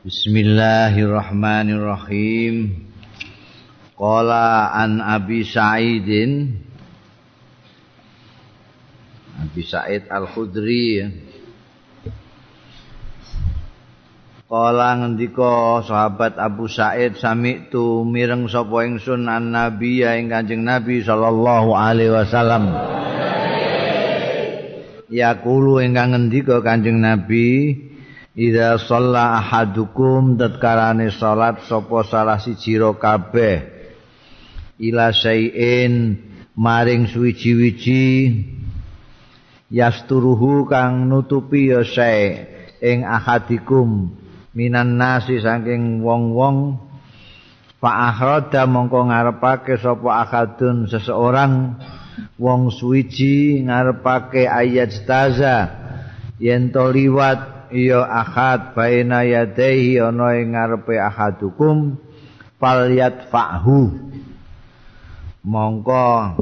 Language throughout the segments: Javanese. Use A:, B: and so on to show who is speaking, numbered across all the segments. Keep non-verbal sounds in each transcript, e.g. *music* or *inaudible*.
A: Bismillahirrahmanirrahim. Qala an Abi Sa'idin. Abi Sa'id Al-Khudri Qala ngendika sahabat Abu Sa'id sami tu mireng sapa ingsun an Nabi ya ing Kanjeng Nabi sallallahu alaihi wasallam. Ya kulo ingkang ngendika Kanjeng Nabi Ida sholla ahadukum tatkarane salat sapa salah siji ro kabeh. Ila sayin maring suwiji-wiji. Yasturuhu kang nutupi ya sae ing ahadikum minan nasi saking wong-wong. Fa akhrada mongko ngarepake sapa akadun seseorang. Wong suwiji ngarepake ayat staza yen to liwat ya ahad baina yadaihi ana ing ngarepe ahadukum falyat fahu mongko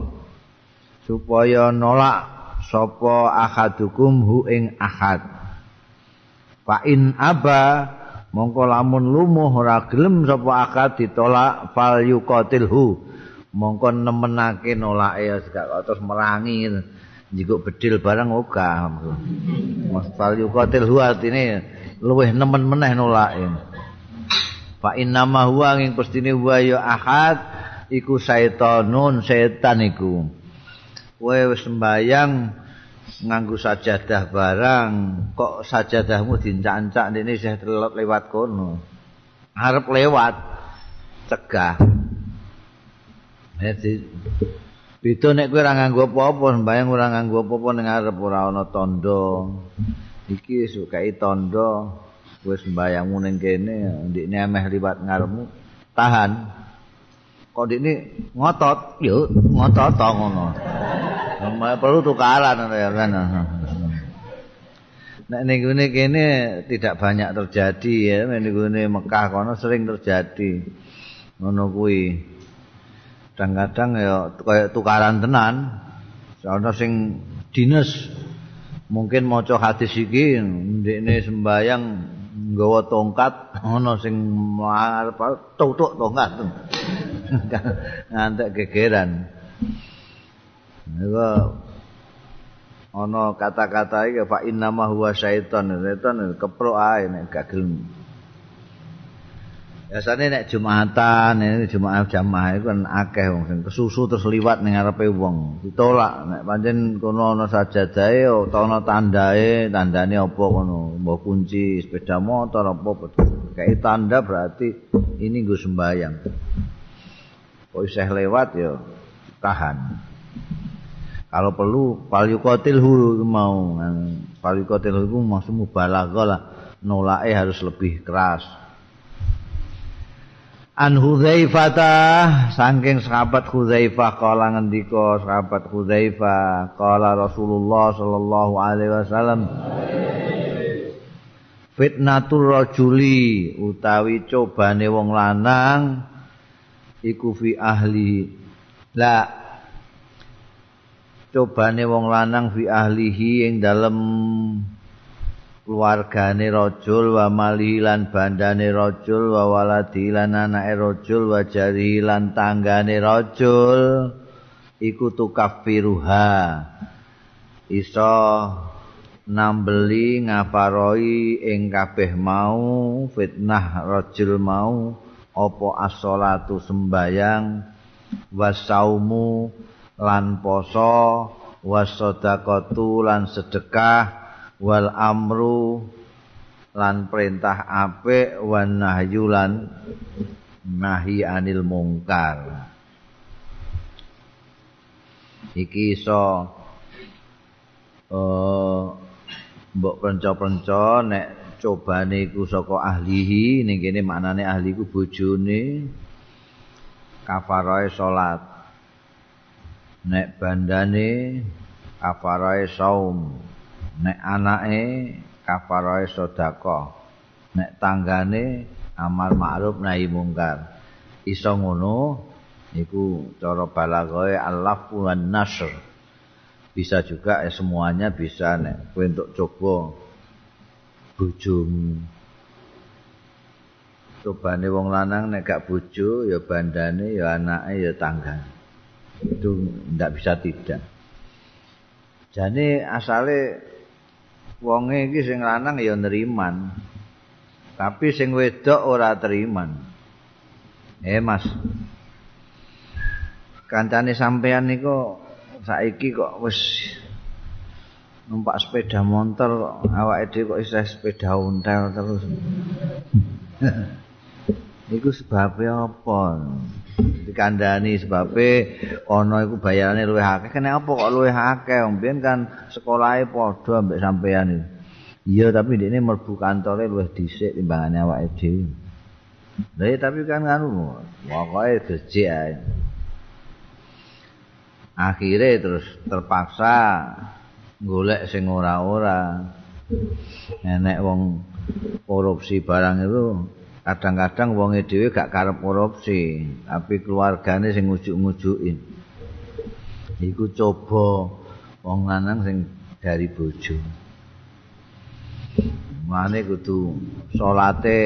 A: supaya nolak sapa ahadukum hu ing ahad. Fa in aba mongko lamun lumuh ora gelem sapa akad ditolak fal yuqatilhu. Mongko nemenake nolake terus merangi jiko bedil barang ogah Mas Falyu qatil huwa artine luweh nemen meneh nolake Fa inna ma huwa ing pestine huwa ya ahad iku syaitanun setan iku. Kowe wis sembayang nganggo sajadah barang kok sajadahmu dincak-cak ndene isih lewat kono? Arep lewat cegah. Jadi Beda nek kowe ora nganggo apa-apa, sembayang ora nganggo apa-apa ning arep ora ana tandha. Iki sukai tandha kowe sembayangmu ning kene, ndikne ameh liwat ngarepmu, tahan. Kok ndikne ngotot, yo ngotot to ngono. Perlu tukaran ya kan. Nek ning kene tidak banyak terjadi ya, ning Mekah kono sering terjadi. Ngono kuwi. Kadang-kadang ya kayak tukaran tenan. Ana sing dinas mungkin maca hadis iki ndekne sembayang nggawa tongkat ana sing arep tutuk tongkat. *laughs* Ngantek gegeran. Niku ana kata-kata iki fa inna ma huwa syaitan syaitan keprok ae nek gak gelem Biasane nek Jumatan, ini Jumat jamaah itu kan akeh wong sing kesusu terus liwat ning ngarepe wong. Ditolak nek pancen kono ana sajadahe utawa ana tandae, tandane apa kono? Mbok kunci sepeda motor apa kayak tanda berarti ini nggo sembayang. Kok isih lewat ya tahan. Kalau perlu palyuqatilhu mau. Palyuqatilhu itu maksud mubalaghah lah. Nolake harus lebih keras. An Hudzaifah saking sahabat Hudzaifah kala ngendika sahabat Hudzaifah kala Rasulullah sallallahu alaihi wasallam Fitnatul rajuli utawi cobane wong lanang iku fi ahli. La cobane wong lanang fi ahlihi ing dalem keluargane rajul wa malilan bandane rajul wa waladi lan anake rajul wa jari lan tanggane rajul iku tukaffiruha iso nambeli ngaparoi ing kabeh mau fitnah rajul mau apa as-shalatu sembayang wasaumu lan poso wasadaqatu lan sedekah wal amru lan perintah apik wan nahyu lan nahi anil mungkar. Iki iso uh, mbok penco-penco nek cobane iku saka ahlihi ning kene maknane ahli iku bojone kafarae salat. Nek bandane kafarae saum nek anake kafarae sedekah nek tanggane amal ma'ruf nahi mungkar. Iso ngono niku cara balaghae alaf wan nasr bisa juga eh, semuanya bisa nek kowe entuk coba bojomu. Cobane wong lanang nek gak bojo ya bandane ya anake ya tangga itu ndak bisa tidak. Jane asale wonge iki sing lanang ya neriman. Tapi sing wedok ora teriman. Eh mas. Kancane sampean niku saiki kok wis numpak sepeda motor awake dhewe kok isih sepeda ontel terus *laughs* Iku sebabnya apa? Dikandani sebabnya ono iku bayarane luwih akeh. Kenapa kok luwih akeh? Mbiyen kan sekolahe padha ambek sampean iki. Iya, tapi ini mlebu kantore luwih dhisik timbangane awake dhewe. Lah tapi kan ngono. Pokoke becik ae. Akhire terus terpaksa golek sing ora-ora. Enek wong korupsi barang itu kadang-kadang wonge dhewe gak karep korupsi, tapi keluargane sing ngujuk-ngujukin. Iku coba wong lanang sing dari bojo. Mane kudu salate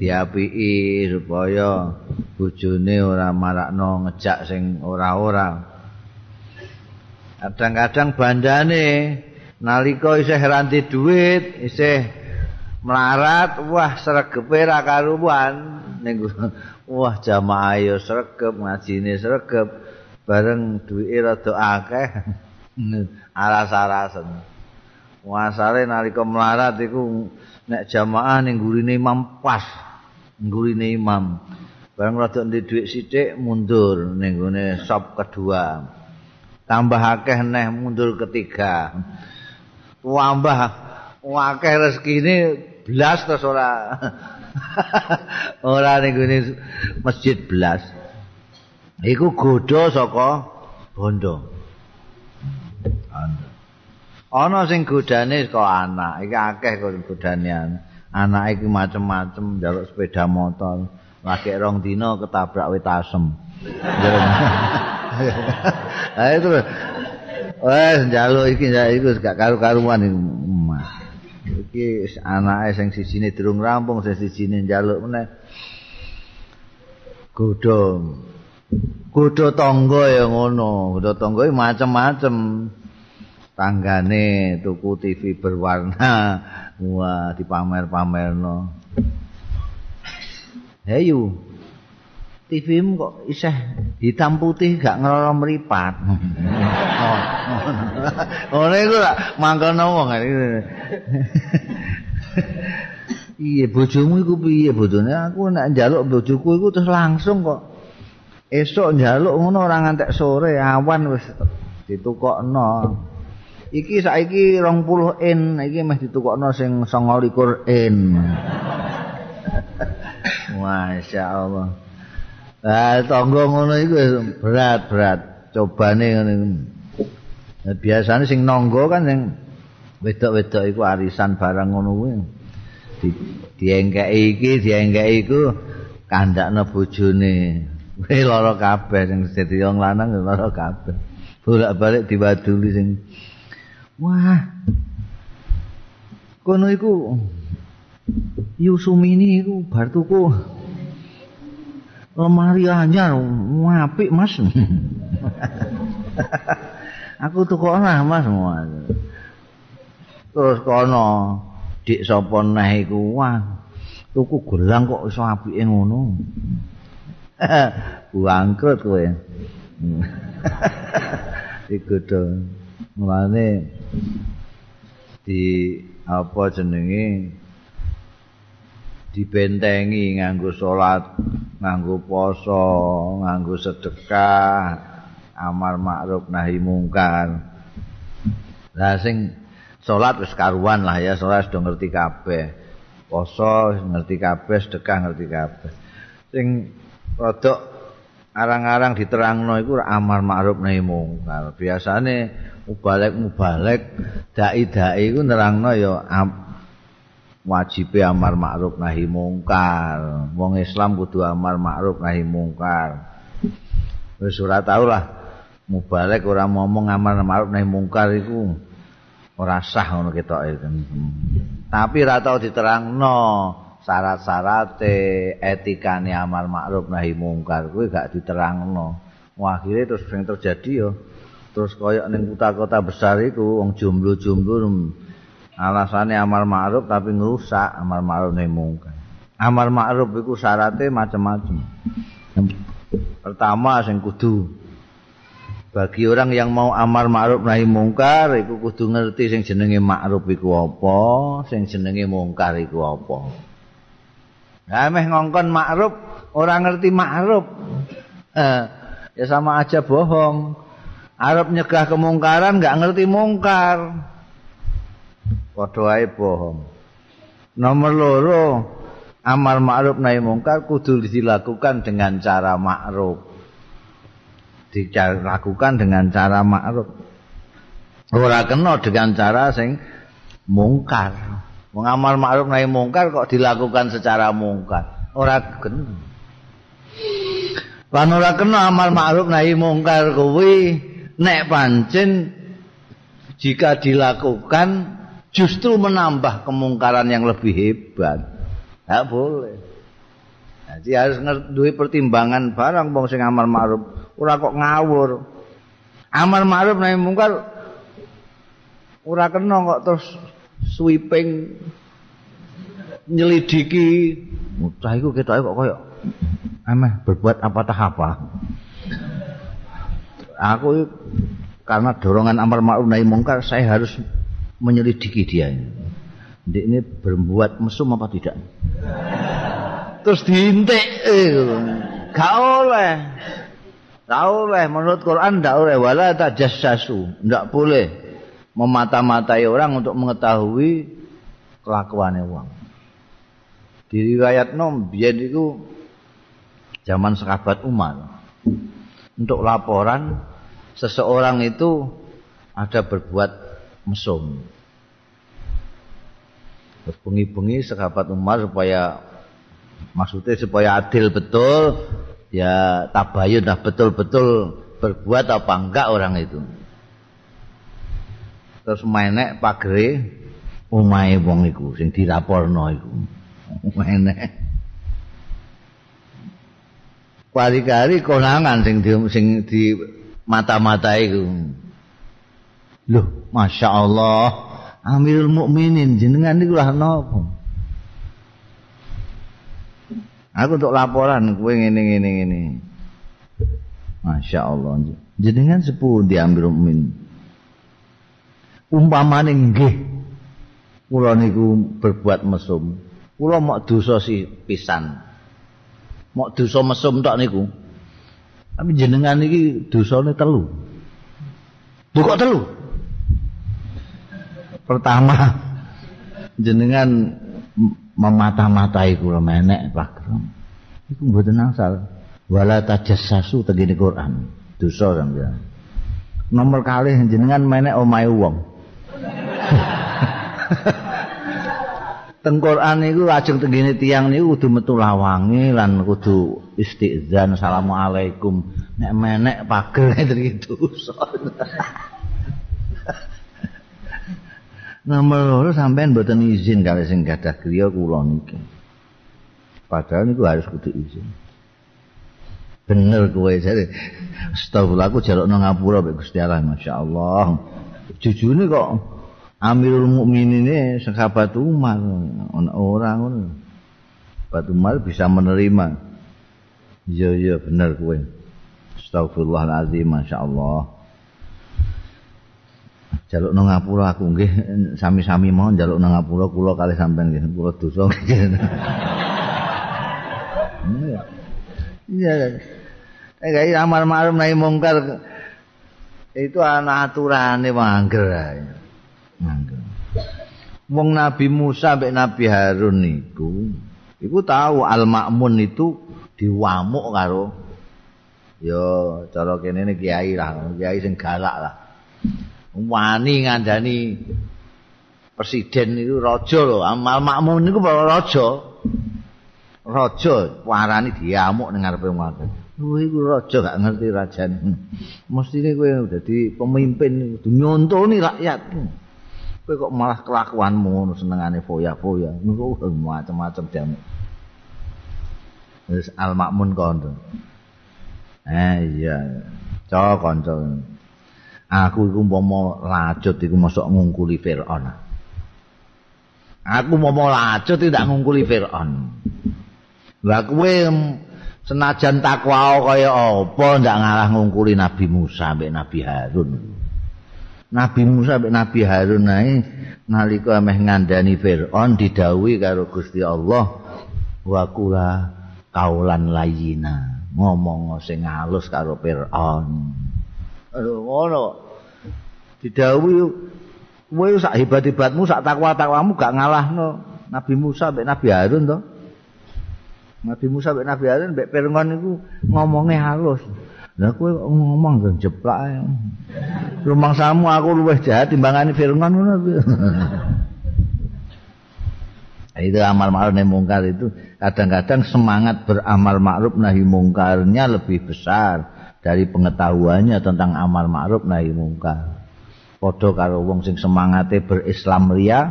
A: diapiki supaya bojone ora marakno ngejak sing ora-ora. Kadang-kadang bandane nalika isih ranti duit, isih melarat wah sregepe ra karuan ning wah jamaah yo sregep ngajine sregep. Bareng duwike rada akeh. *laughs* Aras-arasen. Wasale nalika melarat iku nek jamaah ning gurine imam pas. Gurine imam. Bareng rada ndek dhuwit sithik mundur ning gone sop kedua. Tambah akeh neh mundur ketiga. Tambah akeh rezekine blas terus ora *laughs* ora ning masjid blas. Iku godho saka bondo. Ana sing godane kok anak. Iki akeh godane anak. Iki macem-macem njaluk sepeda motor. Lagi rong dina ketabrak wit asem. *laughs* Ayo terus. Wes njaluk iki iku gak karu-karuan iki. Iki anake sing sijine durung rampung sing sijine njaluk meneh. Godho godho tangga ya ngono. Godho tangga iki macem-macem. Tanggane tuku TV berwarna *laughs* wah dipamer-pamerno. Heyu TV mu kok isih hitam putih gak ngeloro meripat. *laughs* Oh, iku lak mangkelno wong *laughs* Iya bojomu iku piye bojone? Aku nek njaluk bojoku iku terus langsung kok esuk njaluk ngono ora ngantek sore awan wis ditukokno. Iki saiki 20 in, iki meh ditukokno sing 29 in. *laughs* Masya Allah. Ah tangga ngono iku berat-berat cobane ngene. Biasane sing nangga kan sing wedok-wedok iku arisan barang ngono kuwi. Di diengkeki iki, diengkeki iku kandakno bojone. Kuwi lara kabeh sing dadi wong lanang lara kabeh. Bolak-balik diwaduli sing Wah. Kono iku Yusumini iku bar tuku lemari anyar apik Mas. *laughs* Aku tuku ana Mas. Terus kono dik sapa neh iku wah tuku gelang kok iso apike ngono. *laughs* Buangkrut kowe. *laughs* Iku to. Mulane di apa jenenge dibentengi nganggo salat, nganggo poso, nganggo sedekah, amar ma'ruf nahi mungkar. Lah sing salat wis karuan lah ya, salat sudah ngerti kabeh. Poso ngerti kabeh, sedekah ngerti kabeh. Sing rodok arang-arang diterangno iku amar ma'ruf nahi mungkar. Biasane mubalek-mubalek dai-dai iku nerangno ya wajib amar ma'ruf nahi mungkar. Wong Islam kudu amar ma'ruf nahi mungkar. Wis ora tau lah mubalek ora ngomong amar ma'ruf nahi mungkar iku ora sah ngono ketoke. Tapi ora tau diterangno syarat-syarate etikane amal ma'ruf nahi mungkar kuwi gak diterangno. Wah, akhire terus sing terjadi yo terus kaya ning kota-kota besar iku wong jomblo-jomblo alasane amal ma'ruf tapi ngerusak amal ma'ruf nahi mungkar. Amal ma'ruf iku syaratnya macam-macam. Pertama sing kudu bagi orang yang mau amar ma'ruf nahi mungkar iku kudu ngerti sing jenenge ma'ruf iku apa, sing jenenge mungkar iku apa. Nah, meh ngongkon ma'ruf, orang ngerti ma'ruf. Eh, ya sama aja bohong. Arab nyegah kemungkaran enggak ngerti mungkar. Padha wae bohong. Nomor loro, amar ma'ruf nahi mungkar kudu dilakukan dengan cara ma'ruf. dilakukan dengan cara ma'ruf. Ora kena dengan cara sing mungkar. Mengamal ma'ruf nahi mungkar kok dilakukan secara mungkar. Ora kena. Lan ora kena amal ma'ruf nahi mungkar kuwi nek pancen jika dilakukan justru menambah kemungkaran yang lebih hebat. Tidak boleh. Jadi harus duwe pertimbangan barang wong sing amal ma'ruf ora kok ngawur. Amal ma'ruf nahi mungkar ora kena kok terus sweeping nyelidiki. Mucah iku ketoke kok koyo ameh berbuat apa tah apa. Aku karena dorongan amal ma'ruf nahi mungkar saya harus menyelidiki dia ini. ini berbuat mesum apa tidak? Terus diintik, eh, gak oleh. Tak oleh menurut Quran tidak oleh wala tajassasu, tidak boleh memata-matai orang untuk mengetahui kelakuannya orang. Di riwayat nom itu zaman sahabat Umar untuk laporan seseorang itu ada berbuat mesum. Bengi-bengi sahabat Umar supaya maksudnya supaya adil betul ya tabayun dah betul-betul berbuat apa enggak orang itu. Terus menek pagere omahe wong iku sing dilaporno iku. Menek. Kali-kali konangan sing di, sing di mata-mata iku. Loh, Masya Allah Amirul Mukminin jenengan niku lah napa? Aku untuk laporan kue ngene ngene ngene. Masya Allah. Jenengan sepuluh diambil umin. Umpamane nggih. Kula niku berbuat mesum. Kula mau dosa si pisan. Mau dosa mesum tok niku. Tapi jenengan iki dosane telu. Buka telu. Pertama jenengan memata-matai kula menek Pak Iku mboten asal. Wala tajassasu tegene Quran. Dosa sampeyan. Nomor kali jenengan menek omahe wong. *laughs* Teng Quran niku lajeng tengene tiyang niku kudu metu lawange lan kudu istizan assalamualaikum. Nek menek pagel *laughs* ngeten iki dosa. Nomor loro sampean mboten izin kali sing gadah griya kula niki. Padahal niku harus kudu izin. Bener kowe jare. Astagfirullah aku nang ngapura mek Gusti Allah masyaallah. Jujune kok Amirul Mukminin ini sahabat Umar orang ngono. Sahabat Umar bisa menerima. Iya iya bener kowe. Astagfirullahalazim masyaallah. Jaluk nang ngapura aku nggih sami-sami mau jaluk nang ngapura kula kali sampean nggih kula dosa. *laughs* Iya. Eh gak amar ma'ruf nahi mungkar itu ana aturane mangger mangger wong Nabi Musa mbek Nabi Harun niku iku tahu Al Ma'mun itu diwamuk karo yo cara kene kiai lah kiai sing galak lah wani ngandani presiden itu raja lho. Amal makmum niku raja. Raja warani diamuk ning ngarepe wong Kowe iku raja gak ngerti rajane. *laughs* Mestine kowe dadi pemimpin nyontoni rakyat. kowe kok malah kelakuanmu ngono senengane foya-foya. Niku macam-macam jamu wis al makmun kondo. Eh iya. Cok kanca aku iku umpama lacut iku mosok ngungkuli Firaun. Aku umpama lacut tidak ngungkuli Firaun. Lha kowe senajan takwa kaya apa ndak ngalah ngungkuli Nabi Musa mbek Nabi Harun? Nabi Musa mbek Nabi Harun ae nalika meh ngandani Firaun didhawuhi karo Gusti Allah wa kula kaulan layina ngomong sing halus karo Firaun aduh ngono. Didhawuhi kowe sak hebat-hebatmu sak takwa-takwamu gak ngalahno Nabi Musa mbek Nabi Harun to. Nabi Musa mbek Nabi Harun mbek Fir'aun niku ngomongnya halus. Lah kowe ngomong kan jeplak ae. Rumangsamu aku luwih jahat timbangane Fir'aun ngono *laughs* itu amal ma'ruf nahi mungkar itu. Kadang-kadang semangat beramal ma'ruf nahi mungkarnya lebih besar dari pengetahuannya tentang amal ma'ruf nahi mungkar. Podo karo wong sing semangate berislam ria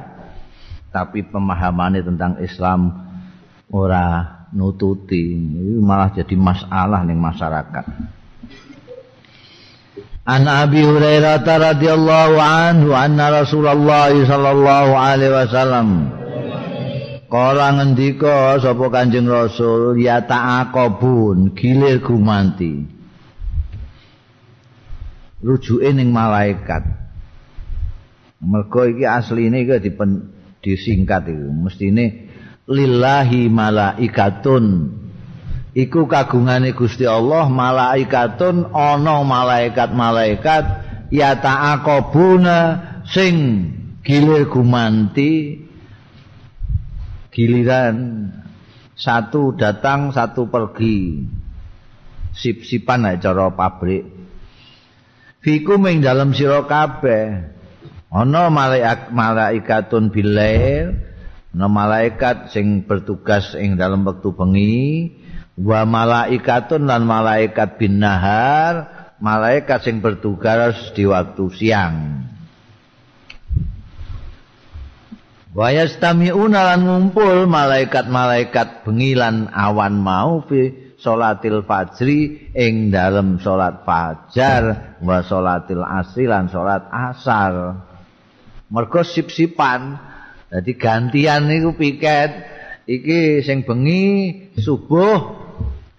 A: tapi pemahamannya tentang Islam ora nututi. Ini malah jadi masalah ning masyarakat. An Abi Hurairah radhiyallahu anhu anna Rasulullah sallallahu alaihi wasallam Kala ngendika sapa Kanjeng Rasul ya ta'aqabun gilir gumanti rujuke ning malaikat. Mergo iki asline iki disingkat iku. Mestine lillahi malaikatun. Iku kagungane Gusti Allah malaikatun ana malaikat-malaikat ya ta'aqabuna sing gilir gumanti giliran satu datang satu pergi. Sip-sipan ae cara pabrik fikum ing dalam sira kabeh. Ana malaikatun bilail ana malaikat sing bertugas ing dalam wektu bengi wa malaikatun lan malaikat bin nahar malaikat sing bertugas di waktu siang. Wa yastami'una lan ngumpul malaikat-malaikat bengi lan awan mau fi salatil fajri ing dalam salat fajar wa salatil asri lan salat asar mergo sip-sipan Jadi gantian niku piket iki sing bengi subuh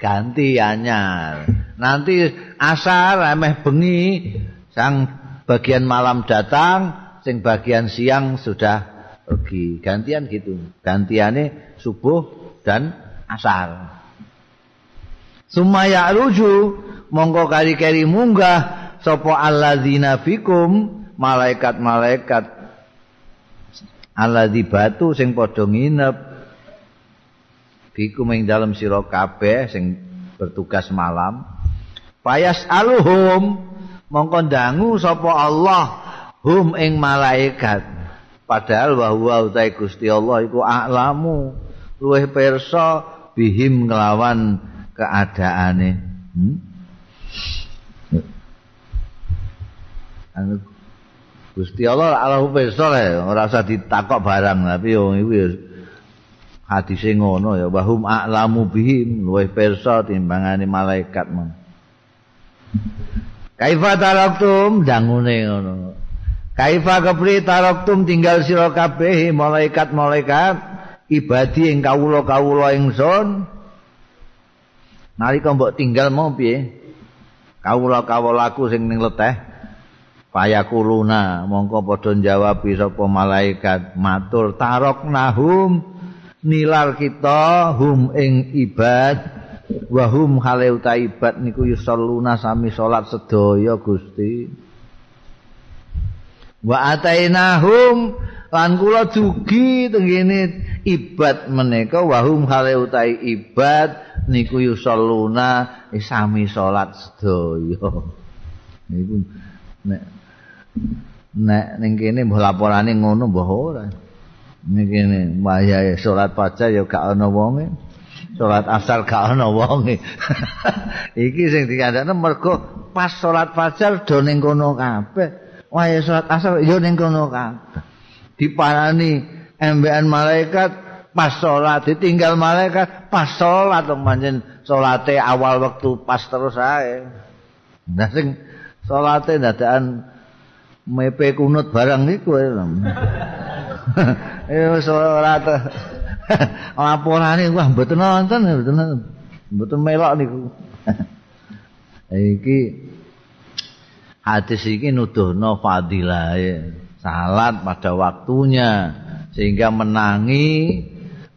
A: ganti anyar. Nanti asar ameh bengi sang bagian malam datang, sing bagian siang sudah pergi. Gantian gitu. Gantiane subuh dan asar. Sumaya ruju mongko kari-kari munggah sapa alladzina fikum malaikat-malaikat. Alladzi batu sing padha nginep bikum ing dalem sira kabeh sing bertugas malam. Payas aluhum mongko dangu sapa Allah hum ing malaikat. Padahal bahwa utai Gusti Allah iku a'lamu luwih pirsa bihim nglawan keadaane. Hmm? Gusti Allah Allahu pirsa ora usah ditakok barang tapi yo iku ya hadise ngono ya wahum a'lamu bihim luwih pirsa timbangane malaikat men Kaifa taraktum? Dangune ngono. Kaifa kepri taraktum? Tinggal sira kabeh malaikat-malaikat ibadi ing kawula-kawula ingsun nalika mbok tinggal mau piye? Kawula-kawulaku sing ning leteh. Payakuluna mongko padha jawab sapa malaikat. Matur tarok nahum nilar kita hum ing ibad wa hum hale ibad niku yusalluna sami salat sedaya Gusti. Wa atainahum lan kula dugi tengene ibad menika wa hum hale ibad niku yusalluna sami salat sedaya. Niku nek nek ning kene mbah laporane ngono mbah ora. Ning kene wayahe salat fajar ya gak ana wonge. Salat asar gak ana wonge. *laughs* Iki sing dikandakne mergo pas salat fajar do ning kono kabeh. Wayahe salat asar ya ning kono kabeh diparani embean malaikat pas salat ditinggal malaikat pas salat pancen salate awal waktu pas terus ae. Nah sing salate dadakan mepe kunut barang niku eh salat laporane wah mboten nonton mboten mboten melok niku. *laughs* Iki hadis iki nuduhno fadilah salat pada waktunya sehingga menangi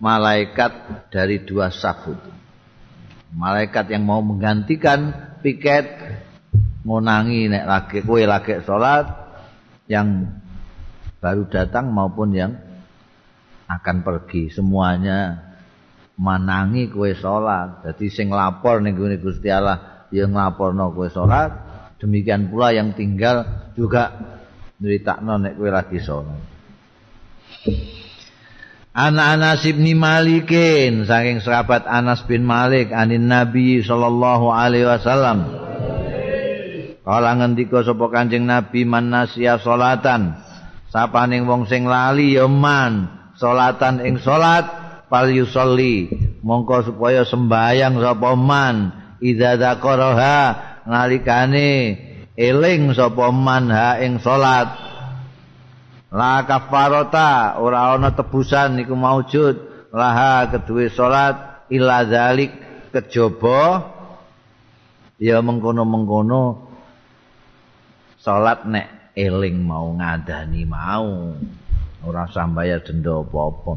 A: malaikat dari dua saf malaikat yang mau menggantikan piket ngonangi nek lagi kowe lagi salat yang baru datang maupun yang akan pergi. Semuanya manangi kue salat jadi sing lapor ning Gusti Allah yang nglaporno kue salat demikian pula yang tinggal juga nyeritakno nek kue lagi salat Ana Anas bin Malikin saking sahabat Anas bin Malik anin Nabi sallallahu alaihi wasallam. Kala ngendika sapa Kanjeng Nabi man nasiya salatan. Sapaning wong sing lali ya man salatan ing salat fal yusolli. Mongko supaya sembayang sapa man idza dzakaraha nalikane eling sapa man ha ing salat. La kafarata ora ana tebusan niku maujud. Laha kedue salat illa zalik kejaba. Ya mengkono-mengkono salat nek eling mau ngadani mau. Ora sambayar denda apa-apa.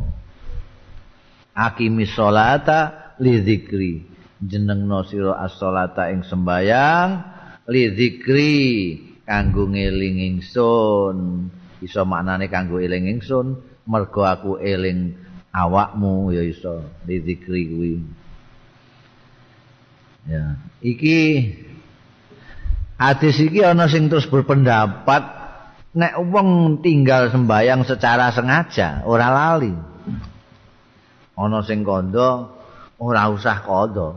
A: Akimi sholata li dzikri. Jenengno sira as-sholata ing sembayang li dzikri kanggo ngeling ingsun. Iso maknane kanggo eling ingsun, mergo aku eling awakmu ya iso li dzikri kuwi. Ya, iki hadis iki ana sing terus berpendapat nek wong tinggal sembayang secara sengaja ora lali ana sing kandha ora usah kandha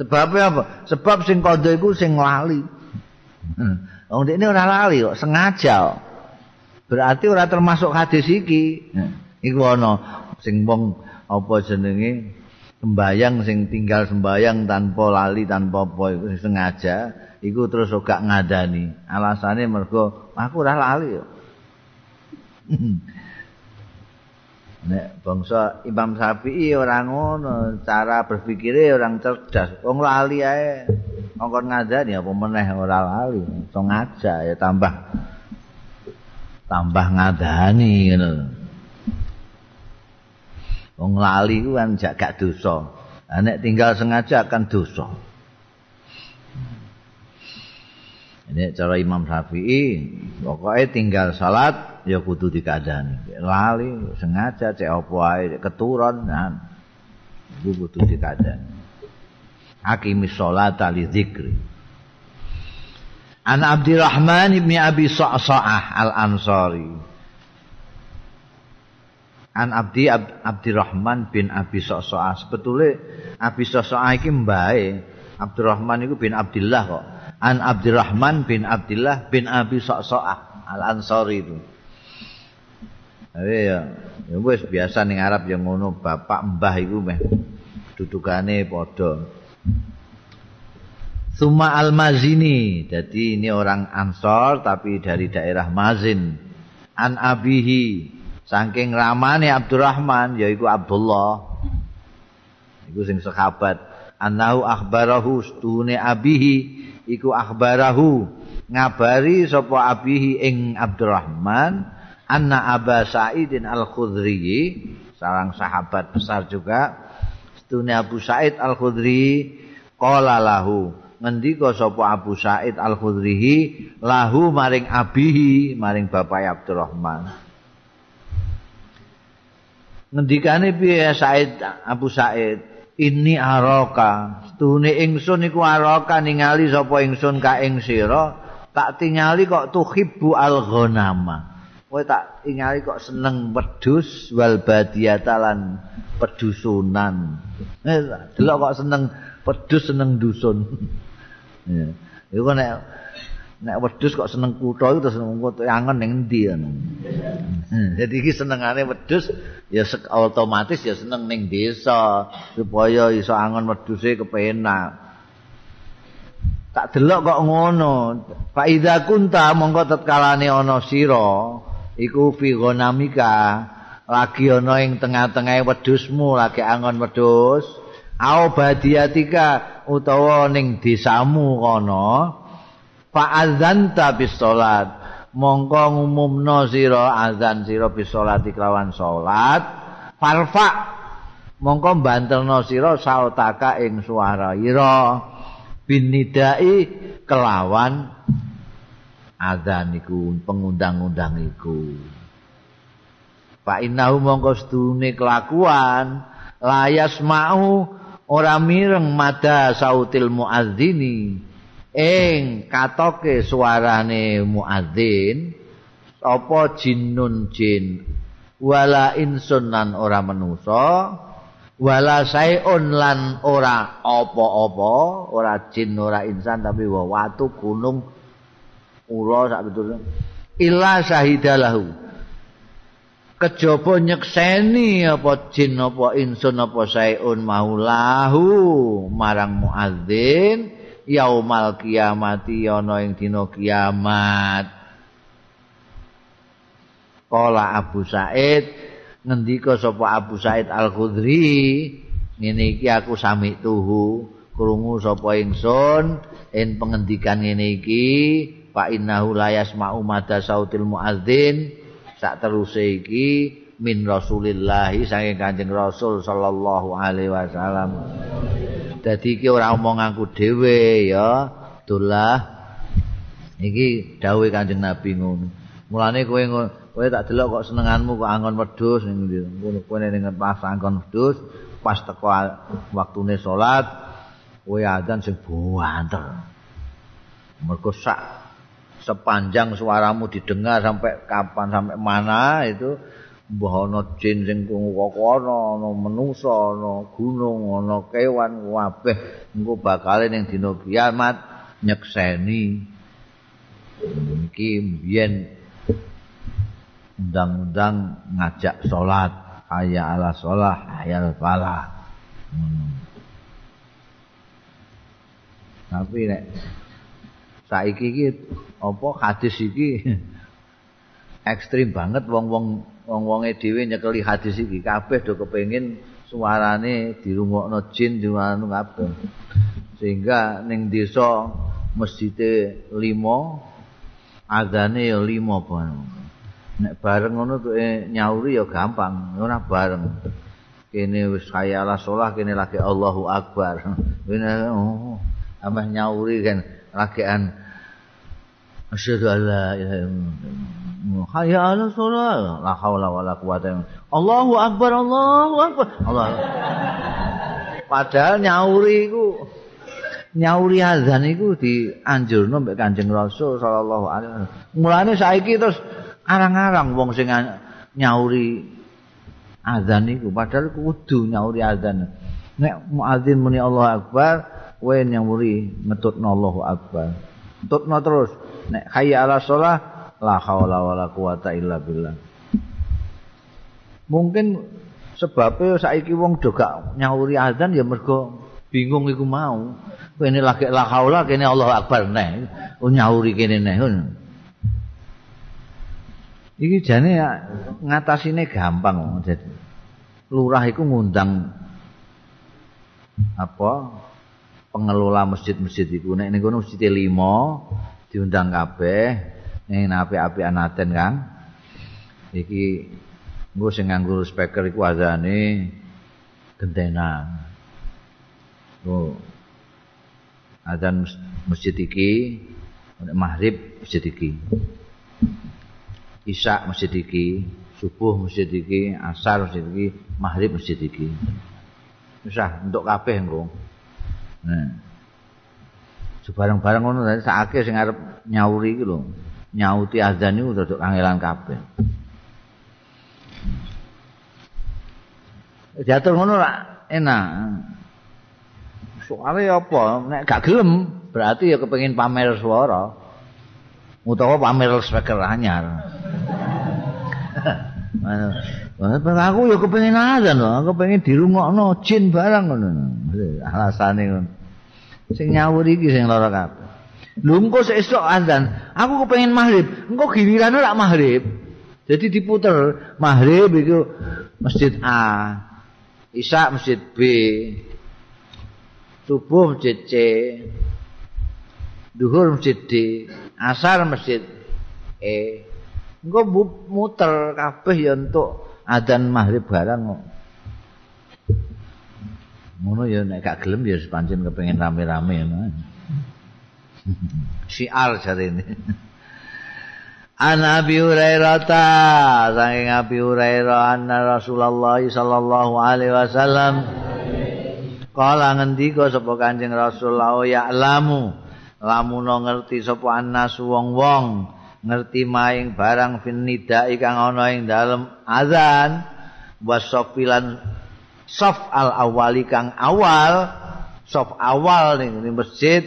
A: sebab apa? Sebab sing kandha iku sing lali. Wong ini ora lali kok sengaja berarti ora termasuk hadis iki. Iku ana sing wong apa jenenge? Sembayang sing tinggal sembayang tanpa lali tanpa apa iku sengaja iku terus gak ngadani. Alasane mergo aku ora lali yo nek bangsa Imam Syafi'i ora ngono cara berpikire orang cerdas. Wong lali ae ngongkon ngadani apa meneh ora lali iso ngajak ya tambah tambah ngadani ngono. Wong lali ku kan gak dosa. Nek tinggal sengaja akan dosa. Ini cara Imam Syafi'i, pokoknya tinggal salat ya kudu dikadani. Lali sengaja cek apa ae keturun nah itu kudu dikadani. Hakimi salat ali dzikri. An Abdurrahman bin Abi Sa'sa'ah Al-Ansari. An Abdi Ab, Abdurrahman bin Abi Sa'sa'ah. Sebetulnya Abi Sa'sa'ah iki mbae. Abdurrahman itu bin Abdullah kok. an Abdurrahman bin Abdullah bin Abi Sa'sa'ah Al-Ansari itu. Jadi ya, ya wis biasa ning Arab yang ngono bapak mbah iku meh dudukane padha. Suma Al-Mazini. Jadi ini orang Ansor tapi dari daerah Mazin. An Abihi. Saking ramane Abdurrahman yaiku Abdullah. Iku sing sahabat. Anahu akhbarahu stune Abihi iku akhbarahu ngabari sapa abihi ing Abdurrahman anna Aba Sa'idin Al-Khudri seorang sahabat besar juga. Setune Abu Sa'id Al-Khudri qala lahu. Ngendika sapa Abu Sa'id Al-Khudri lahu maring abihi maring bapak Abdurrahman. Ngendikane piye Sa'id Abu Sa'id? Ini aroka. Stune ingsun iku aroka ningali sapa ingsun ka ing sira. Tak tingali kok tuhibbu al ghanama kowe tak tingali kok seneng wedhus wal badiyata lan pedusunan. Eh delok kok seneng pedus seneng dusun. *laughs* Ya. Iku nek nek wedhus kok seneng kutha iku terus engko angen ning endi hmm, *laughs* jadi iki senengane wedhus ya otomatis ya seneng ning desa supaya iso angen wedhuse kepenak. Tak delok kok ngono. Fa idza kunta mongko tetkalane ana sira iku fi ghanamika lagi ana ing tengah-tengahe wedhusmu lagi angon wedhus. Au badiatika utawa ning desamu kono. Fa'adzanta bis salat mongko ngumumno sira azan sira bis salat kelawan salat farfa mongko bantelno sira sautaka ing suara ira binidai kelawan azan iku pengundang-undang iku. Fa innahu mongko stune kelakuan layas mau ora mireng mada sautil muadzini. Ing katoke suarane muadzin apa jinnun jin? Wala insun lan ora manusa wala saiun lan ora apa-apa ora jin ora insan tapi wa watu gunung ula sak betul. Illa syahidalahu kejaba nyekseni apa jin apa insun apa saiun maulahu marang muadzin yaumal kiamati ana ing dina kiamat. Kala Abu Said ngendika sapa Abu Said Al-Khudri ngene iki aku sami tuhu krungu sapa ingsun en pengendikan ngene iki fa innahu la yasma'u madha sautil muadzin sak teruse iki min Rasulillah saking Kanjeng Rasul sallallahu alaihi wasallam Dadi iki ora omong aku dhewe ya. Dullah. Iki dawuhe Kanjeng Nabi ngono. Mulane kowe kowe tak delok kok senenganmu kok angon wedhus ning. Ngono kowe ning pas angon wedhus, pas teko waktune salat, kowe adzan sing buanter. Mergo sak sepanjang suaramu didengar sampai kapan sampai mana itu mbah ana jin sing kokono ana manusa ana gunung ana kewan kabeh engko bakal ning dina kiamat nyekseni iki biyen undang-undang ngajak salat aya ala salah ayal falah hmm. tapi nek saiki iki apa hadis iki? *laughs* Ekstrim banget wong-wong wong-wonge dhewe nyekeli hadis iki. Kabeh do kepengin suarane dirungokno jin diwanu kabeh. Sehingga ning desa masjide 5 azane ya 5 ban nek bareng ngono tuh nyauri ya gampang. Ora bareng. Kene wis kaya ala sholah kene lagi Allahu Akbar. *laughs* Kene oh ameh nyauri kan lagian Hayya ala sholat. La haula wala quwata Allahu akbar, Allahu akbar. Allah. Padahal nyauri iku nyauri azan iku dianjurno mbek Kanjeng Rasul sallallahu alaihi wasallam. Mulane saiki terus arang-arang wong sing nyauri azan iku padahal kudu nyauri azan. Nek muadzin muni Allahu akbar, kowe nyauri ngetutno Allahu akbar. Ngetutno terus. Nek hayya ala sholat la haula wala quwata illa billah. Mungkin sebabnya saiki wong do gak nyauri azan ya mergo bingung iku mau. Kene lagi la haula kene Allah akbar neh. Oh, nyauri kene neh iki jane ngatasine gampang jadi. Lurah iku ngundang apa? Pengelola masjid-masjid iku. Nek ning kono masjid 5 diundang kabeh Ini api-api anaten kang. Iki gue sing nganggo speaker iku azane gentena. Oh. Azan masjid iki maghrib masjid iki. Isya masjid iki, subuh masjid iki, asar masjid iki, maghrib masjid iki. Usah untuk kabeh engko. Nah. Sebarang-barang ngono sakake sing arep nyauri iki lho. nyauti azan itu duduk kangelan kabeh. Jatuh ngono lah, enak. Soalnya apa? Nek gak gelem, berarti ya kepengin pamer suara. utawa pamer speaker anyar. aku ya kepengin azan lho, aku pengen dirungokno jin barang ngono. Alasane ngono. Sing nyawur iki sing lara kabeh. Lho engko sesuk azan, aku kepengin maghrib, engko gilirane lak maghrib. Jadi diputer maghrib itu masjid A, Isya masjid B, subuh masjid C, duhur masjid D, asar masjid E. Engko muter kabeh ya untuk adzan maghrib barang. Ngono ya nek gak gelem ya sepancen kepengin rame-rame ya. Syiar jarene. An Abi Hurairah ta saking Abi Hurairah anna Rasulullah sallallahu alaihi wasallam kala ngendika sapa Kanjeng Rasul ya lamu lamun ngerti sapa annas wong-wong ngerti maing barang finida kang ana ing dalem azan wasofilan sof al awali kang awal. Sof awal ning masjid.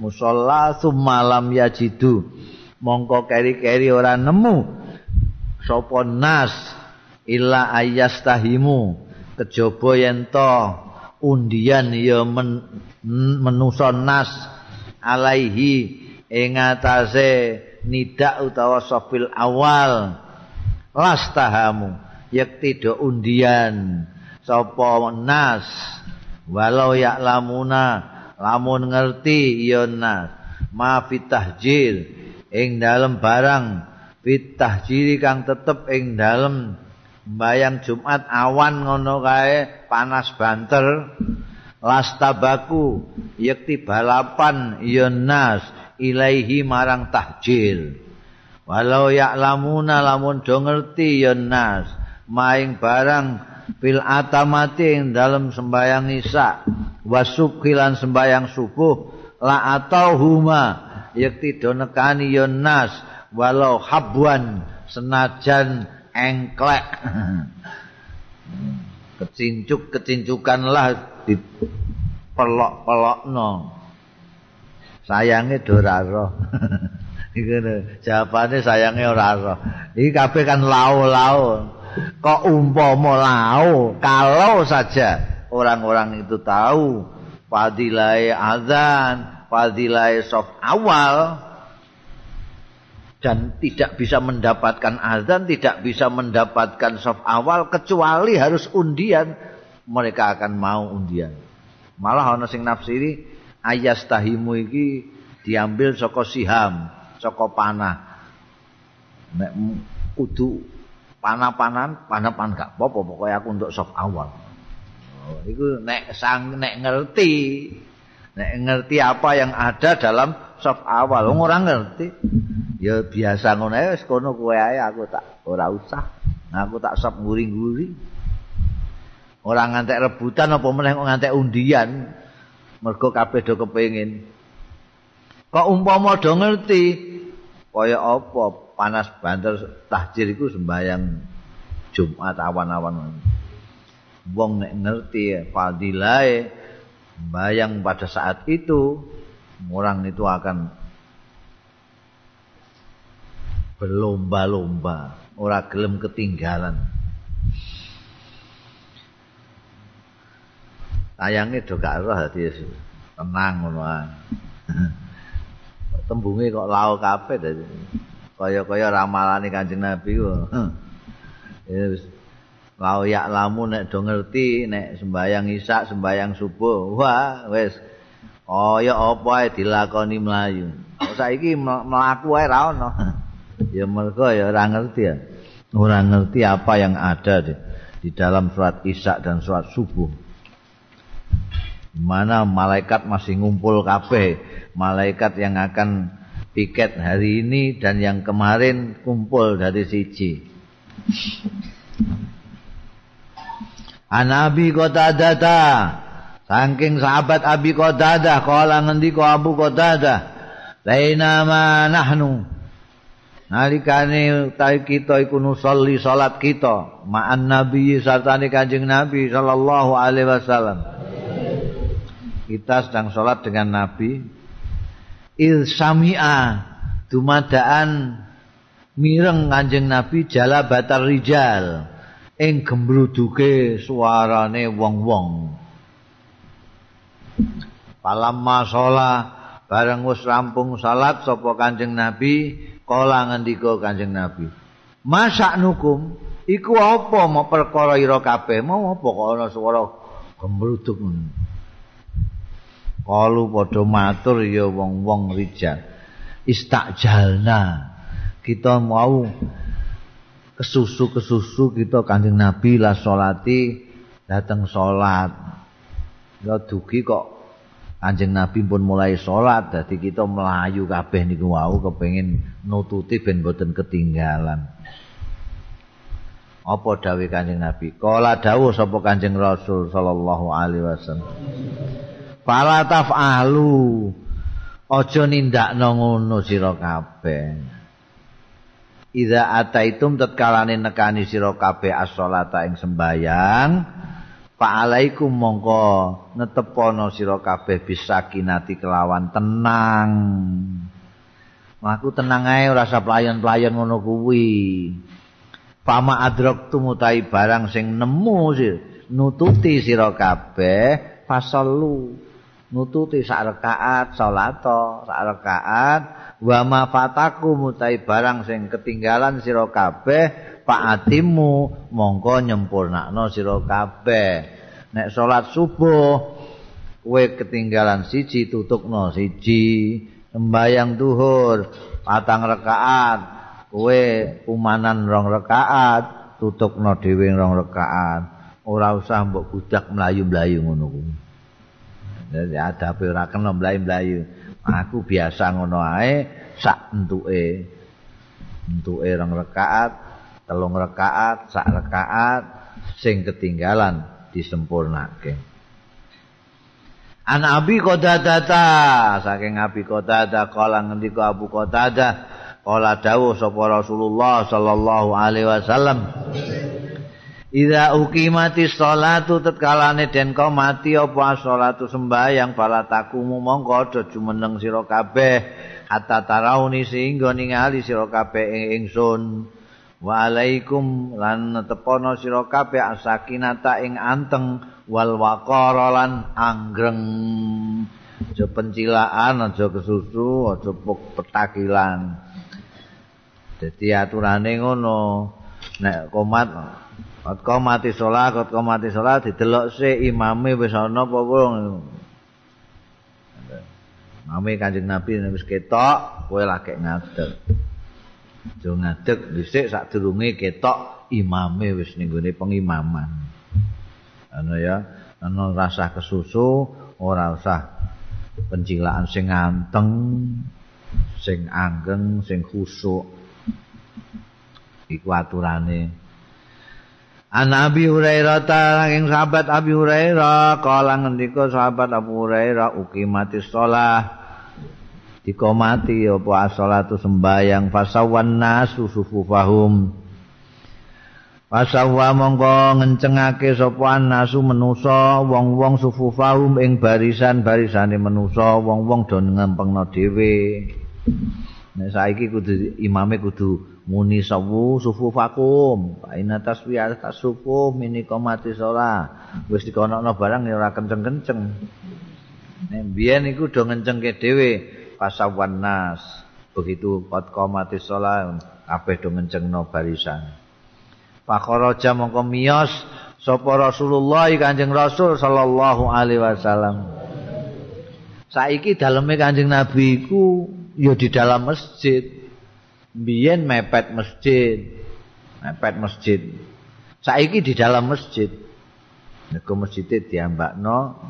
A: Musalla sumalam yajidu. Mongko keri-keri ora nemu. Sapa nas illa ayyastahimu kejaba yen to. Undian ya men, menusa nas alaihi ing atase nidak utawa sofil awal. Lastahamu yakti do undian. Sapa nas? Walau yaklamuna lamun ngerti ya nas. Ma fitahjir ing dalem barang. Pitah ciri kang tetep ing dalem. Bayang Jumat awan ngono kae panas banter. Lastabaku yakti balapan yonas ilaihi marang tahjil. Walau ya'lamuna lamun do ngerti yonas maing barang fil atamati ing dalem sembayang isa wasubkilan sembayang subuh la atau huma yakti do nekani ya nas walau habwan senajan engklek. *laughs* Kecincuk kecincukanlah di pelok-pelokno sayange do ora roh. *laughs* Iku jawabane sayange ora roh. Iki kabeh kan lau-lau kok umpama lau kalau saja orang-orang itu tahu fadilah azan fadilah sof awal dan tidak bisa mendapatkan azan, tidak bisa mendapatkan sof awal kecuali harus undian, mereka akan mau undian. Malah ana sing nafsiri ayas tahimu iki diambil saka siham, saka panah. Kudu panah-panan, panah-panan gak apa-apa pokoknya aku untuk sof awal. Oh, itu nek sang nek ngerti Nek ngerti apa yang ada dalam sop awal, wong ora ngerti. Ya biasa ngono ae wis kono kowe ae aku tak ora usah. Aku tak sop nguri-nguri. Ora ngantek rebutan apa meneh kok ngantek undian. Mergo kabeh do kepengin. Kok umpama do ngerti kaya apa panas banter tahjir iku sembayang Jumat awan-awan. Wong nek ngerti fadilahe bayang pada saat itu orang itu akan berlomba-lomba ora gelem ketinggalan. Sayangnya do gak roh dadi tenang ngono *laughs* tembunge kok lao kabeh dadi kaya-kaya ramalane Kanjeng Nabi kok Lau yak lamu nek do ngerti nek sembayang isak sembayang subuh. Wah wis. Kaya apa ae dilakoni mlayu saiki mlaku ae ra ono? *laughs* Ya mergo ya ora ngerti ya. Ora ngerti apa yang ada di, di dalam surat isak dan surat subuh. Mana malaikat masih ngumpul kabeh. Malaikat yang akan piket hari ini dan yang kemarin kumpul dari siji Anabi Qatadah ta. Saking sahabat Abi Qatadah kala ngendika Abu Qatadah, "Laina ma nahnu." Nalikane utawi kita iku nusolli salat kita ma'an Nabi sartane Kanjeng Nabi sallallahu alaihi wasallam. Kita sedang salat dengan Nabi. Il sami'a dumadaan mireng Kanjeng Nabi jala batar rijal ing gembruduke suarane wong-wong. Palamma sholat bareng wis rampung salat sapa Kanjeng Nabi kala ngendika Kanjeng Nabi. Masak nukum iku apa mau perkara ira kabeh? Mau apa kok ana swara gembruduk ngono Kalu padha matur ya wong-wong rijal istajalna kita mau kesusu-kesusu kita kanjeng Nabi lah salati datang salat. Ya dugi kok kanjeng Nabi pun mulai salat dadi kita melayu kabeh niku wau kepengin nututi ben boten ketinggalan. Apa dawuh kanjeng Nabi? Kala dawuh sapa kanjeng Rasul sallallahu alaihi wasallam Fala taf'alu aja nindakno ngono sira kabeh. Iza ataitum tetkalane nekani sira kabeh as-sholata ing sembayang Fa'alaikum mongko netepono sira kabeh bisakinati kelawan tenang. Aku tenang ae ora usah pelayan-pelayan ngono kuwi. Pama adrok tumutai barang sing nemu sih nututi sira kabeh fasallu nututi sak rakaat salat sak rakaat wa ma fataku mutai barang sing ketinggalan sira kabeh paatimu mongko nyempurnakno sira kabeh. Nek salat subuh kowe ketinggalan siji tutukno siji. Sembayang duhur patang rakaat kowe umanan rong rakaat tutukno dhewe rong rakaat ora usah mbok budak mlayu-mlayu ngono kuwi dadi adabe ora kena mlayu-mlayu. Aku biasa ngono ae sak entuke. Entuke rong rakaat telung rakaat sak rakaat sing ketinggalan disempurnake. An Abi Qatadah saking Abi Qatadah kala ngendika Abu Qatadah Kala dawuh sapa Rasulullah sallallahu alaihi wasallam Ida ukimati sholatu tetkalane den kau mati apa sholatu sembahyang bala takumu mongko aja jumeneng sira kabeh. Hatta tarauni sehingga ningali sira kabeh ing ingsun. Wa alaikum lan tepono sira kabeh asakinata ing anteng wal lan anggreng. Aja pencilaan aja kesusu aja petakilan. Dadi aturane ngono. Nek komat kot komati salat, kot komati salat didelok sik imame wis ana apa wong. Mame Kanjeng Nabi wis ketok, kowe lagi ngadeg. Jo ngadeg dhisik sadurunge ketok imame wis ning gone pengimaman. Ana ya, ana rasa kesusu, ora usah pencilaan sing anteng, sing anggeng, sing khusuk. iku aturane An Abi Hurairah saking sahabat Abi Hurairah kala ngendika sahabat Abu Hurairah ukimati shalah dikomati apa salatu sembayang fasawan nasu sufufahum. Pasawa mongko ngencengake sapa nasu menusa wong-wong sufufahum ing barisan-barisane menusa wong-wong do ngempengno dhewe. Nek saiki kudu imame kudu muni sawu sufu fakum aina taswiyah tasufu mini komati wis dikonokno barang ora kenceng-kenceng. Nek biyen iku do ngencengke dhewe pasawan nas. Begitu kot komati sholah kabeh do ngencengno barisan. Pakharaja mongko miyos sapa Rasulullah Kanjeng Rasul sallallahu alaihi wasallam. Saiki daleme Kanjeng Nabi iku ya di dalam masjid biyen mepet masjid. Mepet masjid. Saiki di dalam masjid. Nek masjid diambakno.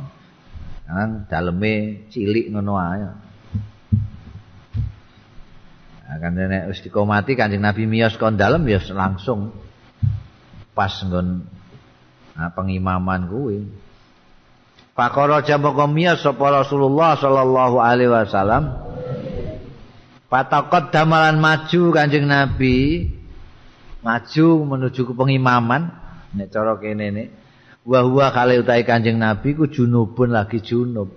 A: Nang daleme cilik ngono ae. Akan nek wis dikomati Kanjeng Nabi miyos kon dalem ya langsung pas nggon nah, pengimaman kuwi. Pakara jambaka miyos sapa Rasulullah sallallahu alaihi wasallam Patakot damalan maju kanjeng Nabi. Maju menuju ke pengimaman. Nek cara kene nek. Wahua kali utai kanjeng Nabi ku junubun lagi junub.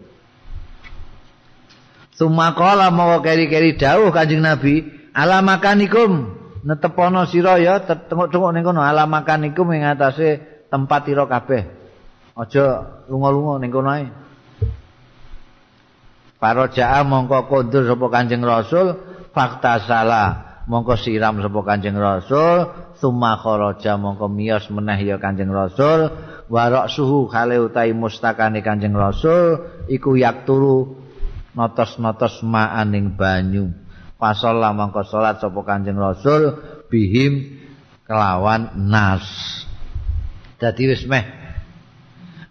A: Sumakola mau keri-keri dawuh Kanjeng Nabi, alamakanikum netepono sira ya tengok-tengok ning kono alamakanikum ing atase tempat ira kabeh. Aja lunga-lunga ning kono ae. Para jaa mongko kondur sapa Kanjeng Rasul fakta salah mongko siram sapa Kanjeng Rasul summa kharaja mongko miyos meneh ya Kanjeng Rasul warok suhu kale utai mustakane Kanjeng Rasul iku yak turu notos-notos maaning banyu. Pasal mangko salat sapa Kanjeng Rasul bihim kelawan nas. Dadi wis meh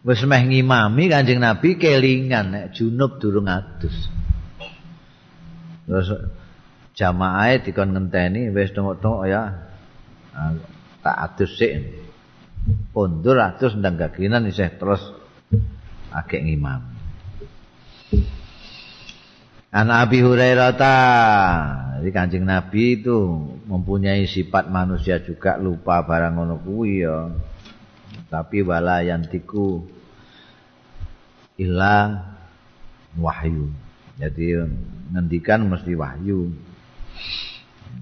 A: wis meh ngimami Kanjeng Nabi kelingan nek junub durung adus. Terus jamaah dikon ngenteni wis tengok-tengok ya. tak adus sik. Pundur adus ndang gaginan isih terus agek ngimami. An Abi Hurairah ta. Jadi Kanjeng Nabi itu mempunyai sifat manusia juga lupa barang ngono kuwi ya. Tapi wala yantiku illa wahyu. Jadi ngendikan mesti wahyu.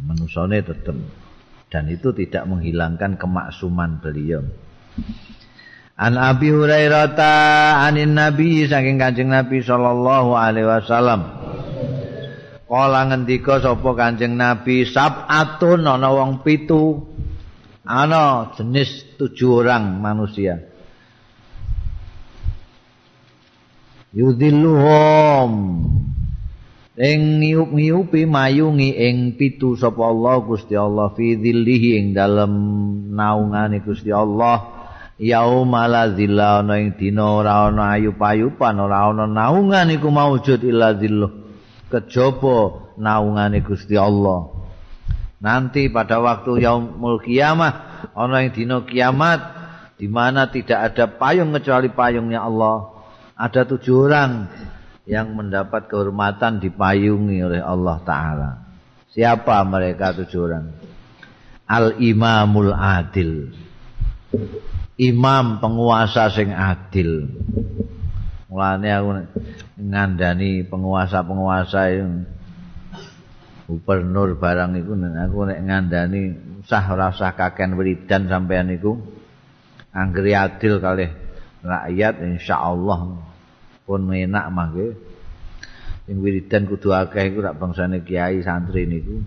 A: Menusone tetep dan itu tidak menghilangkan kemaksuman beliau. An Abi Hurairah ta anin Nabi saking Kanjeng Nabi sallallahu alaihi wasallam. Kala ngendika sapa Kanjeng Nabi sab'atun ana wong pitu. Ana jenis tujuh orang manusia. Yudhilluhum ing niup-niupi mayungi ing pitu sapa Allah Gusti Allah fi dhillihi ing dalem naungane Gusti Allah yauma la zilla ana ing dina ora ana ayu-ayupan ora ana naungan iku maujud illa dhilluh kejaba naungane Gusti Allah. Nanti pada waktu yaumul kiamah ana ing dina kiamat di mana tidak ada payung kecuali payungnya Allah. Ada tujuh orang yang mendapat kehormatan dipayungi oleh Allah taala. Siapa mereka tujuh orang? Al Imamul Adil. Imam penguasa sing adil. Mulane aku ngandani penguasa-penguasa gubernur barang iku aku nek ngandani usah ora usah kaken wiridan sampean iku anggere adil kalih rakyat insyaallah pun enak mangke sing wiridan kudu akeh iku rak bangsane kiai santri niku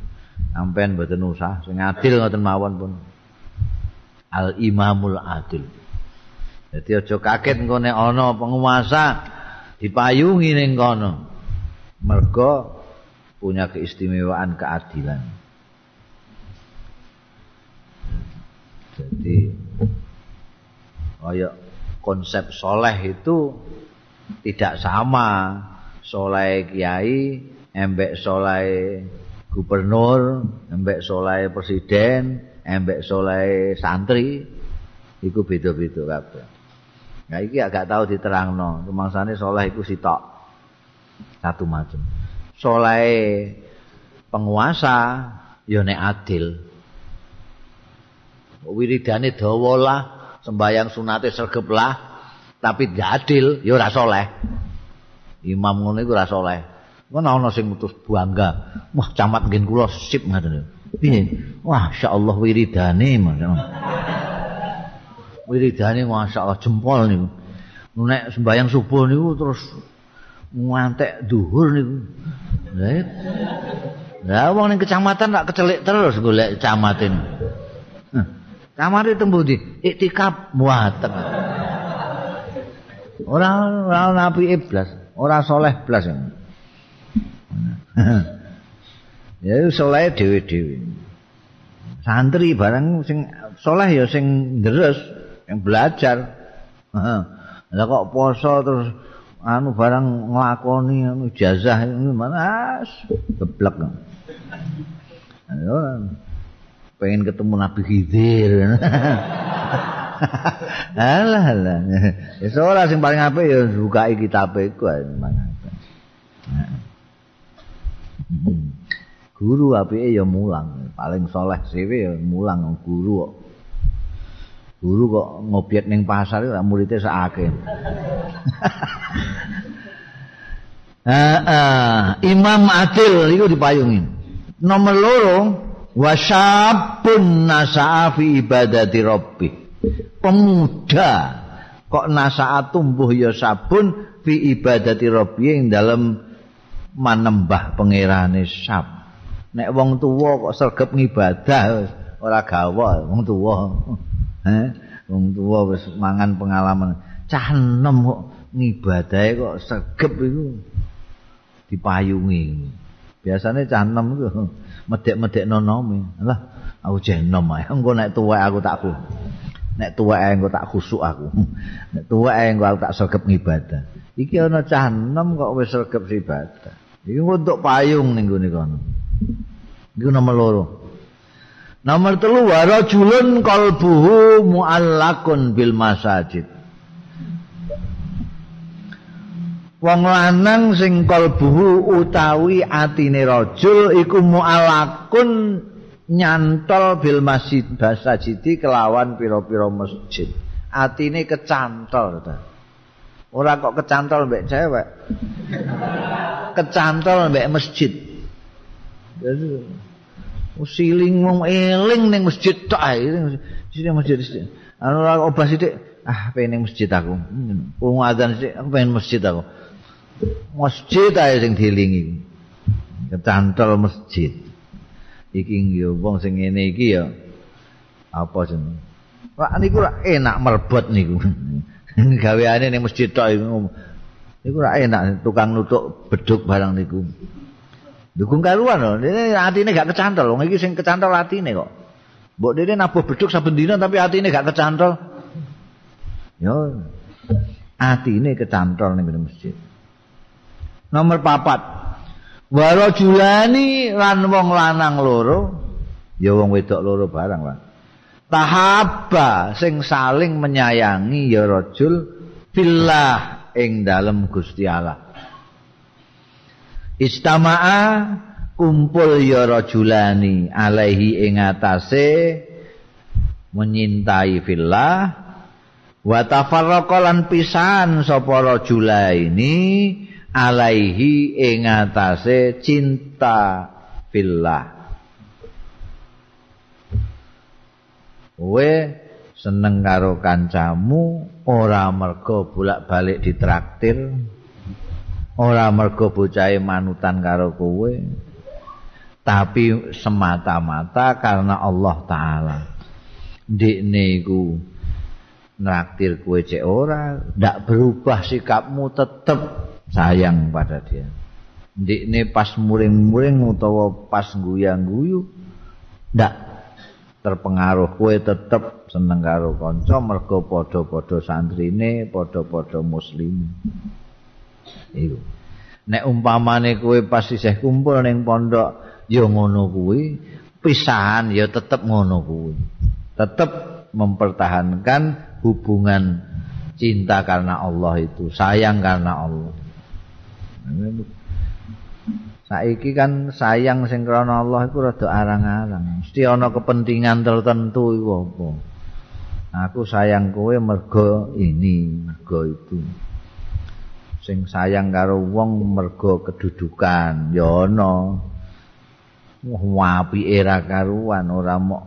A: sampean mboten usah. Sing adil ngoten mawon pun. Al imamul adil. Jadi aja kaget engko nek ana penguasa dipayungi ning kono. Mergo punya keistimewaan keadilan. Jadi kaya konsep soleh itu tidak sama soleh kiai, embek soleh gubernur, embek soleh presiden, embek soleh santri, itu beda-beda kabeh. Nah iki agak tahu diterangno. Rumangsane saleh iku sitok. Satu macam. Saleh penguasa ya nek adil. Wiridane dawa lah, sembayang sunate sregep lah, tapi gak adil ya ora saleh. Imam ngono iku ora saleh. Ngono ana sing mutus bangga. Wah, camat ngen kula sip ngoten. Piye? Wah, insyaallah wiridane masyaallah. wiridane masyaallah jempol niku. Nek sembayang subuh niku terus ngantek duhur niku. Lah wong ning kecamatan tak kecelik terus golek kecamatan. Kamar itu tembu di iktikaf muatek. Ora ora nabi iblas, ora soleh blas. *laughs* ya soleh dhewe-dhewe. Santri barang sing soleh ya sing deres. yang belajar. Lah kok poso terus anu barang nglakoni anu jazah ini mana geblek. Pengen ketemu Nabi Khidir. *laughs* alah alah. Ya ora sing paling apik ya bukai kitab iku Guru apike ya mulang, paling soleh dhewe ya mulang guru kok. Guru kok ngobyek ning pasar ora muridé sakake. Uh, *laughs* imam adil itu dipayungin. Nomor loro wasabun nasa'a fi ibadati rabbi. Pemuda kok nasa'a tumbuh ya sabun fi ibadati rabbi ing dalam manembah pangerane sab. Nek wong tuwa kok sregep ngibadah ora gawa wong tuwa. Heh, wong tuwa wis mangan pengalaman cah enom kok ngibadahe kok sregep iku dipayungi. Biasane cah enom iku *laughs* medek-medek nonome. Lah, aku jek enom ae. Engko nek tuwek aku tak ku. Nek tuwek engko tak khusuk aku. *laughs* Nek tuwek engko aku tak sregep ngibadah. Iki ana cah enom kok wis sregep ibadah. Iki untuk payung ning gone kono. Iku nomor loro. Nomor telu warajulun qalbuhu muallakun bil masajid. wong lanang sing kalbuhu utawi atine rajul iku mu'alakun nyantol bil masjid basajidi kelawan pira-pira masjid. Atine kecantol ta. Ora kok kecantol mbek cewek. Kecantol mbek masjid usiling wong eling ning masjid tok ae sing masjid sing ora obah sithik ah pengen masjid aku wong adzan sithik pengen masjid aku masjid ae sing dilingi kecantol masjid iki yo wong sing ngene iki ya apa jeneng Wah niku ora enak merbot niku. *laughs* Gaweane ning masjid tok iku. Niku ora enak tukang nutuk beduk barang niku. Dukung karuan lho, dene atine gak kecantol. Wong iki sing kecantol atine kok. Mbok dene nabuh beduk saben dina tapi atine gak kecantol. Yo. Atine kecantol ning masjid. Nomor papat. Waro julani lan wong lanang loro. Ya wong wedok loro barang lah. Tahaba sing saling menyayangi ya rajul billah ing dalem Gusti Allah. Istama'a kumpul ya rajulani alaihi ing atase menyintai fillah wa tafarraqa lan pisan sapa rajulaini alaihi ing atase cinta fillah. We seneng karo kancamu ora mergo bolak-balik ditraktir ora mergo bocahe manutan karo kowe tapi semata-mata karena Allah taala ndikne iku nraktir kowe cek ora ndak berubah sikapmu tetep sayang pada dia. Ndikne pas muring-muring utawa pas guyang-guyu ndak terpengaruh kowe tetep seneng karo kanca mergo padha-padha santrine, padha-padha muslim. Iku. Nek umpamane kowe pas isih kumpul ning pondok ya ngono kuwi, pisahan ya tetep ngono kuwi. Tetep mempertahankan hubungan cinta karena Allah itu, sayang karena Allah. Saiki kan sayang sing krana Allah iku rada arang-arang. Mesti ana kepentingan tertentu iku apa. Aku sayang kowe mergo ini, mergo itu. Sing sayang karo wong mergo kedudukan, ya ana. Apike ra karuan ora mok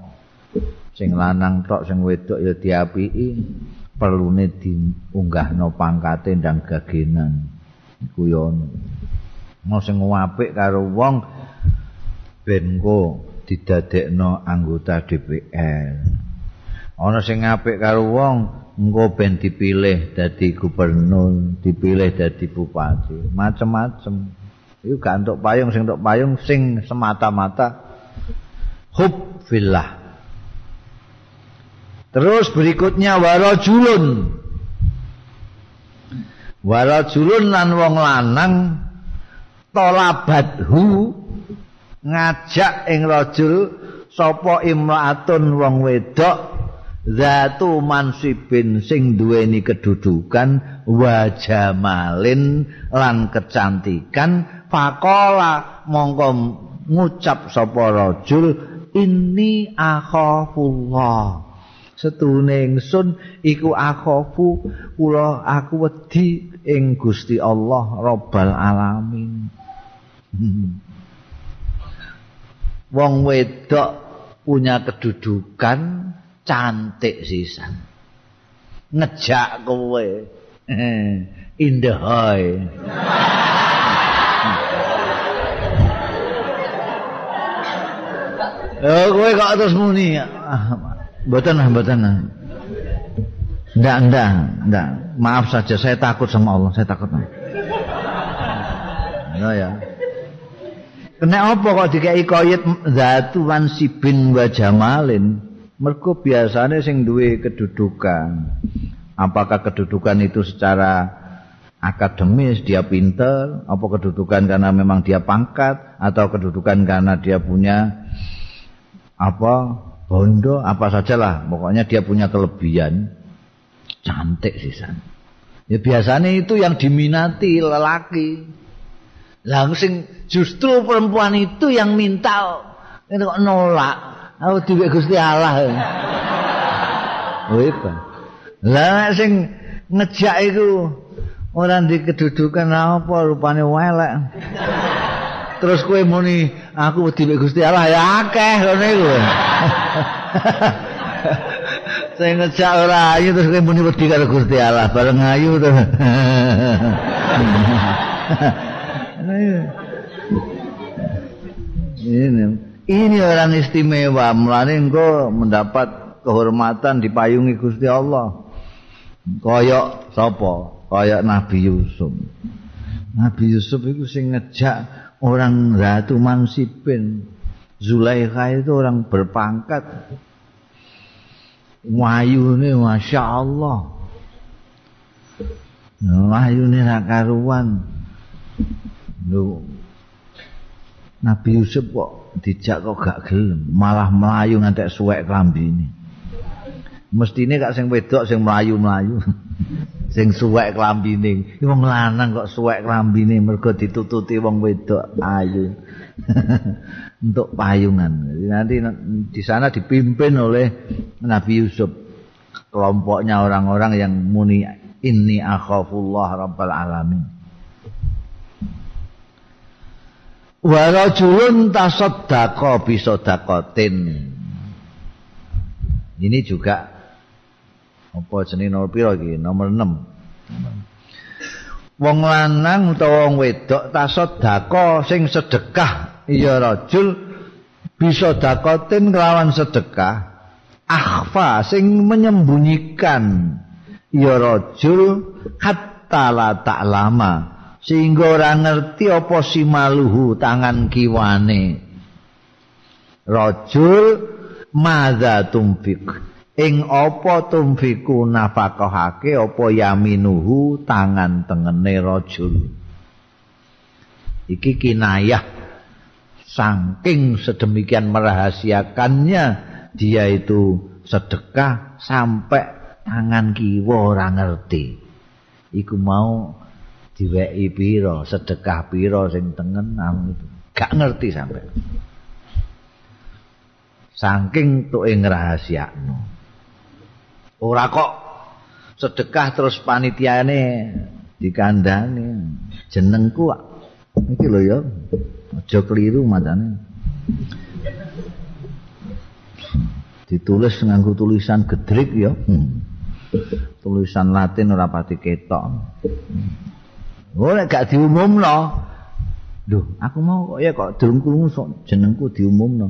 A: sing lanang tok sing wedok ya diapiki, perlune diunggahno pangkate ndang gagenan. iku yo ono sing apik karo wong ben go didadekno anggota DPR ana sing apik karo wong engko ben dipilih dadi gubernur dipilih dadi bupati macem-macem. Iku gak entuk payung sing entuk payung sing semata-mata hub fillah. Terus berikutnya warajulun. Warajulun lan wong lanang tolabadhu ngajak ing rajul sapa imraatun wong wedok zatu mansibin sing duweni kedudukan wajamalin lan kecantikan faqala mongko ngucap sapa rajul inni akhafullah. Setune ingsun iku akhafu kula aku wedi ing Gusti Allah Rabbal Alamin. *laughs* Wong wedok punya kedudukan cantik sisan ngejak kowe in the high Oh, kowe kok terus muni. Mboten, mboten. Ndak, ndak, ndak. Maaf saja saya takut sama Allah, saya takut. Ya ya. Kena apa kok dikai koyit zatu sibin wa jamalin? Mergo biasane sing duwe kedudukan. Apakah kedudukan itu secara akademis dia pinter, apa kedudukan karena memang dia pangkat atau kedudukan karena dia punya apa bondo apa sajalah. Pokoknya dia punya kelebihan. Cantik sih san. Ya biasanya itu yang diminati lelaki. Langsung justru perempuan itu yang minta itu kok nolak aku diwe gusti Allah oh itu lah sing ngejak itu orang di kedudukan apa rupanya welek. Terus kue muni aku wedi Gusti Allah ya akeh ngono iku. Sing ngejak ora ayu terus kue muni wedi karo Gusti Allah bareng ayu to ini ini orang istimewa mulane engko mendapat kehormatan dipayungi Gusti Allah. Koyok sapa? Koyok Nabi Yusuf. Nabi Yusuf itu sing ngejak orang Ratu Mansipin. Zulaikha itu orang berpangkat. Wahyu ini Masya Allah Wahyu ini karuan. Loh. Nabi Yusuf kok dijak kok gak gelem malah melayu ngantek suwek kelambi ini mesti ini gak sing wedok sing melayu melayu *laughs* sing suwek klambine. Wong lanang kok suwek klambine mergo ditututi wong wedok ayu. *laughs* Untuk payungan. Nanti di sana dipimpin oleh Nabi Yusuf. Kelompoknya orang-orang yang muni inni akhafullah rabbal alamin. Wa rajulun tasaddaqa bi Ini juga apa jenenge nomor pira iki? Nomor 6 wong lanang utawa wong wedok tasedako sing sedekah. Ya rajul bisa dakotin kelawan sedekah. Akhfa sing menyembunyikan. Ya rajul hatta la ta'lama sehingga ora ngerti apa si maluhu tangan kiwane. Rajul madza tumfik ing apa tumfiku nafakahake apa yaminuhu tangan tengene rajul. Iki kinayah. Saking sedemikian merahasiakannya dia itu sedekah sampai tangan kiwa ora ngerti. Iku mau diweki pira sedekah pira sing tengen itu. Gak ngerti sampai saking tuke ngrahasiakno. Ora kok sedekah terus panitiane dikandani jenengku iki lho ya aja keliru macane ditulis nganggo tulisan gedrik ya. Hmm. tulisan latin ora pati ketok nek gak diumumno Duh, aku mau kok ya kok durung krungu jenengku diumumno.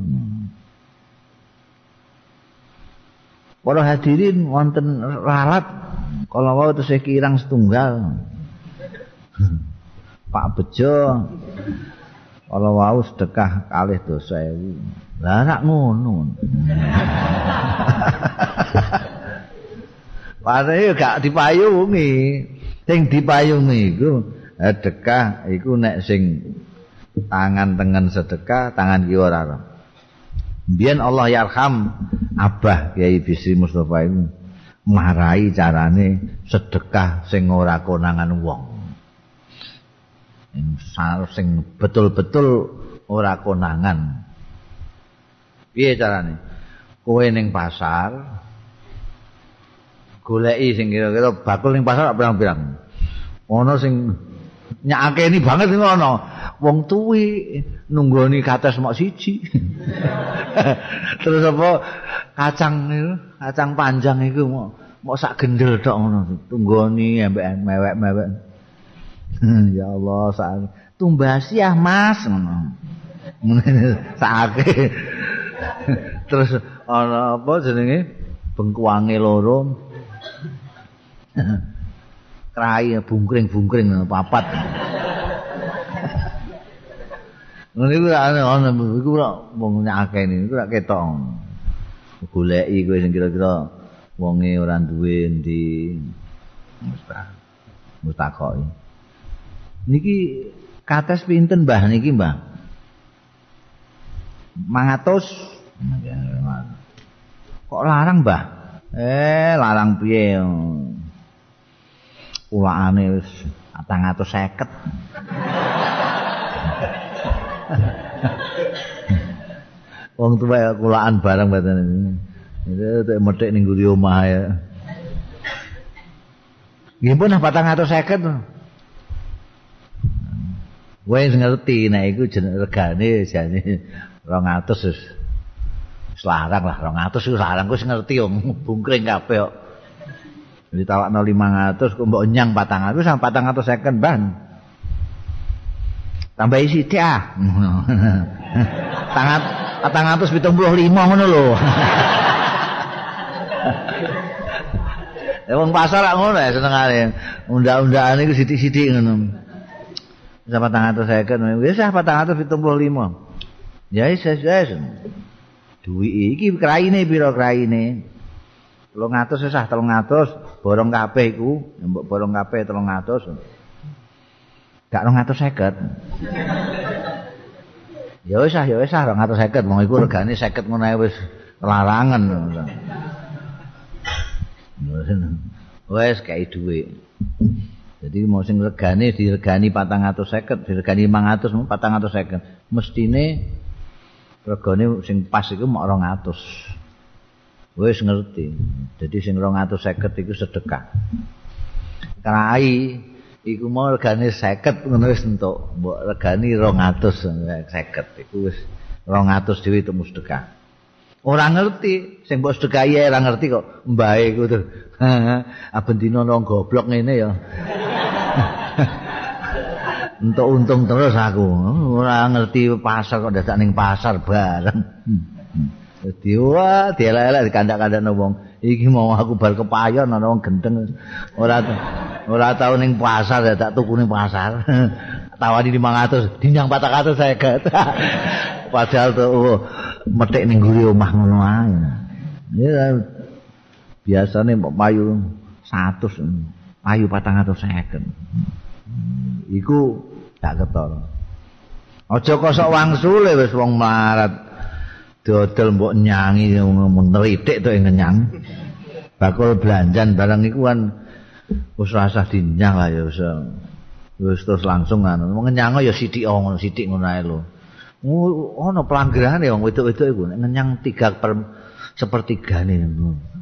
A: Para hadirin wonten ralat kalau wau terus kirang setunggal. *laughs* Pak Bejo kalau wau sedekah kalih dosa ewu. Lah rak ngono. *laughs* Padahal gak dipayungi. Sing dipayungi iku sedekah iku nek sing tangan tengen sedekah, tangan kiwa ora. Biyen Allah yarham Abah Kiai Bisri Mustafa itu marai carane sedekah sing ora konangan wong. Sing betul-betul ora konangan. Piye carane? Kowe ning pasar goleki sing kira-kira bakul ning pasar pirang-pirang. Ana sing nyakeni banget ngono. Wong tuwi nunggoni kates mok siji. *laughs* Terus apa kacang itu, kacang panjang itu mau mau sak gendel tok ngono. Tunggoni ambek mewek-mewek. *laughs* ya Allah, sak tumbasi ah Mas ngono. *laughs* Sakake. Terus ana apa jenenge? Bengkuange loro. Krai bungkring-bungkring papat. Ngene iku ana ana iku ora wong nyakeni iku ora ketok. Goleki kowe sing kira-kira wonge ora duwe ndi mustakoki. Niki kates pinten Mbah niki Mbah? 500 Kok larang Mbah? Eh larang piye? Ulaane wis 450. Wong tuwa kulaan barang badan ini. Itu tak medek ning guri omah ya. Nggih pun 450. Wes ngerti nek iku jeneng regane jane 200 wis. Larang lah 200 wis larang wis ngerti wong bungkring kabeh kok. Ditawakno 500 kok mbok nyang 400 sampe 450 ban. tambah isi dia *laughs* tangan tangan atas pitung puluh lima ngono lo Emang *laughs* pasar lah ngono ya seneng ngono. Tangan atas saya kan biasa apa tangan atas pitung puluh lima. Ya saya saya duwi iki kraine pira kraine telung atus sesah telung borong kabeh iku. Mbok borong kabeh telung atus. Gak rong atus seket. Ya wis ah ya wis ah rong atus seket. Wong iku regane seket ngono wis larangan. Wis kayak duit jadi mau sing regane diregani patang atus seket diregani lima atus patang atus seket. Mestine regane sing pas iku mau rong atus wis ngerti. Jadi sing rong atus seket iku sedekah. Kerai iku mau regane 50 ngono wis entuk. Mbok regani 200 50 iku wis 200 dhewe itu sedekah. Ora ngerti. Sing mbok sedekahi ora ngerti kok mbae iku tuh. *laughs* Abendina nang goblok ngene ya. *laughs* Entuk untung terus aku. Ora ngerti pasar kok dadak ning pasar bareng *laughs* dadi wah dielek-elek dikandak-kandakno wong. Iki mau aku bar kepayon ana wong gendeng. Ora ora tau ning pasar ya tak tuku ning pasar. *laughs* Tawani 500 dinyang 400 saya gak. *laughs* Padahal tuh oh, metik ning guri omah ngono ae. Ya biasane mbok payu 100 payu 450 iku gak ketor. Aja kosok wangsule wis wong melarat dodol mbok nyangi meneritik to ngenyang. Bakul belanjan barang iku kan wis rasah dinyang lah ya wis wis terus langsung kan. Ngenyang ya sithik ngono sithik ngono ae lho. Ono pelanggaran ya wong wedok-wedok iku ngenyang tiga per sepertigane.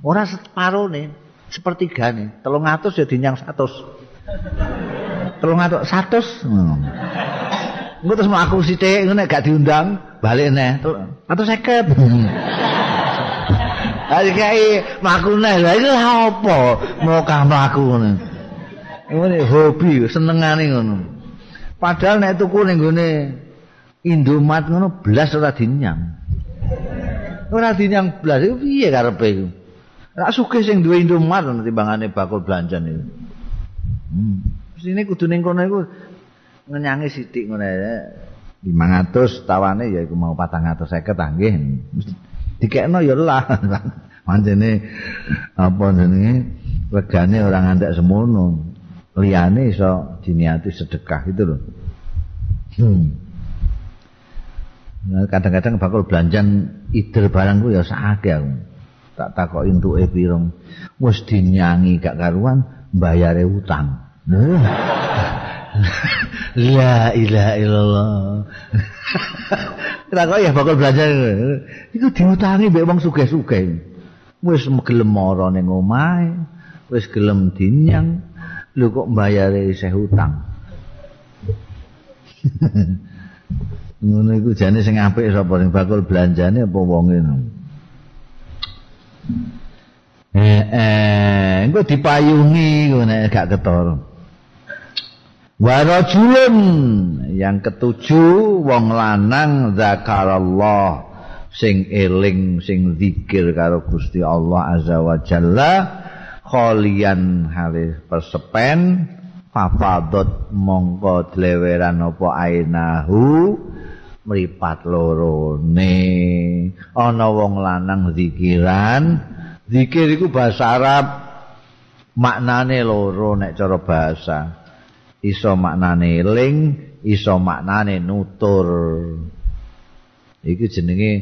A: Ora separone sepertigane. 300 ya dinyang 100 300 100 Engko terus mau aku sithik ngene gak diundang, balik neh. Atau seket. *laughs* Ayo kai mlaku neh. Lah iki apa? Mau kamar aku ngene. Hobi, senengane ngono. Padahal nek tuku ning gone Indomat ngono blas ora dinyang. Ora dinyang blas iku piye karepe iku? Rak sugih sing duwe Indomat timbangane bakul belanjan iku. Hmm. Sini kudu ning kono iku ngenyangi sithik ngene. 500 tawane ya mau 450 nggih dikekno ya lah. *laughs* Manjene apa jenenge? Regane ora ngantek semono. Liyane iso diniati sedekah itu loh hmm. kadang-kadang bakal belanjan ider barang ku ya sakake aku. Tak takok entuke pirang. Wis dinyangi gak karuan bayare utang La ilaha illallah. Kira kok ya bakal belajar. Iku diutangi mbek wong sugih-sugih. Wis gelem mara ning omahe, wis gelem dinyang lho kok mbayare isih hutang ngono iku jane sing apik sapa sing bakul belanjane apa wonge eh eh engko dipayungi ngono gak ketara Warajulun yang ketujuh wong lanang zakarallah sing eling sing zikir karo Gusti Allah azza wa jalla kholian halis persepen fafadot mongko dleweran apa ainahu mripat loro ne ana wong lanang zikiran zikir iku bahasa Arab maknane loro nek cara bahasa iso maknane eling iso maknane nutur. Iki jenenge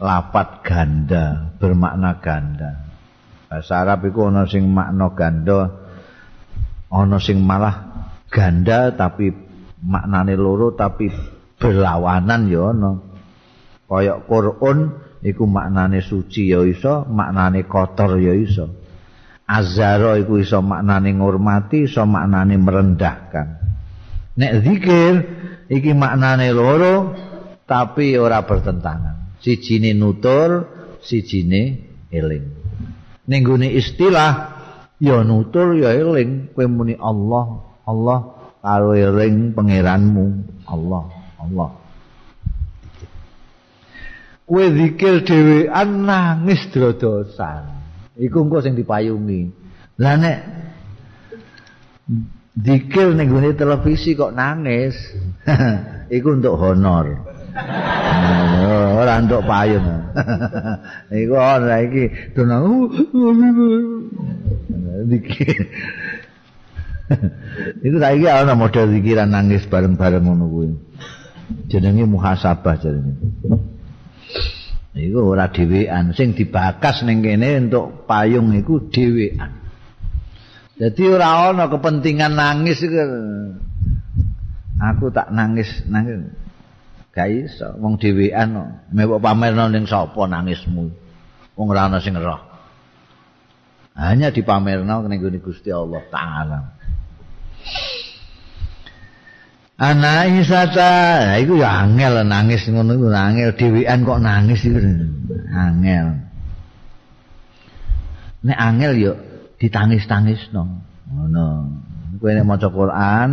A: lapat ganda bermakna ganda. Bahasa Arab iku ana sing makna ganda ana sing malah ganda tapi maknane loro tapi berlawanan ya ana. Kaya Quran iku maknane suci ya iso maknane kotor ya iso azara iku iso maknane ngurmati iso maknane merendahkan. Nek zikir iki maknane loro tapi ora bertentangan. Sijine nutur sijine eling. Ning istilah ya nutur ya eling. Kowe muni Allah Allah karo eling pangeranmu. Allah Allah. Kowe zikir dhewean nangis drodosan iku engko sing dipayungi lah nek zikir ning gone televisi kok nangis *laughs* iku untuk honor *laughs* ora entuk payung. *laughs* Iku ora iki donang. Iku saiki ana model pikiran nangis bareng-bareng ngono kuwi. Jenenge muhasabah jenenge. Iku ora dhewean, sing dibakas ning kene untuk payung iku dhewean. Jadi ora ana kepentingan nangis iku. Aku tak nangis nangis. gak iso wong dhewean mewok pamerno ning sapa nangismu wong ora ana sing roh hanya dipamerno ning Gusti Allah taala Ana isata, iku ya angel nangis ngono iku angel dhewean kok nangis iku angel. Nek angel yo ditangis-tangisno. Ngono. Kowe nek maca Quran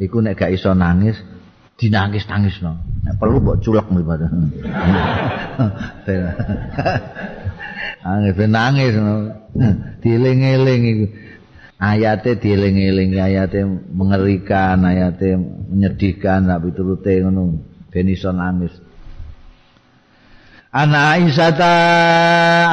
A: iku nek gak iso nangis dinangis-nangisno. Nek perlu mbok culek mripate. Angger *laughs* nangis dieling-eling iku. Ayate dieling-eling, ayate mengerikan, ayate menyedihkan, tapi turute ngono ben iso nangis. Ana Aisyata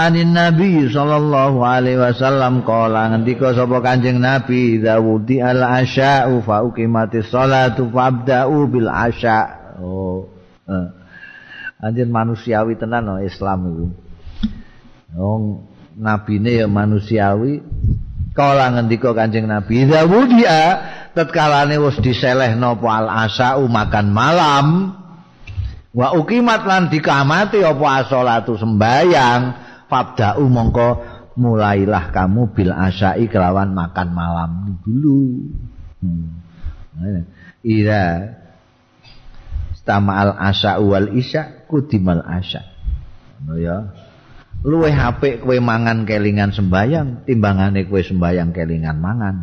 A: anin Nabi sallallahu alaihi wasallam kala ngendika sapa Kanjeng Nabi dawudi al asya'u fa uqimatis salatu fabda'u bil asya. Oh. Eh. Anjen manusiawi tenan no Islam iku. Wong nabine ya manusiawi. Kala ngendika Kanjeng Nabi dawudi a tatkalane wis diselehno al asya'u makan malam. wa ukimat lan dikamati apa asolatu sembayang. Fabda'u mongko mulailah kamu bil asyai kelawan makan malam dulu. Hmm. ira stama al asya wal isya kudimal asya no ya luwe HP kowe mangan kelingan sembayang timbangane kowe sembayang kelingan mangan.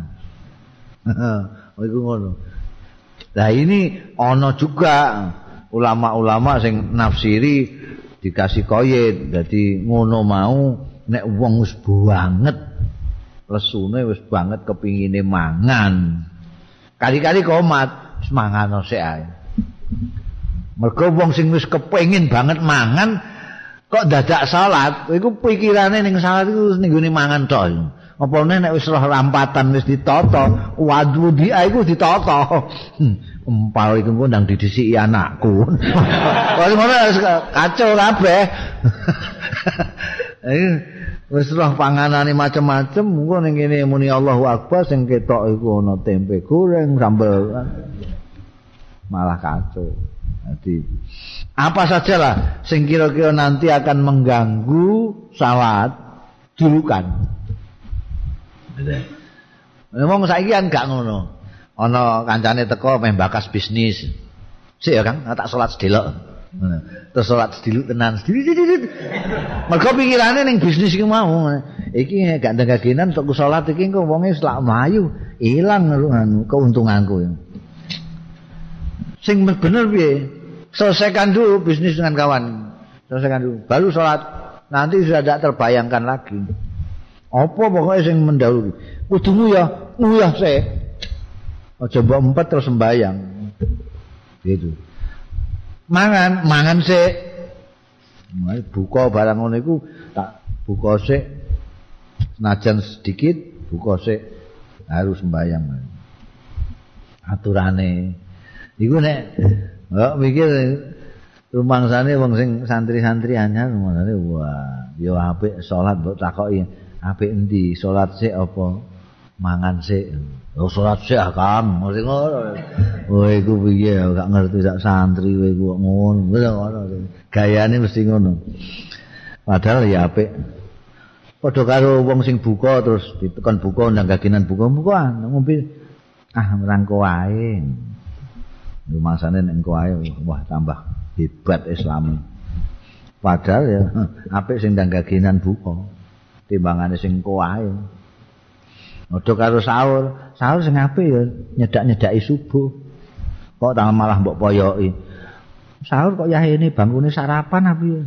A: *laughs* Iku ngono. Lah ini ono juga ulama-ulama sing nafsiri dikasih koyet jadi ngono mau nek wong wis banget lesune wis banget kepingine mangan. Kali-kali komat semangat sik ae. Mergo wong sing wis kepengin banget mangan kok dadak salat iku pikirane ning salat iku ning mangan tok apa nek wis roh rampatan wis ditata waduh dia iku ditata empal iku ndang didisiki anakku. *laughs* Wis ngono kacau kabeh. *laughs* Wis roh panganane macem-macem, engko ning kene muni Allahu Akbar sing ketok iku ana tempe goreng, sambel. Malah kacau. Jadi apa sajalah sing kira-kira nanti akan mengganggu salat dulukan. Ngomong saiki kan gak ngono. Ana kancane teko meh bisnis. Sik ya Kang, tak salat sedelok. Terus salat sediluk tenan. Mergo pikirane ning bisnis iki mau. Iki gak ndagagenan untuk salat iki engko wonge selak mlayu, ilang anu keuntunganku. Sing bener piye? Selesaikan dulu bisnis dengan kawan. Selesaikan dulu. Baru salat. Nanti sudah tidak terbayangkan lagi. Apa pokoknya sing mendahului. Kudumu ya sik. Aja mbok empat terus sembayang. Gitu. Mangan, mangan. Mulai buka barang ngono iku tak buka sik. Senajan sedikit buka sik harus sembayang. Aturane. Iku nek kok mikir rumangsane wong sing santri-santri anyar rumangsane wah ya apik salat mbok takoki. Apik endi? Salat sik apa? Mangan sik. Oh salat sik akam mesti ngono. Oh iku piye? Gak ngerti sak santri kowe iku ngono. Ngono. Gayane mesti ngono. Padahal ya apik. Padha karo wong sing buka terus ditekan buka ndang gaginan buka buka ngombe ah merangko wae rumasane nek engko ae wah tambah hebat Islam padahal ya *laughs* apik sing ndang gaginan buka timbangane sing kuwae. Ojo karo sahur, sahur sing apik ya nyedak-nyedaki subuh. Kok tangan malah mbok poyoki. Sahur kok ya ini bangkune sarapan apa ya?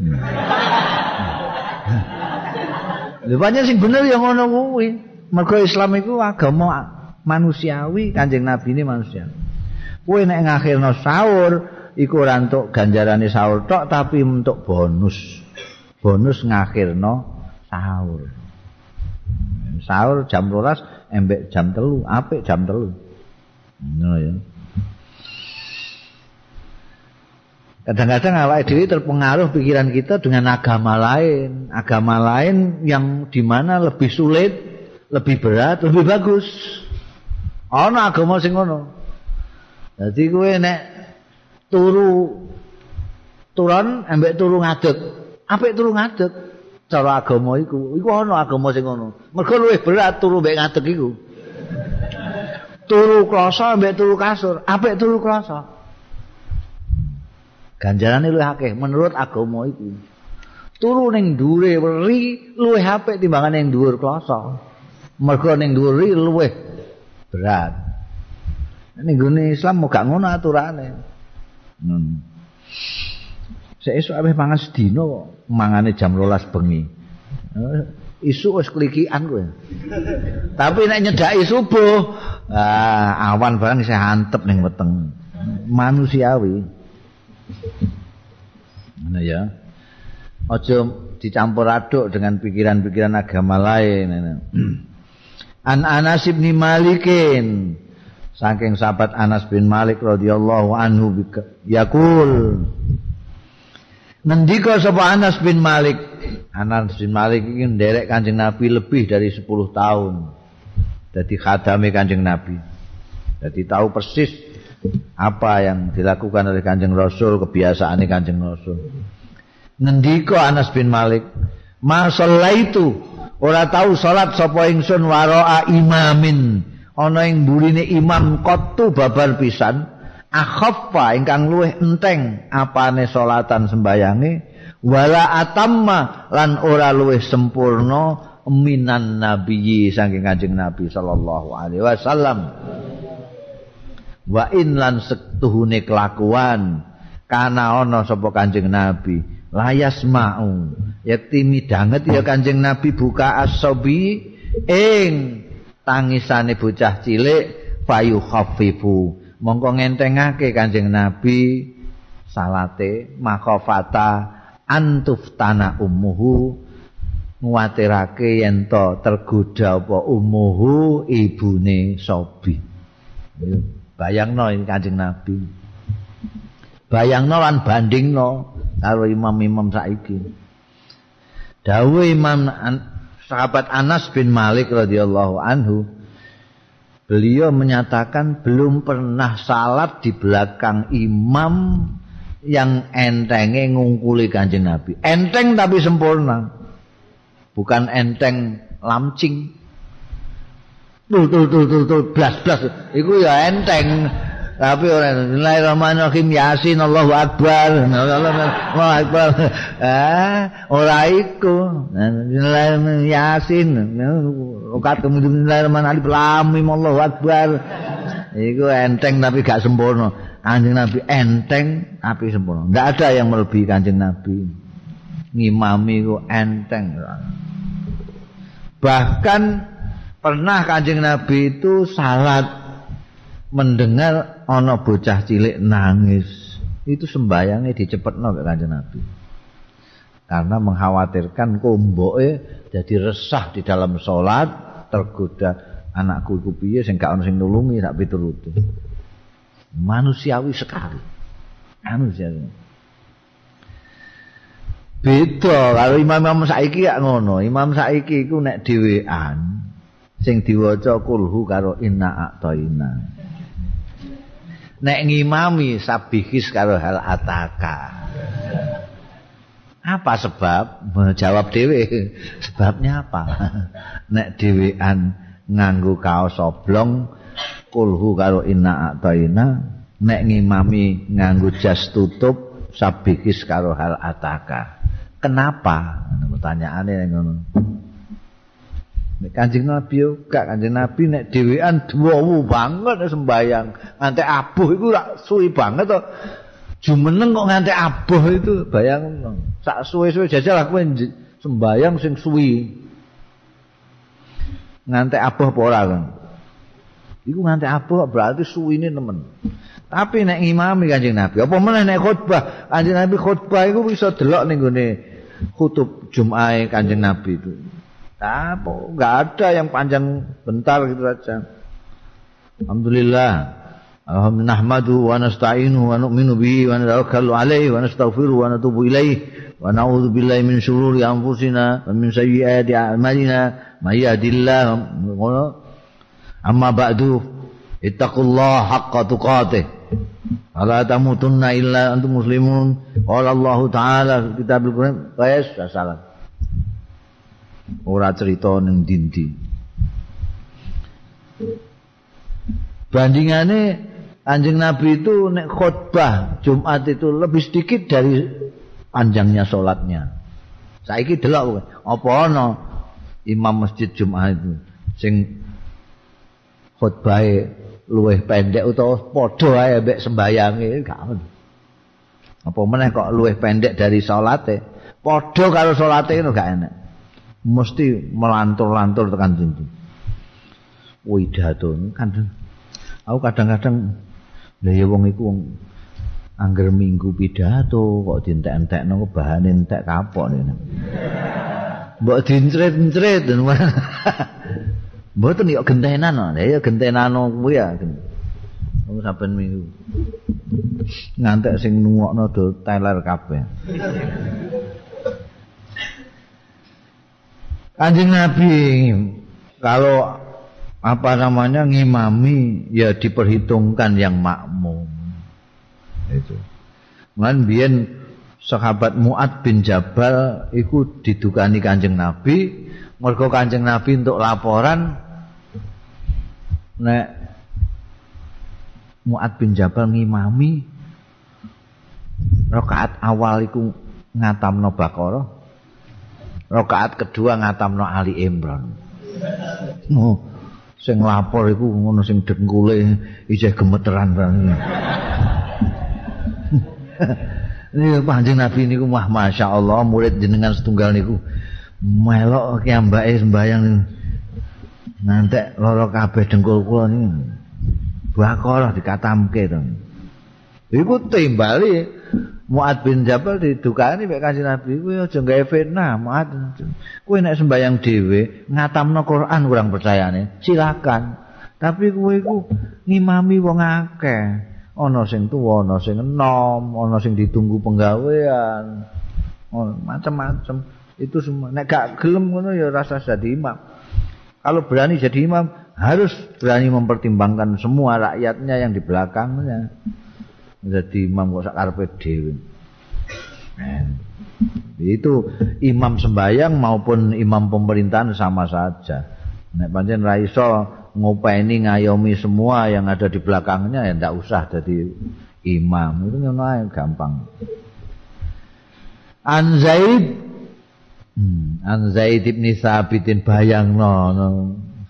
A: *laughs* Pancen sing bener ya ngono kuwi. Mergo Islam iku agama manusiawi, Kanjeng Nabi ini manusia. Kowe nek ngakhirno sahur iku ora entuk ganjarane sahur tok tapi untuk bonus. Bonus ngakhirno sahur. Sahur jam 12 embek jam telu, apik jam telu. Ngono ya. Kadang-kadang awake dhewe terpengaruh pikiran kita dengan agama lain, agama lain yang dimana lebih sulit, lebih berat, lebih bagus. Ana agama sing ngono. Dadi kowe nek turu turun embek turu ngadeg, apik turu ngadeg. cara agama iku. Iku ana agama sing ngono. Mergo luwih berat turu mbek ngadeg iku. Turu krasa mbek turu kasur. Apik turu krasa. Ganjarane luwih akeh menurut agama iku. Turu ning dhuwure weri luwih apik timbangane ning dhuwur krasa. Mergo ning dhuwur luwih berat ning gone Islam mau gak ngono aturane hmm. Sesuk ape mangan sedina kok mangane jam 12 bengi. Eh, isu wis klikian kowe. Tapi nek nyedaki subuh, ah, awan barang isih antep ning weteng. Manusiawi. Mana ya? Aja dicampur aduk dengan pikiran-pikiran agama lain. An Anas bin Malikin saking sahabat Anas bin Malik radhiyallahu anhu yakul Ngendika sapa Anas bin Malik. Anas bin Malik iki nderek Kanjeng Nabi lebih dari 10 tahun. Jadi khadame Kanjeng Nabi. Jadi tahu persis apa yang dilakukan oleh Kanjeng Rasul, kebiasaane Kanjeng Rasul. Ngendika Anas bin Malik, "Ma itu ora tahu salat sapa ingsun waraa imamin." Ana ing burine imam qattu babar pisan akhaffa ingkang luwih enteng apane salatan sembayange wala atamma lan ora luwih sempurna minan nabiyyi saking kanjeng nabi sallallahu alaihi wasallam. Wa in lan setuhune kelakuan kana ana sapa kanjeng nabi? Layas mau yakti midanget ya kanjeng nabi buka asobi ing tangisane bocah cilik fayu khafifu. Mongko ngentengake Kanjeng Nabi. Salate makhafata antuf tanah ummuhu. Nguatirake yen to tergoda apa ummuhu ibune sobi. Bayangno ini Kanjeng Nabi. Bayangno lan bandingno karo imam-imam saiki. Dawuh imam sahabat Anas bin Malik radhiyallahu anhu beliau menyatakan belum pernah salat di belakang imam yang entenge ngungkuli kanjeng Nabi. Enteng tapi sempurna. Bukan enteng lamcing. tul tul tul tul blas blas iku ya enteng tapi ora Bismillahirrahmanirrahim Yasin Allahu Akbar. Allahu Akbar. Ah ora iku. Bismillahirrahmanirrahim Yasin. Ukat kemudian Bismillahirrahmanirrahim Lam Allahu Akbar. Iku enteng tapi gak sempurna. Kanjeng Nabi enteng tapi sempurna. Ndak ada yang melebihi Kanjeng Nabi. Ngimami ku enteng. Bahkan pernah Kanjeng Nabi itu salat mendengar ana bocah cilik nangis itu sembayangnya dicepetno mek Kanjeng Nabi. Karena mengkhawatirkan komboke jadi resah di dalam salat tergoda anakku iku piye sing gak ono sing nulungi tak pituruti manusiawi sekali. Manusiawi. Beda kalau imam-imam saiki ya ngono. Imam saiki iku nek dhewean sing diwaca kulhu karo inna a'taina nek ngimami sabihis karo hal ataka. Apa sebab? Menjawab dhewe. *laughs* Sebabnya apa? *laughs* nek dhewean nganggo kaos oblong kulhu karo inna ataina, nek ngimami nganggo jas tutup sabihis karo hal ataka. Kenapa? Pertanyaannya ngono. Kanjeng Nabi yo gak Kanjeng Nabi nek dhewean duwu banget sembayang. Nganti abuh iku rak suwi banget to. Jumeneng kok nganti abuh itu bayang sak suwe-suwe jajal aku sembayang sing suwi. Nganti abuh apa ora kan? Iku nganti abuh berarti suwine nemen. Tapi nek ngimami Kanjeng Nabi, apa meneh nek khutbah, Kanjeng Nabi khutbah iku bisa delok ning gone khutub Jumat Kanjeng Nabi itu. Apa? Enggak ada yang panjang bentar gitu saja. Alhamdulillah. Alhamdulillah nahmadu wa nasta'inu wa nu'minu bihi wa natawakkalu alaihi wa nastaghfiru wa natubu ilaihi wa na'udzu billahi min shururi anfusina wa min sayyiati a'malina. May yahdihillahu amma ba'du. Ittaqullaha haqqa tuqatih. Ala tamutunna illa antum muslimun. Qala Allah taala kitabul Quran wa salam ora cerita ning dindi bandingane Anjing Nabi itu nek khutbah Jumat itu lebih sedikit dari panjangnya sholatnya. Saiki delok apa ana imam masjid Jumat itu sing khutbahe luwih pendek utawa padha ae mbek sembayange gak ono. Apa meneh kok luwih pendek dari salate? Padha karo salate ngono gak enak. Mesti melantur-lantur tekan dindi. Widato kan aku kadang-kadang lha ya wong iku wong angger minggu pidato kok dientek-entekno bahan entek kapok ngene. Mbok dincret-ncret *laughs* Mboten yo gentenan lho, ya gentenan kuwi ya. Wong saben minggu. Ngantek sing nungokno do teler kabeh. Kanjeng Nabi kalau apa namanya ngimami ya diperhitungkan yang makmum. Itu. Mulan biyen sahabat Muad bin Jabal iku didukani Kanjeng Nabi, mergo Kanjeng Nabi untuk laporan nek Muad bin Jabal ngimami rakaat awal iku ngatamno Baqarah rakaat kedua ngatamno Ali Imran. Oh, sing lapor iku ngono sing dengkule isih gemeteran. Ini panjang Nabi niku wah masya Allah murid jenengan setunggal niku melok kiambake sembayang nanti loro kabeh dengkul kula niku bakal dikatamke to. Iku timbali Muad bin Jabal didukani mek Kanjeng Nabi kuwi aja gawe fitnah Muad. Kuwi nek sembayang dhewe ngatamno Quran kurang percayane, silakan. Tapi kuwi ku ngimami wong akeh. Ana sing tuwa, ana sing enom, ana sing ditunggu penggawean. Oh, macam-macam. Itu semua. Nek gak gelem ngono ya rasa jadi imam. Kalau berani jadi imam harus berani mempertimbangkan semua rakyatnya yang di belakangnya. Jadi imam kok sak karepe dhewe. Itu imam sembayang maupun imam pemerintahan sama saja. Nek pancen ra iso ngopeni ngayomi semua yang ada di belakangnya ya ndak usah jadi imam itu memang gampang An Zaid hmm, An Zaid ibn Sabitin bayang no, no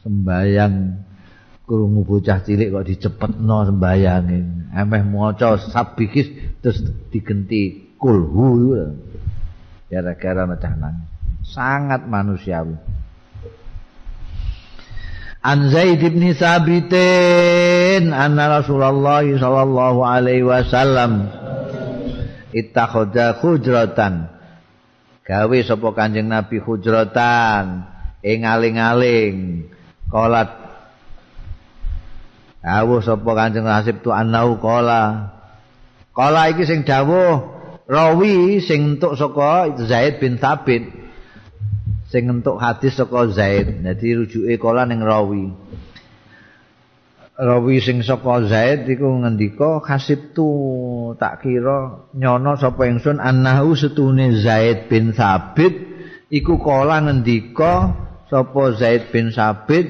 A: sembayang krungu bocah cilik kok dicepetno sembayange emeh maca sabikis terus digenti kulhu. Gara-gara mecah sangat manusiawi. An Zaid bin Sabitin anna Rasulullah sallallahu alaihi wasallam ittakhadha hujratan. Gawe sapa Kanjeng Nabi hujratan ing aling-aling. Kolat awuh sapa Kanjeng Nasib tu anau kola kola iki sing dawuh rawi sing entuk saka Zaid bin Sabit sing entuk hadis saka Zaid. Dadi rujuke kala ning rawi. Rawi sing saka Zaid iku ngendika kasib tu tak kira nyono sapa ingsun annahu setune Zaid bin Sabit iku kala ngendika sapa Zaid bin Sabit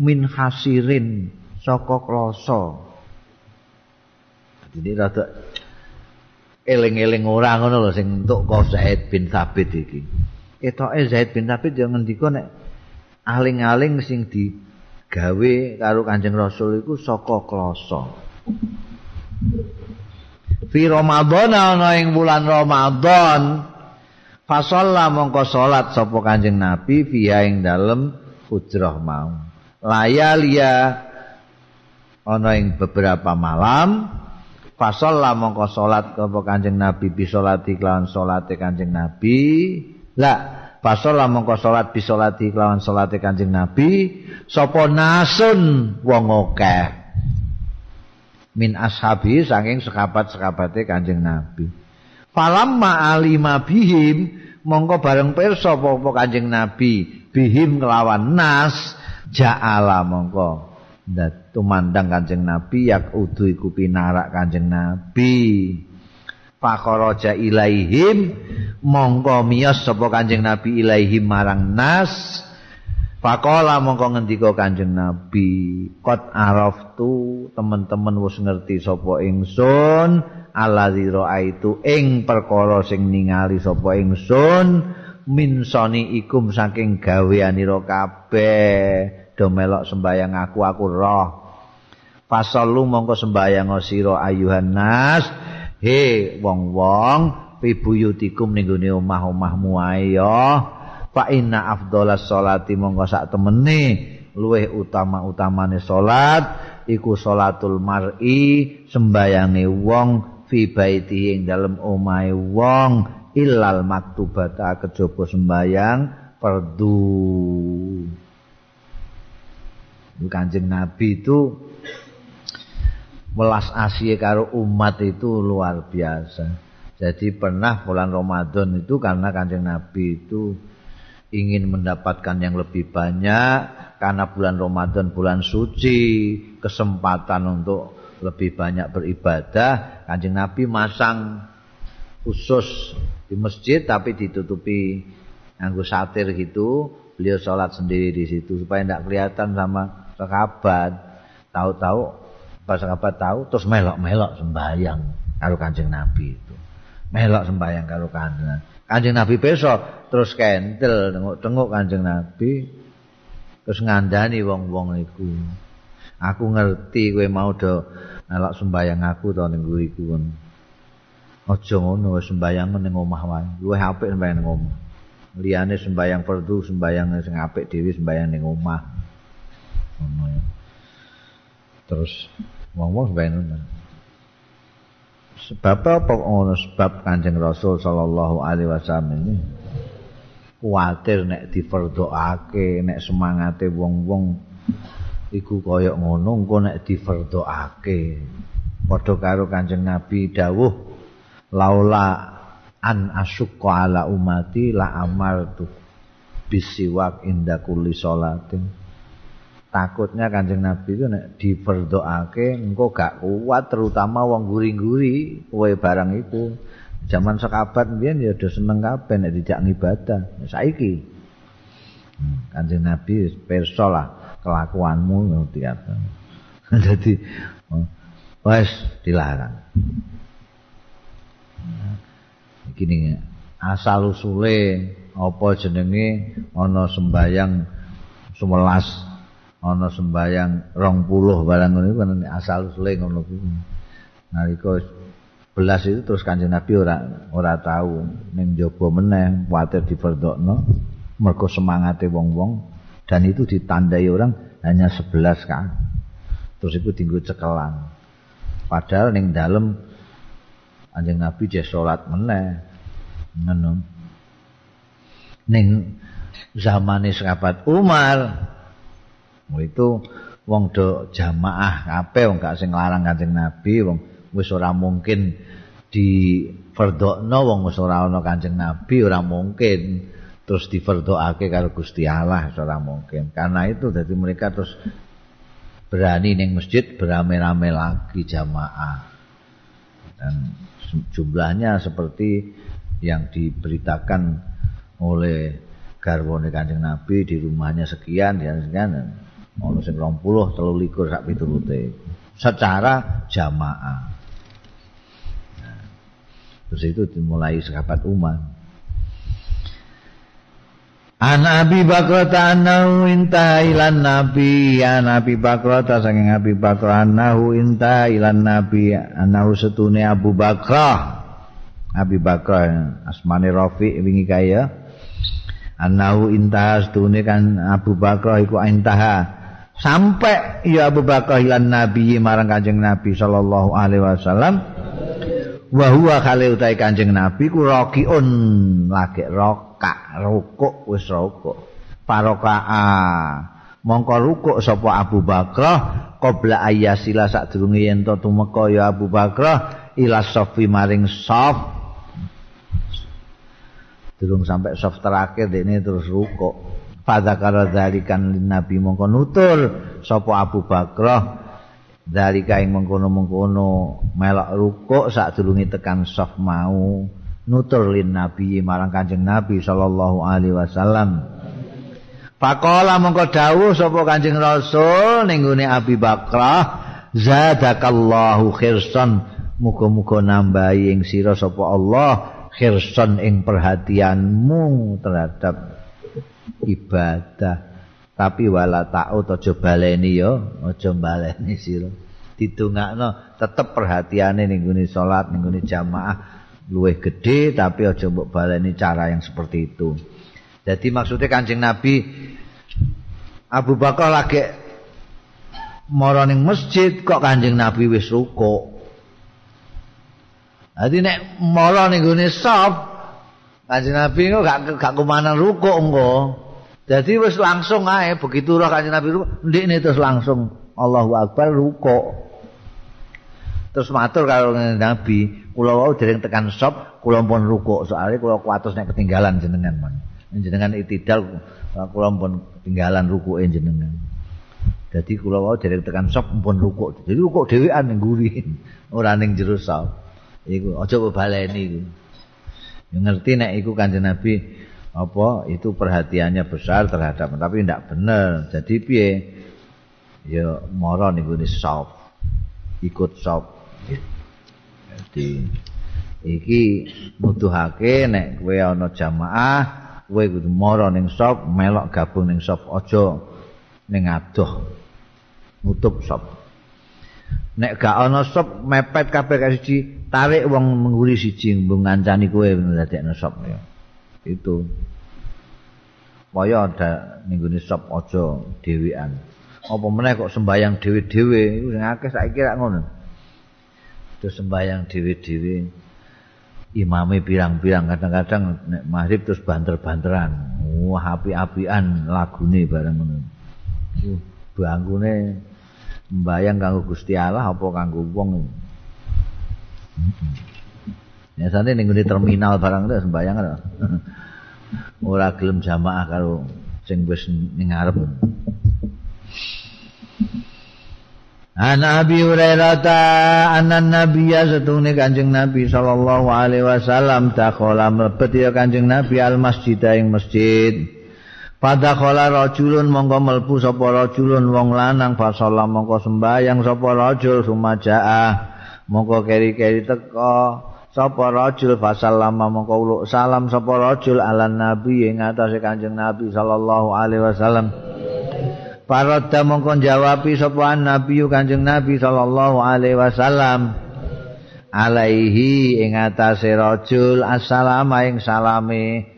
A: min hasirin saka kloso. Jadi rada eling-eling ora ngono lho sing entuk Zaid bin Sabit iki. ketoke Zaid bin Thabit yang ngendika nek aling-aling sing digawe karo Kanjeng Rasul iku saka kloso. Fi Ramadan ana ing bulan Ramadan fasalla mongko salat sapa Kanjeng Nabi fiha ing dalem hujrah mau. Layalia ana ing beberapa malam fasalla mongko salat sapa Kanjeng Nabi bi salati kelawan salate Kanjeng Nabi. La pasola mongko salat bi salati kelawan salate Kanjeng Nabi sapa nasun wong akeh. Min ashabi saking sekabat-sekabate Kanjeng Nabi. Falamma alima bihim mongko bareng pirsa apa Kanjeng Nabi bihim kelawan nas ja'ala mongko tumandang Kanjeng Nabi yak udu iku pinarak Kanjeng Nabi. fakoroja ilaihim mongko miyos sapa kanjeng nabi ilaihim marang nas Pakola mongko ngendika kanjeng Nabi, kot araftu teman-teman wis ngerti sapa ingsun, allazi itu ing perkara sing ningali sapa ingsun, min soni ikum saking gaweanira kabeh, do melok sembayang aku aku roh. Pasallu mongko sembayang sira ayuhan nas, he wong-wong pibuyutikum ning gone omah-omahmu ae ya fa inna afdhalas sholati monggo sak temene luweh utama-utamane salat iku salatul mar'i sembayange wong fi baiti ing dalem omahe wong illal maktubata kejaba sembayang perdu Kanjeng Nabi itu welas asih karo umat itu luar biasa. Jadi pernah bulan Ramadan itu karena Kanjeng Nabi itu ingin mendapatkan yang lebih banyak karena bulan Ramadan bulan suci, kesempatan untuk lebih banyak beribadah, Kanjeng Nabi masang khusus di masjid tapi ditutupi nganggo satir gitu, beliau sholat sendiri di situ supaya tidak kelihatan sama sahabat. Tahu-tahu pas sahabat tahu terus melok-melok sembahyang karo Kanjeng Nabi itu. Melok sembahyang karo Kanjeng. Kanjeng Nabi besok terus kentel tengok-tengok Kanjeng Nabi terus ngandani wong-wong iku. Aku ngerti kowe mau do melok sembahyang aku to ning iku kon. Aja ngono sembahyang ning omah wae. Luwih apik sembahyang ning omah. Liyane sembahyang fardu, sembahyang sing apik dhewe sembahyang ning omah. Ngono ya. Terus wong-wong ben sebab apa ono sebab Kanjeng Rasul sallallahu alaihi wasallam ini? Kuatir nek difardhoake nek semangate wong-wong iku kaya ngono engko nek difardhoake padha karo Kanjeng Nabi dawuh laula an asyqa ala umati la amartu bisiwak inda kulli salatin takutnya kanjeng Nabi itu nek diperdoake engko gak kuat terutama wong guri-guri kowe barang itu zaman sekabat mbiyen ya udah seneng kabeh nek dijak ngibadah saiki hmm, kanjeng Nabi perso lah kelakuanmu ngerti apa. Jadi wes dilarang. Gini asal usule apa jenenge ana sembayang 11 ana sembayang 20 barang ngono iku asal usule ngono kuwi. Nalika belas itu terus kanjeng Nabi ora ora tahu ning jaba meneh kuwatir diperdokno mergo semangate wong-wong. Dan itu ditandai orang hanya 11 kan. Terus itu tinggal cekelan. Padahal ning dalem kanjeng Nabi dia salat meneh ngono. Ning zamane sahabat Umar itu wong do jamaah kabeh wong gak sing larang kanjeng Nabi wong wis ora mungkin di fardokno wong wis ora ana Kanjeng Nabi ora mungkin terus difardokake karo Gusti Allah ora mungkin. Karena itu jadi mereka terus berani ning masjid berame-rame lagi jamaah. Dan jumlahnya seperti yang diberitakan oleh garwane Kanjeng Nabi di rumahnya sekian dan sekian ono sing 20 23 sak piturute. Secara jamaah. Terus itu dimulai sahabat Umar. An Abi Bakrata annahu inta ilan Nabi. Ya Nabi Bakrata saking Abi Bakrata annahu inta ilan Nabi. Annahu setune Abu Bakrah. Abi Bakrah asmane Rafi wingi kaya. Annahu inta setune kan Abu Bakrah iku intaha sampai ya Abu Bakrah ilan Nabi marang Kanjeng Nabi sallallahu alaihi wasallam wa huwa khale utahe Kanjeng Nabi ku rakiun lagi roka rukuk wis rukuk. Parokaa mongko rukuk sapa Abu Bakrah qabla ayasila sadurunge yen to tumeka ya Abu Bakrah ila safi maring saf. Durung sampai saf terakhir dene terus rukuk fadzakara dzalikan nabi mongko nutur sapa Abu Bakrah. Dari kaing mengkono-mengkono melok rukuk sak durunge tekan saf mau nutur lin nabi marang kanjeng nabi sallallahu alaihi wasallam. Pakola mongko dawuh sapa kanjeng rasul ning gone Abi Bakrah zadakallahu khirsan. Muga-muga nambahi ing sira sapa Allah khirsan ing perhatianmu terhadap ibadah. Tapi wala ta'u aja baleni ya aja baleni sira. Didongakno tetep perhatiane ning gone salat ning jamaah luwih gedhe tapi aja mbok baleni cara yang seperti itu. Jadi maksudnya kancing Nabi Abu Bakar lagi mara ning masjid kok kanjeng Nabi wis rukuk? Jadi nek mara ning gone sop kanjeng Nabi kok gak gak kumanan rukuk engko Jadi wis langsung ae begitu roh kanjeng Nabi ruko, ndekne terus langsung Allahu Akbar ruko. Terus matur karo Nabi, kula wau dereng tekan sop, kula pun ruko soalnya kula kuatus nek ketinggalan jenengan man. Jenengan itidal kula pun ketinggalan rukuke jenengan. Jadi kula wau dereng tekan sop pun ruko. Jadi ruko dhewean ning nguri, *laughs* ora ning jero sop. Iku aja baleni iku. Ngerti nek iku kanjeng Nabi apa itu perhatiannya besar terhadap tapi tidak benar jadi piye? Ya mara niku ni sop ikut sop jadi iki nuduhake nek kowe ana jamaah kowe kudu mara ning sop melok gabung ning sop aja ning adoh nutup sop nek gak ana sop mepet kabeh kasiji tarik wong mengguri siji mbung ngancani kowe ndadekno sop ya itu. Kaya ada ninggune sop aja dhewean apa meneh kok sembayang dhewe-dhewe? Sing akeh saiki rak ngono. Terus sembayang dhewe-dhewe imame pirang-pirang kadang-kadang nek maghrib terus banter-banteran. Wah api-apian lagune bareng ngono. Uh, bangkune mbayang kanggo Gusti Allah apa kanggo wong Biasanya ning terminal barang itu sembayang ada. *laughs* ora gelem jamaah karo sing wis ning ngarep. An Abi Hurairah ta anan Nabi ya setune Kanjeng Nabi sallallahu alaihi wasallam takhala mlebet ya Kanjeng Nabi al masjid ing masjid. Pada kala rajulun mongko melbu sapa rajulun wong lanang fasala mongko sembayang sapa rajul sumajaa mongko keri-keri teka sapa rajul fasallama mongko uluk salam sapa rajul ala nabi? Ing atase kanjeng nabi sallallahu alaihi wasallam. Paroda mongko jawabi sapa nabi kanjeng nabi sallallahu alaihi wasallam? Alaihi ing atase rajul assalamu ing salame.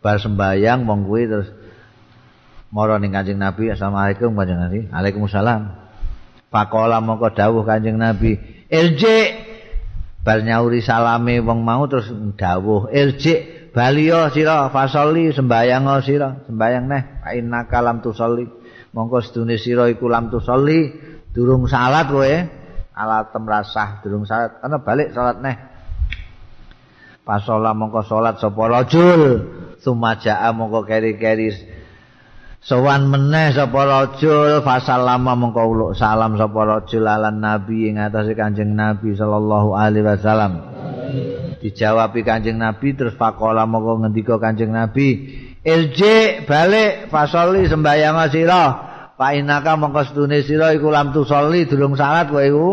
A: Bar sembayang kuwi terus mara ning Kanjeng Nabi Assalamualaikum Kanjeng Nabi. Waalaikumsalam Pakola mongko dawuh Kanjeng Nabi Irji bal nyauri salame wong mau terus dawuh Irji baliyo sira fasoli sembayang sira sembayang neh inna kalam tusolli. Mongko sedune sira iku lam tusolli durung salat kowe alat temrasah durung salat ana balik salat neh. Pasola mongko salat sapa rajul sumajaa mongko keri-keri Sowan meneh sapa rajul fasallama mengko uluk salam sapa rajul lan nabi ing atase Kanjeng Nabi sallallahu alaihi wasallam. Dijawab Kanjeng Nabi terus faqala mengko ngendika Kanjeng Nabi, "Ilji balik fasoli sembayang sira." Pak inaka mengko sedune sira iku lam tu soli durung salat kowe iku.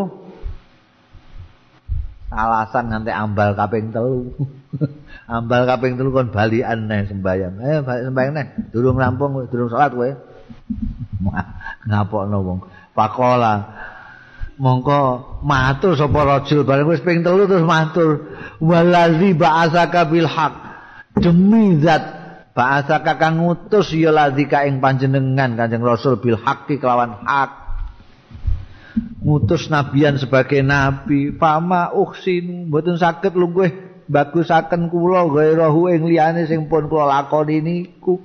A: Alasan nganti ambal kaping telu. *laughs* ambal kaping telu kon bali aneh sembayang. Eh sembayang neh, durung rampung, durung salat kowe. Ngapokno wong. Pakola mongko matur sapa rajul bareng wis ping telu terus matur walazi ba'asaka bil haq demi zat ba'asaka kang ngutus ya lazika ing panjenengan Kanjeng Rasul bil haqqi kelawan hak ngutus nabian sebagai nabi fama uksinu mboten saged lungguh bagusaken kula gairahu ing liyane sing pun kula lakoni niku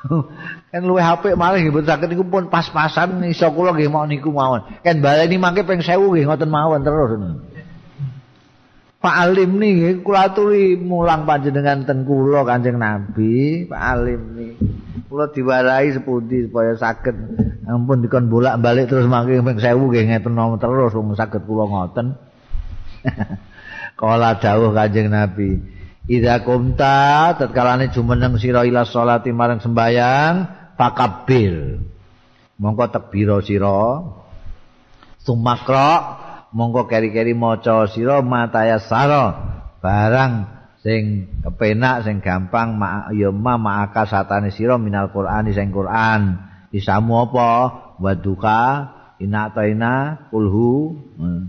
A: *laughs* kan luwih apik malih mboten saged niku pun pas-pasan iso kula nggih mau niku mawon kan baleni mangke ping 1000 nggih ngoten mawon terus Pak Alim nih, kula aturi mulang panjenengan ten kula Kanjeng Nabi, Pak Alim nih. Kula diwarai sepundi supaya saged ampun dikon bolak-balik terus mangke ping 1000 nggih ngeten terus wong saged kula ngoten. *laughs* Kala dawuh Kanjeng Nabi, "Idza kumta tatkalane jumeneng sira ila sholati marang sembayang, fakabbir." Mongko takbira sira. Sumakra mongko keri-keri maca sira mataya sara barang sing kepenak sing gampang ya ma maaka satane sira minal qur'ani sing Qur'an isamu apa waduka ina taina kulhu hmm.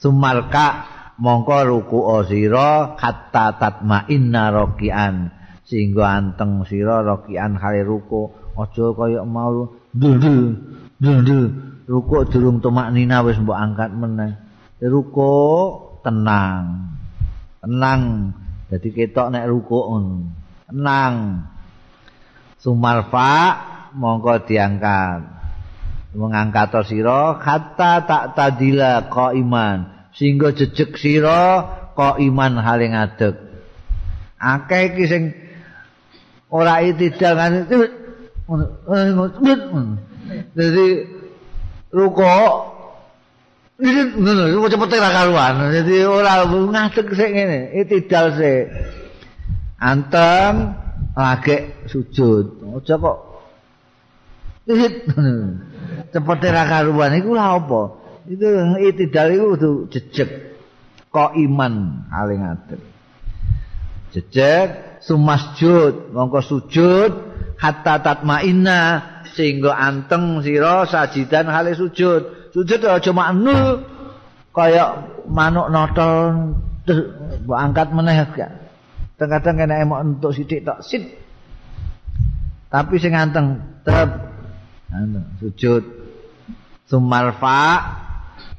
A: sumarka mongko ruku sira hatta tatma inna rakian sehingga anteng sira rakian kali ruku. Aja kaya mau dul dul ruku durung tumak nina wis mbok angkat meneh. Ruku tenang. Tenang. Jadi ketok nek ruku tenang. Sumarfa mongko diangkat. Mengangkat sira kata tak tadila qaiman sehingga jejeg sira qaiman hale ngadeg. Akeh iki sing ora itidal kan jadi ruko ngono iku cepet ra karuan. Dadi ora ngadeg sik ngene itidal sik. Anteng lagi sujud. Aja kok. Cepet ra karuan. Iku lha apa itu itidal iku kudu jejeg kok iman aling ngadeg jejeg sumasjud mongko sujud hatta tatmainna sehingga anteng sira sajidan hale sujud. Sujud aja maknu kaya manuk notol mbok angkat meneh gak. Kadang-kadang kena emok untuk sithik tok sit. Tapi sing anteng tetep sujud. Sumarfa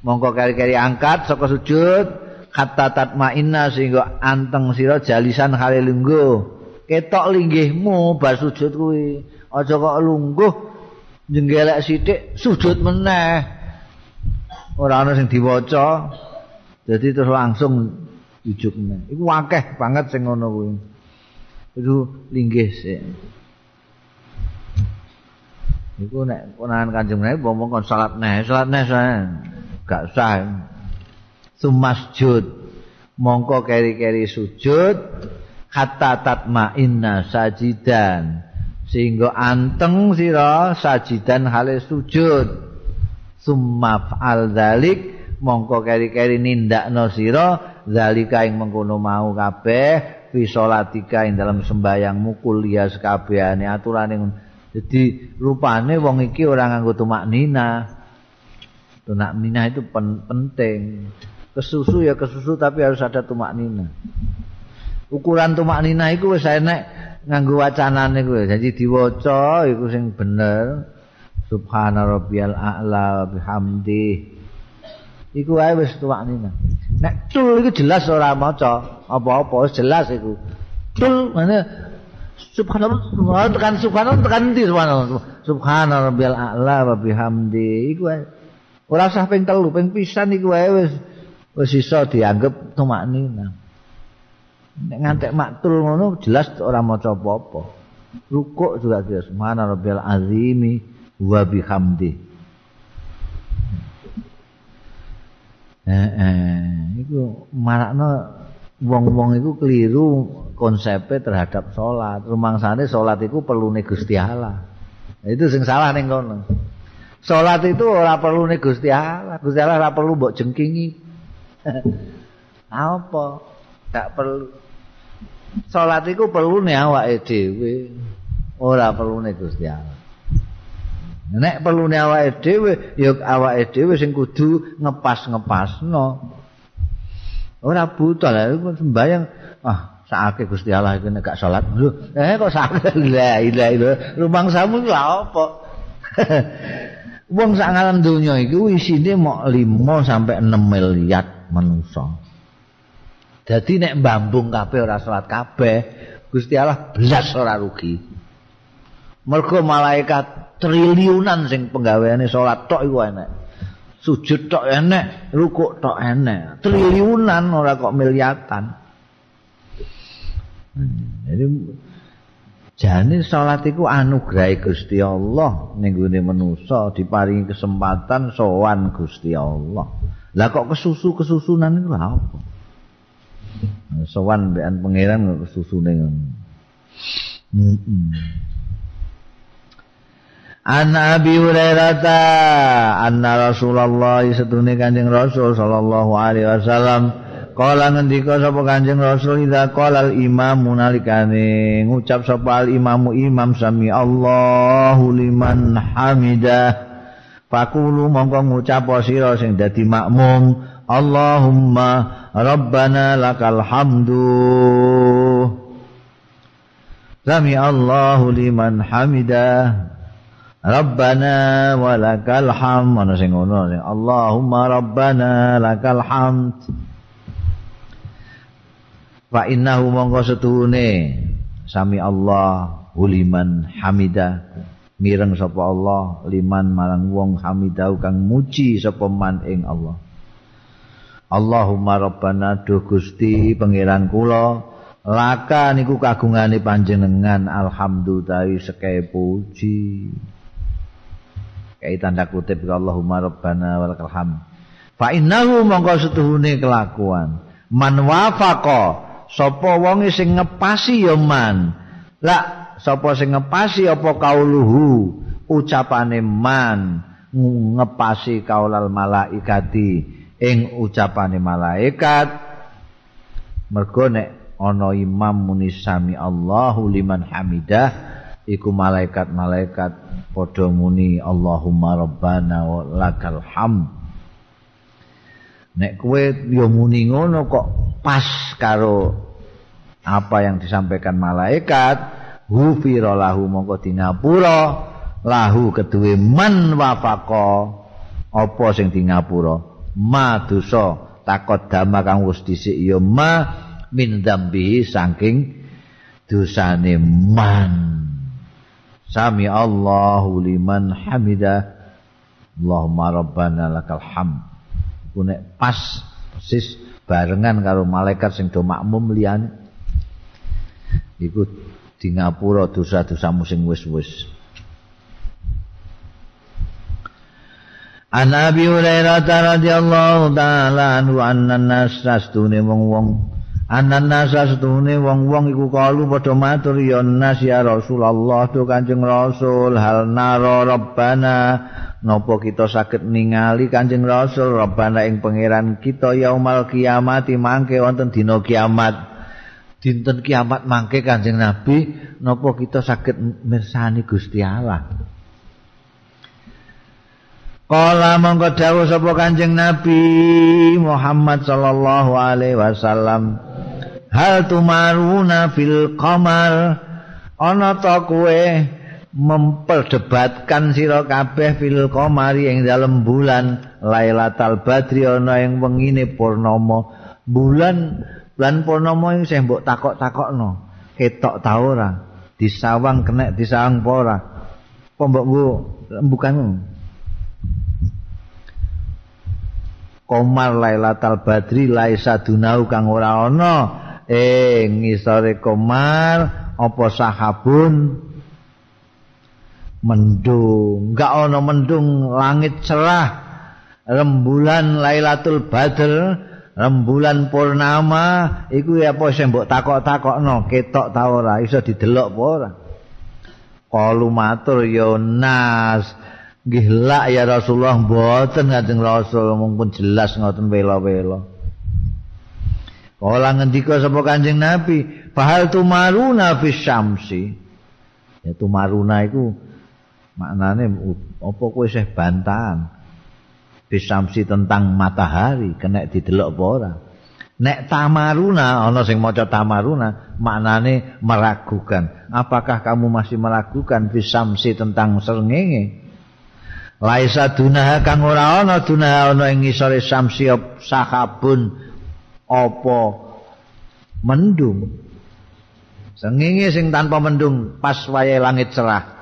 A: mongko kari-kari angkat saka sujud kata tatmainna sehingga anteng sira jalisan hale lungguh. Ketok linggihmu bar sujud kuwi. aja kok lungguh jenggelek sithik sujud meneh. Ora ana sing diwaca. Jadi terus langsung ujug meneh. Iku akeh banget sing ngono kuwi. Itu linggih sik. Iku nek ponakan kanjeng Nabi ngomong kon salat neh salat neh gak sah sumasjud. Mongko keri-keri sujud hatta tatma inna sajidan. Sehingga anteng sira sajidan hale sujud. Summa fa'al dzalik mongko keri-keri nindakno sira zalika ing mengkono mau kabeh fi salatika ing dalam sembayangmu kuliah sekabehane aturane. Jadi rupane wong iki ora nganggo tumak nina tumak nina itu penting. Kesusu ya kesusu tapi harus ada tumak nina. Ukuran tumak nina iku wis enek nganggo wacanane kuwi. Dadi diwaca iku sing bener. Subhana rabbiyal a'la bihamdi. Iku wae wis tuwakne nek tul iku jelas ora maca apa-apa jelas iku. Tul mana subhanallah tekan subhanallah tekan ndi subhanallah? Subhana a'la wa bihamdi. Iku wae ora usah ping telu ping pisan iku wae wis wis iso dianggep tumaknina nek ngantek maktul ngono jelas ora maca apa-apa. Rukuk juga jelas. Mana rabbil azimi wa bihamdi. Eh eh iku marakno wong-wong iku keliru konsepnya terhadap salat rumangsane salat iku perlu Gusti Allah. Itu sing salah ning kono salat itu ora perlu Gusti Allah Gusti Allah ora perlu mbok jengkingi *laughs* apa gak perlu Salat iku perlune awake dhewe, ora perlune Gusti Allah. Nek perlune awake dhewe, ya awake dhewe sing kudu ngepas-ngepasno. Ora butuh lah iku sembayang ah sakake Gusti Allah iki nek gak salat. Eh kok sakake *laughs* la ilaha illallah. Rumangsamu lha apa? *laughs* Wong sak ngalam donya iki isine mok 5 sampai 6 miliar manusa. Dadi nek mbambung kabeh ora salat kabeh, Gusti Allah blas ora rugi. Mergo malaikat triliunan sing penggaweane salat tok iku enek. Sujud tok enek, rukuk tok enek. Triliunan ora kok miliatan. Hmm, jadi jane salat iku anugerah Gusti Allah ning gone manusa diparingi kesempatan sowan Gusti Allah. Lah kok kesusu-kesusunan iku apa? sowan mbekan pangeran kok susune ngono. An Abi Hurairah anna Rasulullah setune Kanjeng Rasul sallallahu alaihi wasallam kala ngendika sapa Kanjeng Rasul ida qala al imam munalikane ngucap sapa al imamu imam sami Allahu liman hamidah Fakulu mongko ngucap sira sing dadi makmum Allahumma Rabbana lakal hamdu. Sami Allahu liman hamidah Rabbana walakal hamd. Mana sing ngono Allahumma Rabbana lakal hamd Fa innahu mongko setuhune Sami Allahu liman hamidah. Mireng sapa Allah liman marang wong hamidah kang muji sapa man ing Allah. Allahumma rabbana duh Gusti pangeran kula laka niku kagungane panjenengan alhamdulillah sekae puji. Kae tanda kutip Allahumma rabbana walakal hamd. Fa innahu mongko setuhune kelakuan. Man wafaqa sapa wong sing ngepasi ya man? La sapa sing ngepasi apa kauluhu? Ucapane man ngepasi kaulal malaikati. Ing ucapane malaikat mergo nek ana imam muni sami Allahu liman hamidah iku malaikat-malaikat padha muni Allahumma rabbana wa lakal hamd nek kowe yo muni ngono kok pas karo apa yang disampaikan malaikat hufira lahu mongko dingapura lahu kedue man wafaqa apa sing dingapura ma dosa takot dama kang wis dhisik ya ma min dzambihi saking dosane man. Sami Allahu liman hamida Allahumma rabbana lakal kunek pas persis barengan karo malaikat sing do makmum liyane. Iku di ngapura dosa-dosamu sing wis-wis. An Abi Hurairah radhiyallahu taala anhu anna nas sastune wong-wong. Anan nasa setune wong-wong iku kalu padha matur ya nas ya Rasulullah tu Kanjeng Rasul hal naro rabbana napa kita saged ningali Kanjeng Rasul? Rabbana ing pangeran kita yaumal kiamat mangke wonten dina kiamat. Dinten kiamat mangke Kanjeng Nabi. Napa kita saged mirsani Gusti Allah? Kala mongko dawuh sapa Kanjeng Nabi Muhammad sallallahu alaihi wasallam. Hal tumaruna fil qamar ana ta kowe memperdebatkan sira kabeh fil qamari ing dalem bulan Lailatul Badri ana ing wengine purnama. Bulan bulan purnama ing sing mbok takok-takokno. Ketok ta ora? Disawang kenek disawang apa ora? Apa mbok bukan Komar Lailatul Badri laisa dunau kang ora ana. Ing ngisore Komar apa sahabun mendung. Enggak ana mendung langit cerah. Rembulan Lailatul Badr rembulan purnama iku ya apa sing mbok takok-takokno? Ketok ta ora? Iso didelok apa ora? Kalu matur ya nas. Nggih lak ya Rasulullah mboten Kanjeng Rasul. Mumpun jelas ngoten wela-wela. Kala ngendika sapa Kanjeng Nabi, "Fahal tumaruna fis syamsi." Ya tumaruna iku maknane apa kowe isih bantahan fis syamsi tentang matahari kena didelok apa ora. Nek tamaruna ana sing maca tamaruna maknane meragukan. Apakah kamu masih meragukan fis syamsi tentang srengenge? Laisa dunaha kang ora ana dunaha ana ing ngisore samsi sahabun apa mendung. Sengenge sing tanpa mendung pas wayahe langit cerah.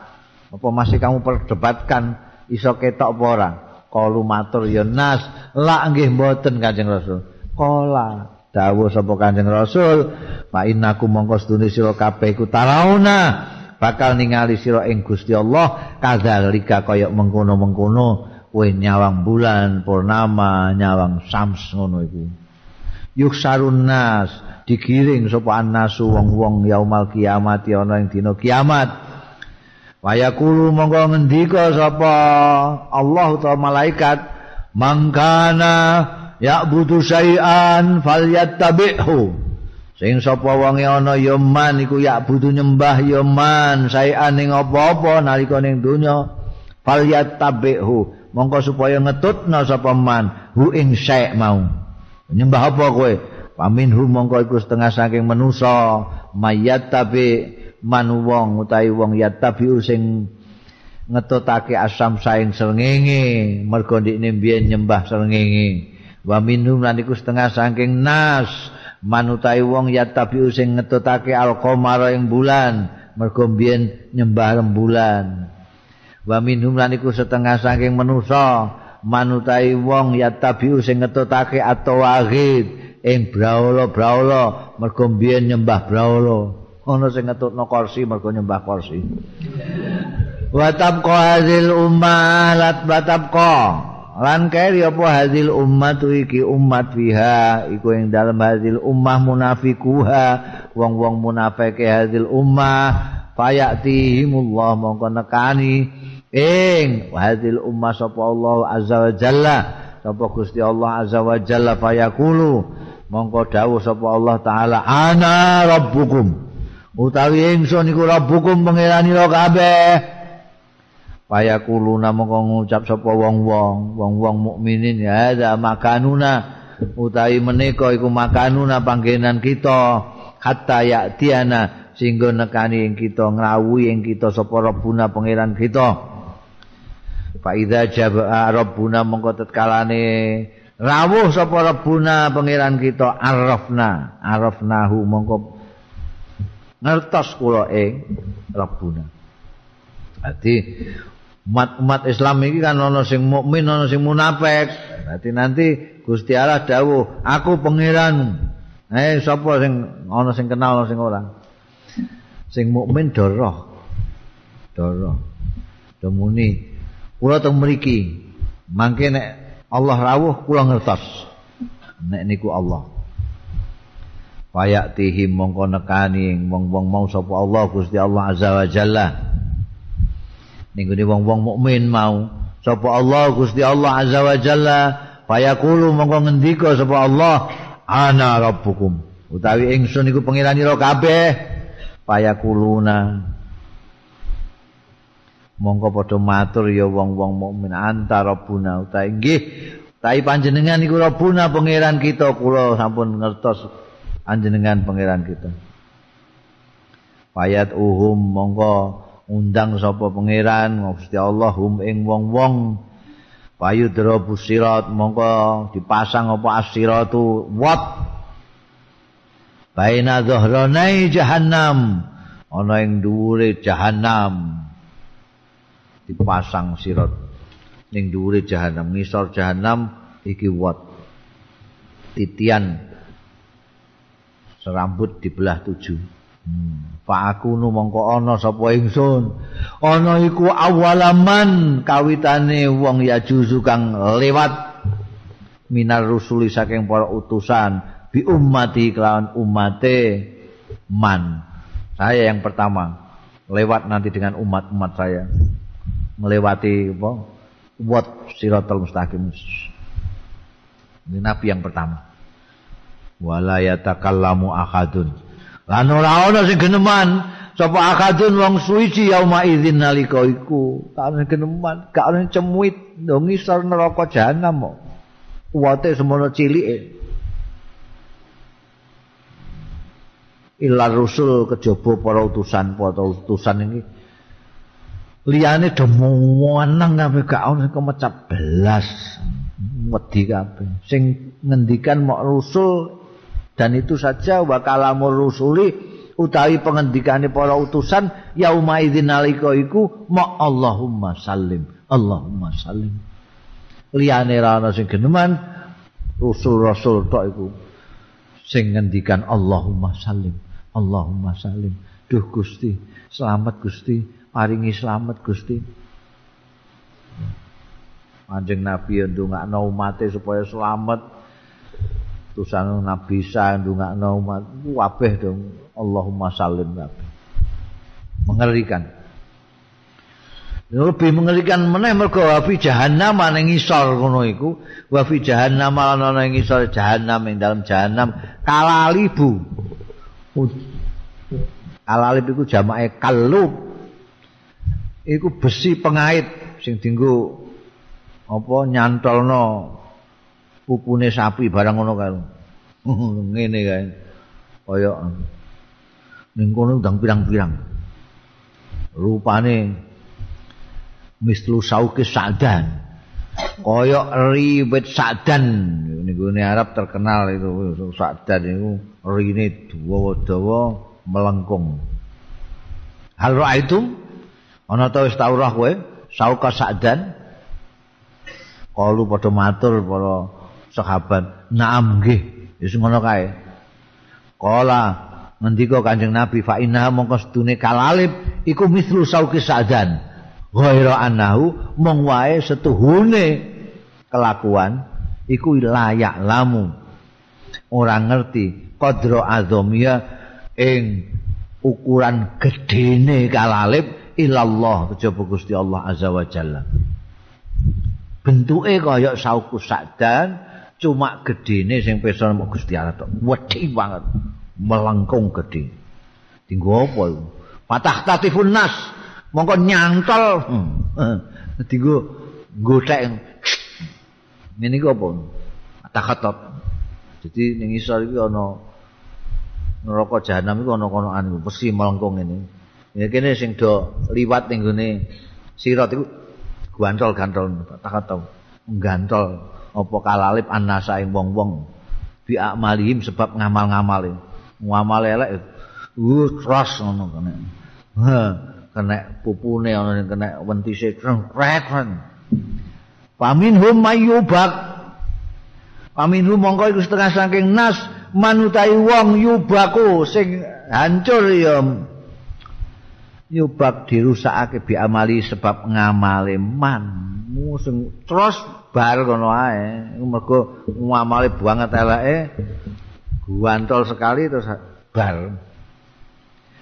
A: Apa masih kamu perdebatkan? Iso ketok apa ora? Kalu matur ya nas, la nggih mboten Kanjeng Rasul. Kala dawuh sapa Kanjeng Rasul, fa innakum mongko sedune sira kabeh iku tarauna. Bakal ningali sira ing Gusti Allah kadzalika kaya mengkono-mengkono kowe nyawang bulan purnama nyawang sams ngono iku. Yuksarun nas digiring sapa annasu wong-wong yaumal kiamat ana ing dina kiamat wayakulu monggo ngendika sapa? Allah utawa malaikat mangkana ya'budu syai'an falyattabi'hu. Sing sapa wonge ana ya man iku ya butuh nyembah ya man saean ning apa-apa nalika ning donya fal yattabihu mongko supaya ngetutna sapa man hu ing sae mau. Nyembah apa kowe? Paminhu mongko iku setengah saking manusa mayat tabi man wong utawi wong yattabi sing ngetutake asam saing srengenge mergo ndikne biyen nyembah srengenge. Wa minhum lan iku setengah saking nas manutai wong ya tabiu sing ngetutake al-qamara ing bulan mergo mbiyen nyembah rembulan wa minhum lan iku setengah saking manusa manutai wong ya tabiu sing ngetutake at-tawahid ing braula-braula mergo mbiyen nyembah braula ana sing ngetutno kursi mergo nyembah kursi. Wa tabqa hadhil ummah lat batabqa lan keri apa hadil ummatu iki umat fiha iku ing dalem hadil ummah munafikuha wong-wong munafike hadil ummah fayatihimullah mongko nekani ing hadil ummah sapa Allah azza wa jalla sapa Gusti Allah azza wa jalla fayaqulu mongko dawuh sapa Allah taala ana rabbukum utawi ingsun iku rabbukum pangeranira kabeh. Paya mongko ngucap sapa wong-wong, wong-wong mukminin ya ada makanuna. Utawi menika iku makanuna panggenan kita. Hatta ya tiana sehingga nekani ing kita ngrawuhi ing kita sapa rabbuna pangeran kita. Fa idza jaba rabbuna mongko tetkalane rawuh sapa rabbuna pangeran kita arafna arafnahu mongko ngertos kula ing rabbuna. Dadi umat-umat Islam ini kan ana sing mukmin ana sing munafik. Berarti nanti Gusti Allah dawuh, aku pangeran. Eh sapa sing ana sing kenal ana sing ora? Sing mukmin doroh. Doroh. Demuni kula teng mriki. Mangke nek Allah rawuh kula ngertos. Nek niku Allah. Payak tihim mongko nekani wong-wong mau sapa Allah Gusti Allah azza wa jalla. Ning wong-wong mukmin mau sapa Allah Gusti Allah azza wa jalla. Fayaqulu mongko ngendika sapa Allah ana rabbukum. Utawi ingsun iku pangeranira kabeh. Fayaquluna. Mongko padha matur ya wong-wong mukmin. Antara buna utawi nggih. Utawi panjenengan iku rabbuna pangeran kita. Kula sampun ngertos anjenengan pangeran kita. Payat uhum mongko undang sapa pangeran Gusti Allah hum ing wong-wong. Payudra busirat mongko dipasang apa asiratu wat. Baina dhahranai jahannam ana ing dhuwure jahannam. Dipasang sirat ning dhuwure jahannam ngisor jahannam iki wat. Titian serambut dibelah tujuh. Hmm. Pak aku mongko ana sapa ingsun. Ana iku awalaman kawitane wong ya juzu kang lewat minar rusuli saking para utusan bi ummati kelawan umate man. Saya yang pertama lewat nanti dengan umat-umat saya melewati apa? Wat siratal mustaqim. Ini nabi yang pertama. Wala yatakallamu ahadun. Lan ora ana sing geneman. Sapa akadun wong suci yauma idzin nalika iku? Kan geneman gak ana cemuit ndong isor neraka jahanam kok. Kuwate semono cilike. Ilar rusul kejaba para utusan para utusan ini. Liyane demuanang kabeh gak ana kemecap belas. Wedi kabeh. Sing ngendikan mok rusul dan itu saja wa kalamur rusuli utawi pengendikane para utusan yauma idzin nalika iku ma Allahumma sallim Allahumma sallim. Liyane ra ana sing geneman rasul-rasul tok iku sing ngendikan Allahumma sallim Allahumma sallim. Duh Gusti selamat Gusti paringi selamat Gusti. Anjing Nabi yang ndongakno umate supaya selamat utusan Nabi Isa ndongakno umat kabeh dong. Allahumma salim kabeh mengerikan. Lebih mengerikan meneh mergo wa fi jahannam ning ngisor ngono iku. Wa fi jahannam ana ing ngisor jahannam ing dalam jahannam. Kalalibu. Kalalib iku jamake kalub. Iku besi pengait sing dinggo apa nyantolno pupune sapi barang ngono kae. *laughs* Ngene kae. Kaya ning kono ndang pirang-pirang. Rupane mislu sauke sadan. Kaya riwet sadan. Niku Arab terkenal itu sadan itu rine dawa-dawa melengkung. Hal ra'aitum ana ta wis tau roh kowe sauka sadan? Kalu padha matur para sahabat. Naam nggih. Wis ngono kae. Kala ngendika kanjeng nabi fa inna mongko sedune kalalib iku mislu sauki sadan ghaira annahu mong wae setuhune kelakuan iku layak lamu. Ora ngerti qadra azamia ing ukuran gedene kalalib ilallah kejaba Gusti Allah azza wa jalla. Bentuke kaya sauku sadan cuma gedene sing pesa mok Gusti Allah tok. Wedi banget. Melengkung gede. Dinggo apa iku? Patah tatifun nas. Mongko nyantol. Hmm. *laughs* Dinggo gotek. Ngene iku apa? Patah khatop. Jadi ning isor iki ana neraka jahanam iku ana kono anu besi melengkung ini. Ya kene sing do liwat ning gone sirat iku gantol-gantol patah khatop. Gantol. apa kalalip annasa ing wong-wong. Bi amalihim sebab ngamal-ngamal ngamal elek uh terus ngono kene. Ha kena pupune ana sing kena wentise krek pamin hum mayubak. Pamin hum mongko iku setengah saking nas manutai wong yubaku sing hancur ya. Yubak dirusakake bi amali sebab ngamale man sing terus bar kono ae. Mergo ngamale banget eleke guantol sekali terus bar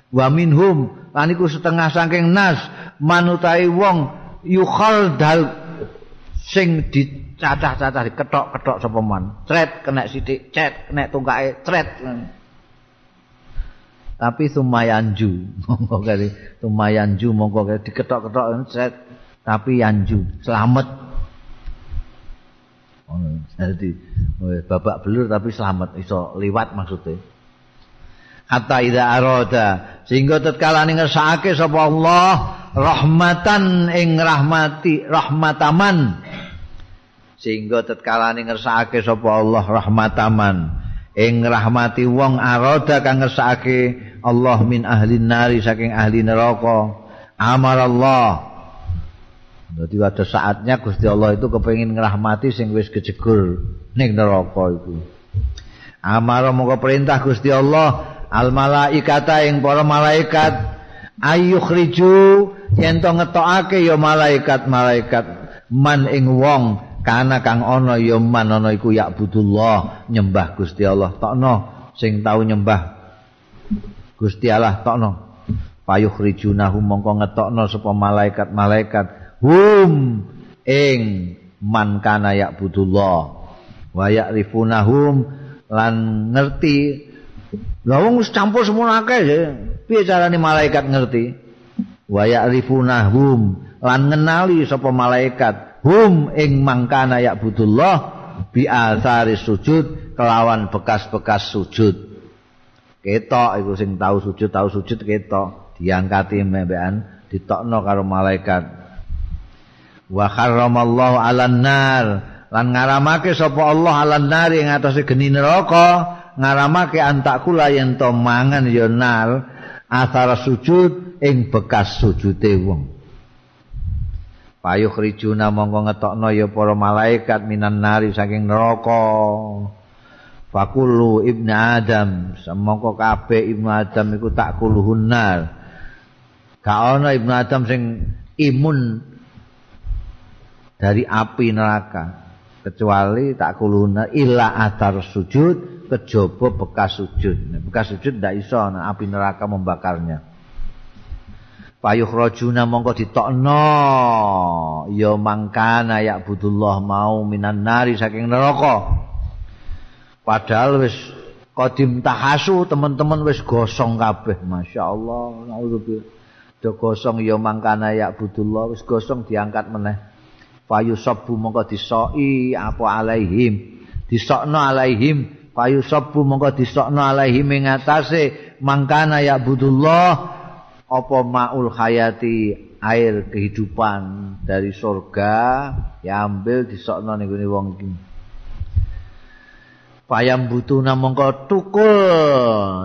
A: wa minhum lan iku setengah saking nas manutai wong yukhal dal sing dicacah-cacah diketok-ketok sapa man. Cret kena sithik cet kena tungkae cret tapi sumayanju *laughs* monggo kali. Sumayanju monggo kali diketok-ketok cret tapi yanju selamat. Jadi babak belur tapi selamat. Iso liwat maksudnya. Hatta idza arada sehingga tatkala ngersakake sapa Allah rahmatan ing rahmati rahmataman. Sehingga tatkala ngersakake sapa Allah rahmataman. Ing rahmati wong arada kang ngersakake Allah min ahli nari saking ahli neraka. Amar Allah Jadi ada saatnya Gusti Allah itu kepengin ngrahmati sing wis kejegur ning neraka iku. Amar mongko perintah Gusti Allah al malaikata ing para malaikat ayyukhriju yen to ngetokake ya malaikat-malaikat man ing wong kana kang ana ya man ana iku ya budullah nyembah Gusti Allah. Tokno sing tau nyembah. Gusti Allah tokno payukhrijunahu mongko ngetokno sapa malaikat-malaikat hum ing man kana ya budullah wa ya'rifunahum lan ngerti Lah wong wis campur semua akeh ya. Piye carane malaikat ngerti? Wa ya'rifunahum lan ngenali sapa malaikat hum ing mangkana ya budullah bi asari sujud kelawan bekas-bekas sujud. Ketok iku sing tau sujud tau sujud ketok diangkati mbekan ditokno karo malaikat. Wa kharramallahu 'alan nar. Lan ngaramake sapa Allah 'alan nar ing atase geni neraka. ngaramake antakula yen to mangan ya nal asara sujud ing bekas sujude wong. Payuh rijuna mongko ngetokno ya para malaikat minan nari saking neraka. Fakulu ibnu adam semongko kabeh ibnu adam iku tak kuluhun nar. Gak ana ibnu adam sing imun dari api neraka kecuali tak kuluhun illa atar sujud kejaba bekas sujud. bekas sujud ndak iso api neraka membakarnya. Payuh rajuna mongko ditokno ya mangkana ya budullah mau minan nari saking neraka. Padahal wis kodim tahasu teman-teman wis gosong kabeh masyaallah naudzubillah. Do gosong ya mangkana ya budullah wis gosong diangkat meneh. Payu sabu mongko disoi apa alaihim. Disokno alaihim payu sabu mongko disokno alaihi ing atase. Mangkana ya budullah apa maul hayati air kehidupan dari surga diambil disokno ning wong iki. Payam butuna mongko tukul.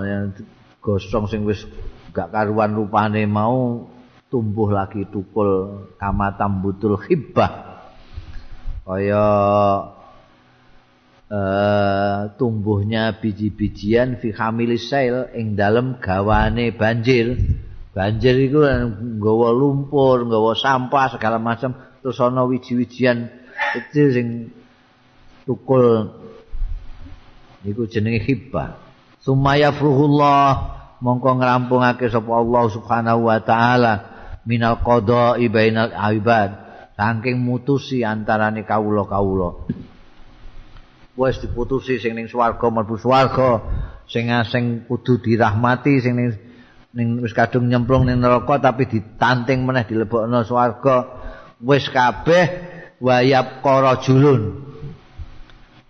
A: Ya, gosong sing wis gak karuan rupane mau tumbuh lagi tukul kamatam butul khibah kaya uh, tumbuhnya biji-bijian fi hamilis sail ing dalem gawane banjir. Banjir iku nggawa lumpur, nggawa sampah segala macam terus ana wiji-wijian kecil sing tukul iku jenenge hibah. Sumaya fruhullah mongko ngrampungake sapa Allah Subhanahu wa taala minal qada'i bainal ibad saking mutusi antarane kawula-kawula. wis diputusi sing ning swarga mlebu swarga sing asing kudu dirahmati sing ning ning wis kadung nyemplung ning neraka tapi ditanting meneh dilebokno swarga wis kabeh wayap qarajulun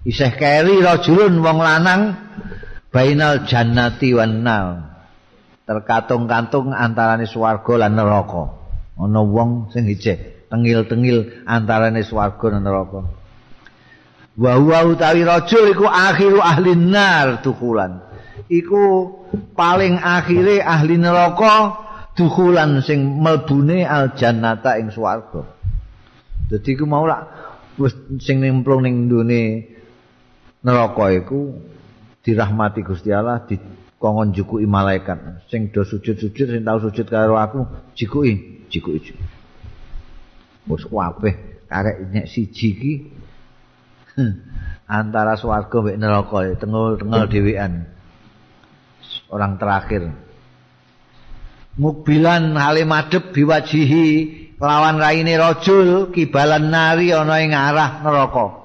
A: isih keri rajulun wong lanang bainal jannati wan nar. Terkatung-kantung antarane swarga lan neraka. Ana wong sing ijeh tengil-tengil antarane swarga lan neraka. Wa huwa utawi rajul iku akhiru ahli nar dukulan. Iku paling akhire ahli neraka dukulan sing melbune al jannata ing swarga. Dadi iku mau lak wis sing nimplung ning ndune neraka iku dirahmati Gusti Allah di kongon jukuki malaikat. Sing do sujud-sujud sing tau sujud karo aku jikuki jikuki wis kabeh karek nek siji iki antara swarga mek neraka tengul-tengul dhewean orang terakhir Mukbilan hale madhep biwajihi lawan raine rajul kibalan nari ana ing arah neraka.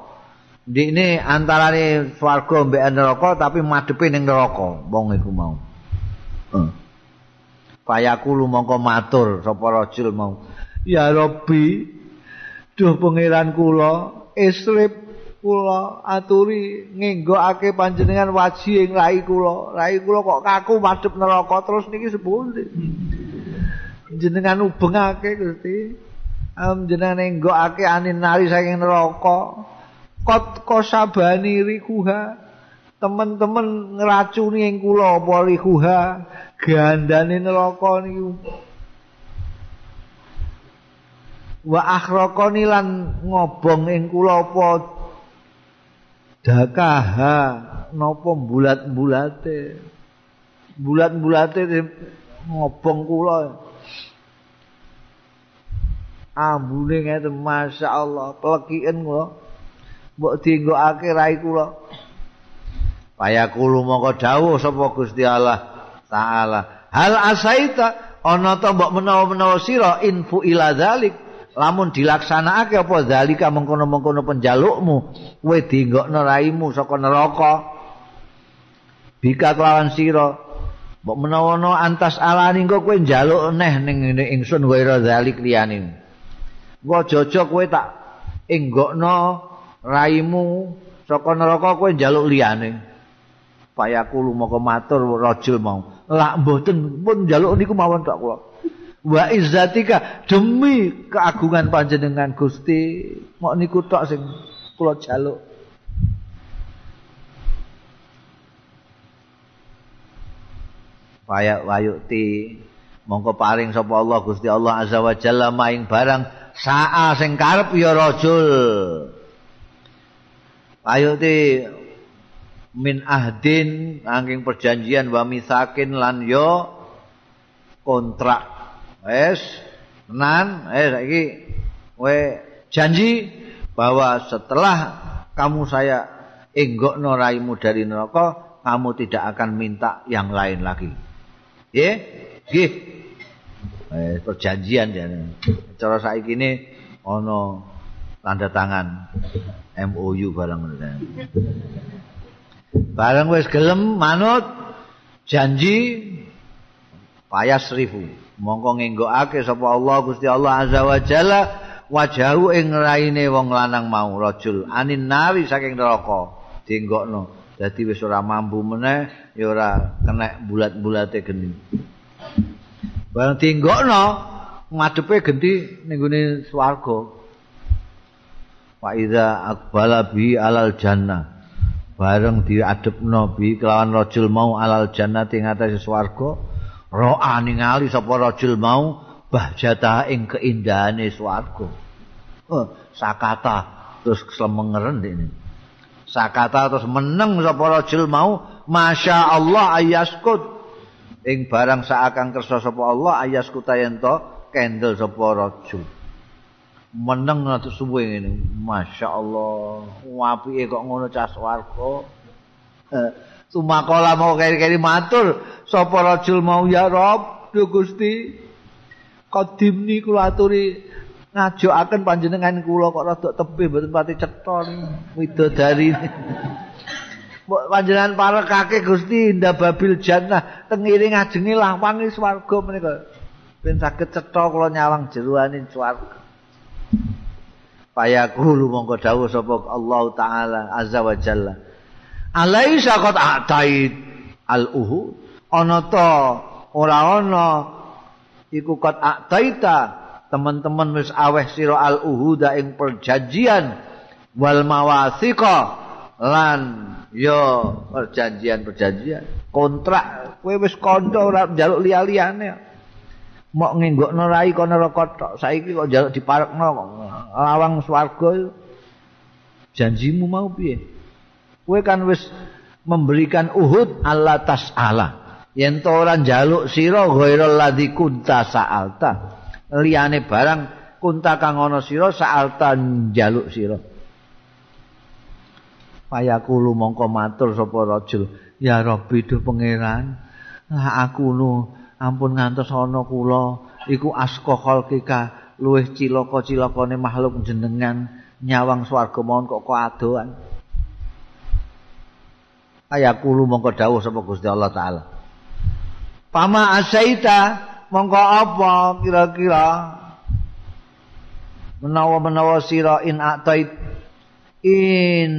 A: Ndikne antarane swarga mbek neraka tapi madhepe ning neraka wong iku mau. Heeh. Payaku mongko matur sapa rajul mau. Ya Rabbi, duh pangeran kula isrip kula aturi ngenggokake panjenengan waji ing rai kula. Rai kula kok kaku madhep neraka terus niki sepundi? Jenengan ubengake Gusti. Am jenengan nenggokake anin nari saking neraka. Kot kosabani rikuha. Teman-teman ngeracuni ing kula apa rikuha gandane neraka niku. Wa akhraqani lan ngobong ing kula apa dakaha napa bulat-bulate bulat-bulate ngobong kula. Ambune ngeten masyaallah plekiken kula. Mbok dienggokake rai kula. Payaku lumangka dawuh sapa Gusti Allah taala. Hal asaita? Ana ta mbok menawa-menawa sira? Infu ila zalik lamun dilaksanakake apa zalika mengkono-mengkono penjalukmu kowe dinggokno raimu saka neraka. Bika kelawan sira. Mbok menawa antas alani engko kowe njaluk neh ning ingsun wae zalik liyane. Gua jojo kowe tak enggokno raimu saka neraka kowe njaluk liyane. Payaku lumaka matur rajul mau. Lak mboten pun njaluk niku mawon tak kula wa izzatika demi keagungan panjenengan Gusti. Mok niku tok sing kula jaluk. Payak wayukti mongko paring sapa Allah Gusti Allah azza wa jalla maing barang saa sing karep ya rajul. Wayukti min ahdin angking perjanjian wa misakin lan yo kontrak Wes, tenan, eh saiki kowe janji bahwa setelah kamu saya enggokno raimu dari neraka, kamu tidak akan minta yang lain lagi. Nggih? Nggih. Eh perjanjian ya. Cara saiki ini ana tanda tangan MOU barang Barang wis gelem manut janji payas ribu. Mongko ngenggokake sapa Allah Gusti Allah azza wa jalla wajahu ing raine wong lanang mau rajul anin nari saking neraka dienggokno dadi wis ora mampu meneh ya ora kena bulat-bulate geni. Bareng dienggokno ngadepe genti ning gone swarga. Wa iza aqbala bi alal jannah bareng diadepno bi kelawan rajul mau alal jannah ing atase swarga ro'a ningali sapa rajul mau bahjata ing keindahane swarga. Oh, sakata terus slemengeren ini. Sakata terus meneng sapa rajul mau, Masya Allah ayaskut. Ing barang seakan kersa sapa Allah ayaskut yen to kendel sapa rajul. Meneng terus suwe ngene. Masya Allah, apike kok ngono cah swarga. Eh, Sumakola mau keri-keri matur sapa rajul mau? Ya Rob do Gusti. Kodim ni kula aturi ngajokaken panjenengan kula kok rada tepi mboten pati cetha widodari. Panjenengan parekake Gusti indah babil jannah tengiri ngajenge lawangi swarga menika. Ben saged cetha kula nyawang jeroane swarga. Payaku lumangka dawuh sapa Allah taala azza wa jalla alaisa qad atait al uhu ana ta ora ana iku qad ataita. Teman-teman wis aweh sira al uhuda ing perjanjian. Wal mawasiqa. Lan yo perjanjian-perjanjian. Kontrak kowe wis kandha ora njaluk liya-liyane. Mok ngenggokno rai kono tok. Saiki kok njaluk diparekno lawang swarga janjimu mau piye kowe kan wis memberikan uhud Allah tasala. Yen to ora njaluk sira ghairal ladzi kunta sa'alta. Liyane barang kunta kang ana sira sa'alta njaluk sira. Payakulu mongko matur sapa rajul, ya Rabbi duh pangeran, lah aku nu ampun ngantos ana kula. Iku aska khalqika luwih cilaka-cilakane makhluk jenengan. Nyawang swarga mawon kok kok. Ayakulu mongko dawuh sapa Gusti Allah taala. Pama asaita mongko apa kira-kira? Menawa-menawa sira in atait in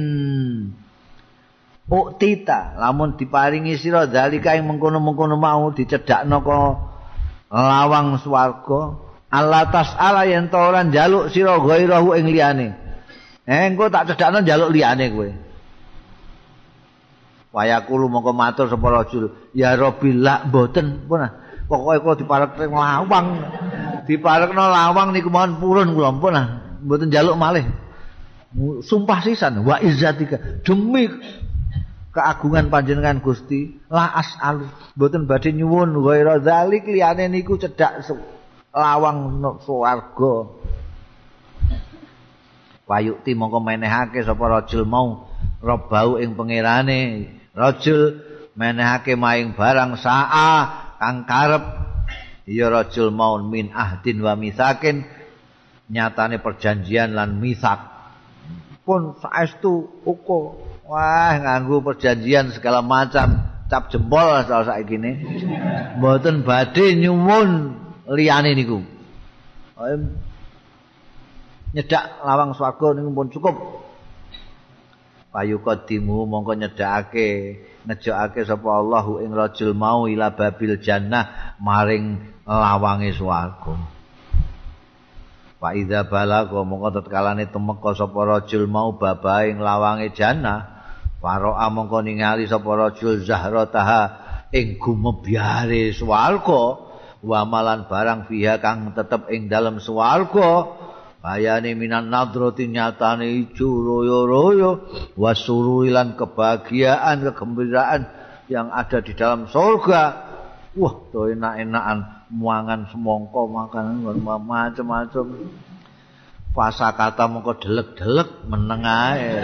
A: uktita lamun diparingi sira dalika ing mengkono-mengkono mau dicedhakno ka lawang swarga Allah tasala yen to ora njaluk sira ghairahu ing liyane. Eh engko tak cedhakno njaluk liyane kowe wayakulu mongko matur sapa rajul. Ya rabbi la mboten. Pun pokoke kula diparek lawang. Diparekno lawang niku mohon purun kula pun mboten njaluk malih. Sumpah sisan wa izzatika. Demi keagungan panjenengan Gusti la as'al mboten badhe nyuwun ghaira zalik liyane niku cedhak lawang swarga. Payukti mongko menehake sapa rajul mau robau ing pangerane rajul menehake maing barang saa kang karep. Ya rajul maun min ahdin wa misakin nyatane perjanjian lan misak pun saestu uko wah nganggo perjanjian segala macam. Cap jempol soal saiki ne. Mboten badhe nyuwun liyane niku. Nyedak lawang swarga niku pun cukup payu kodimu mongko nyedakake ngejokake sapa Allahu ing rajul mau ila babil jannah maring lawange swarga. Wa idza balaga mongko tetkalane temeka sapa rajul mau babae lawange jannah. Faroa mongko ningali sapa rajul zahrataha ing gumebyare swarga. Wa malan barang fiha kang tetep ing dalem swarga bayane minan nadrati nyatane ijo royo-royo wasuru lan kebahagiaan kegembiraan yang ada di dalam surga wah to enak-enakan muangan semongko makanan macam-macam Fasa kata mengko delek-delek meneng ae.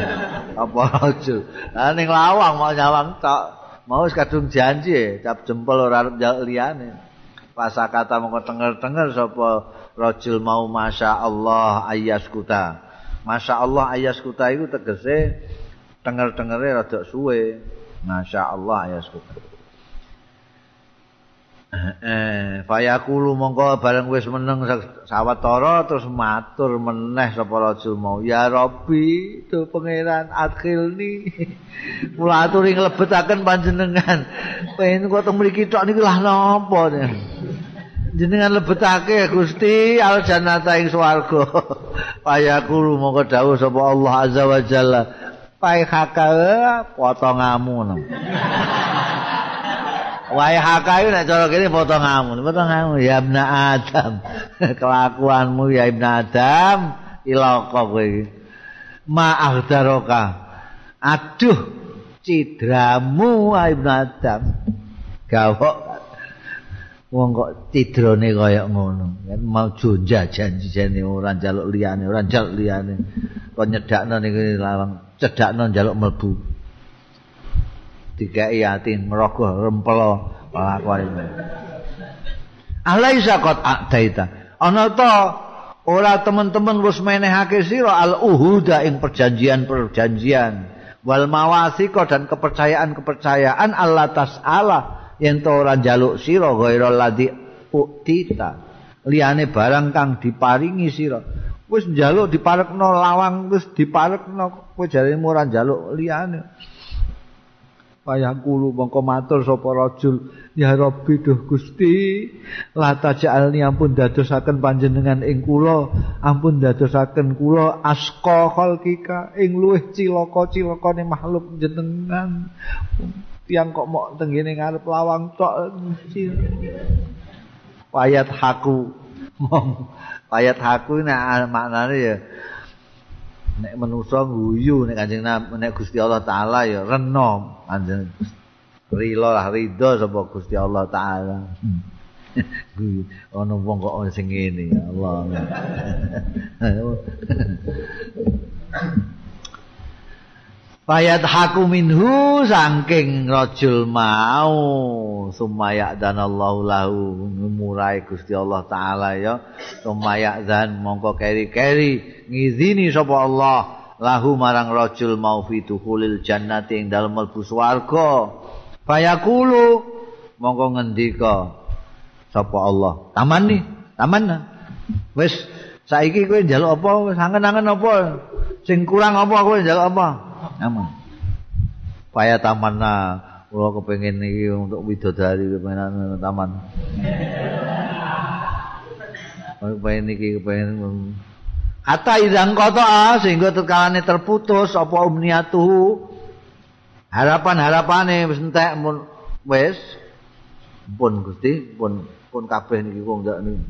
A: Apa aja. Lah ning lawang mau nyawang tok. Mau kadung janji cap jempol ora arep liyane. Fasa kata mengko tenger-tenger sapa rajul mau masya Allah ayaskuta. Masya Allah ayaskuta iku tegese tenger-tengere rada suwe. Masya Allah ayaskuta. Eh, fayaqulu mongko bareng wis meneng sawetara terus matur meneh sapa rajul mau ya rabbi tu pangeran adkhilni *laughs* mula aturi nglebetaken panjenengan pengen kok teng mriki tok niku lah napa jenengan lebetake Gusti al jannata ing swarga *laughs* fayaqulu mongko dawuh sapa Allah azza wa jalla pai hakal potongamu Wae hakayu *laughs* nek cara kene potong ngamu, potong ngamu ya ibna Adam. *laughs* Kelakuanmu ya ibna Adam ilaka kowe iki. Ma'ahdaroka. Aduh cidramu ibna Adam. Gawok wong kok cidrone kaya ngono. Kan mau jonja janji-janji ora njaluk liyane, ora njaluk liyane. Kok nyedakno niku lawang cedakno njaluk mlebu. dikai ati merogo rempel itu. Alaisa qad adaita. Ana ta ora teman-teman wis menehake sira al uhuda ing perjanjian-perjanjian wal mawasika dan kepercayaan-kepercayaan Allah taala yen to ora njaluk sira ghaira ladhi uktita liyane barang kang diparingi sira. Wis njaluk diparekno lawang wis diparekno kowe jarene ora njaluk liyane. Payah kulu mongko matur sapa rajul. Ya rabbi duh gusti la tajalni ampun dadosaken panjenengan ing kula. Ampun dadosaken kula aska khalqika ing luwih cilaka-cilakane makhluk jenengan tiang kok mok tenggene ngarep lawang tok. Payat haku. Payat haku nek maknane ya nek manusa guyu nek Kanjeng nek Gusti Allah taala ya reno. Panjenengan rilo lah ridho sapa Gusti Allah taala. Guyu. Ana wong kok sing ngene ya Allah *laughs* Bayat haku minhu saking rajul mau. Sumaya dan Allah lahu. Murai Gusti Allah taala ya. Sumaya dan mongko keri-keri. Ngizini sapa Allah. Lahu marang rajul mau fituhulil jannati ing dalem mlebu swarga. Fayaqulu mongko ngendika sapa Allah. Taman nih taman wis saiki kowe njaluk apa? Wis angen-angen apa? Sing kurang apa kowe njaluk apa Aman. Paya tamanna kula kepengin iki untuk widodari kepengen taman. Kepengin iki kepengin Kata idang kota sehingga terkalane terputus apa umniatu harapan-harapane wis entek mun wis pun Gusti pun pun kabeh niki kok ndak niki.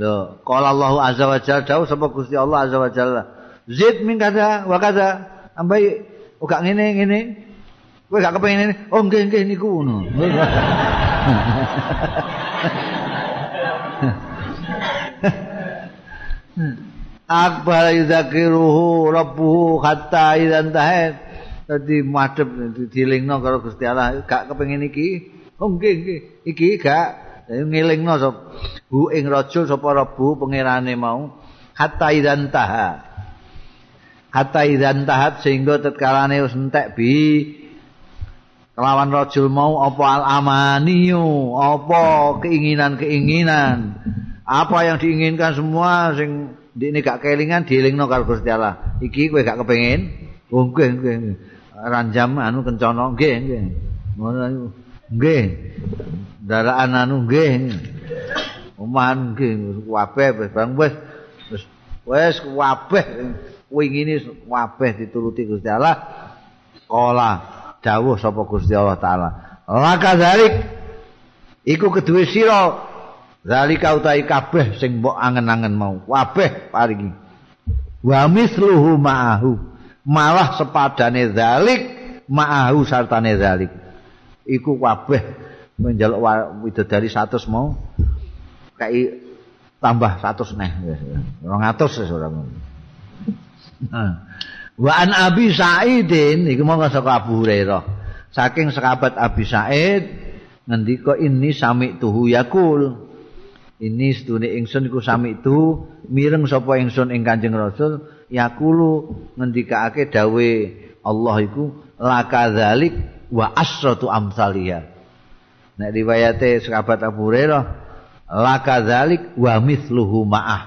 A: Lho, qala Allah azza wa jalla dawuh sapa Gusti Allah azza wa jalla. Zid min kada wa kada. ambai uga ngene ngene. Kowe gak kepengin ngene. Oh nggih nggih niku ngono. Akbar yuzakiruhu rabbuhu hatta idzan tahat. Dadi madhep dilingno karo Gusti Allah. Gak kepengin iki. Oh nggih nggih. Iki gak. Ngelingno sop. Bu ing rajul sapa rebu pangerane mau. Hatta idzan tahat hatta idzan tahat sehingga tetkalane wis entek bi. Kelawan rajul mau apa al amaniyu? Apa keinginan-keinginan? Apa yang diinginkan semua sing ini gak kelingan dielingno karo Gusti Allah. Iki kowe gak kepengin? Oh nggih nggih ranjam anu kencana nggih nggih. Ngono nggih. Daraan anu nggih omah nggih. Kabeh wis bang wis. Wis kabeh wingine kabeh dituruti Gusti Allah. Kala dawuh sapa Gusti Allah taala. Laka zalik iku kedue sira. Zalika utahi kabeh sing mbok angen-angen mau. Kabeh paringi. Wa misluhu ma'ahu malah sepadane zalik ma'ahu sartane zalik iku kabeh menjaluk widodari 100 mau. Kai tambah 100 neh. 200 wis ora ngono Wa an Abi Sa'idin iku monggo saka Abu Hurairah. Saking sahabat Abi Sa'id ngendika ini sami tuhu yakul. Ini sedune ingsun iku sami tu mireng sapa ingsun ing Kanjeng Rasul yakulu ngendikake dawe Allah iku lakadzalik wa asratu amsalia. Nek riwayate sahabat Abu Hurairah lakadzalik wa mithluhu ma'ah.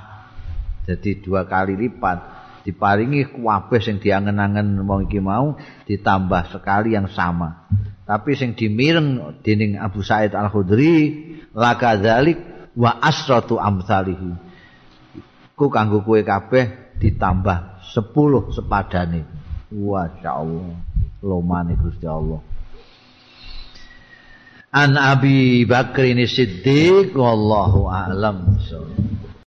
A: Jadi dua kali lipat. Diparingi kabeh sing diangen-angen wong iki mau ditambah sekali yang sama. Tapi sing dimireng dening Abu Said Al-Khudri lakadzalik wa asratu amsalihi. Ku kanggo kowe kabeh ditambah 10 sepadane. Masyaallah. Lomane Gusti Allah. An Abi Bakr ini Siddiq wallahu a'lam. So.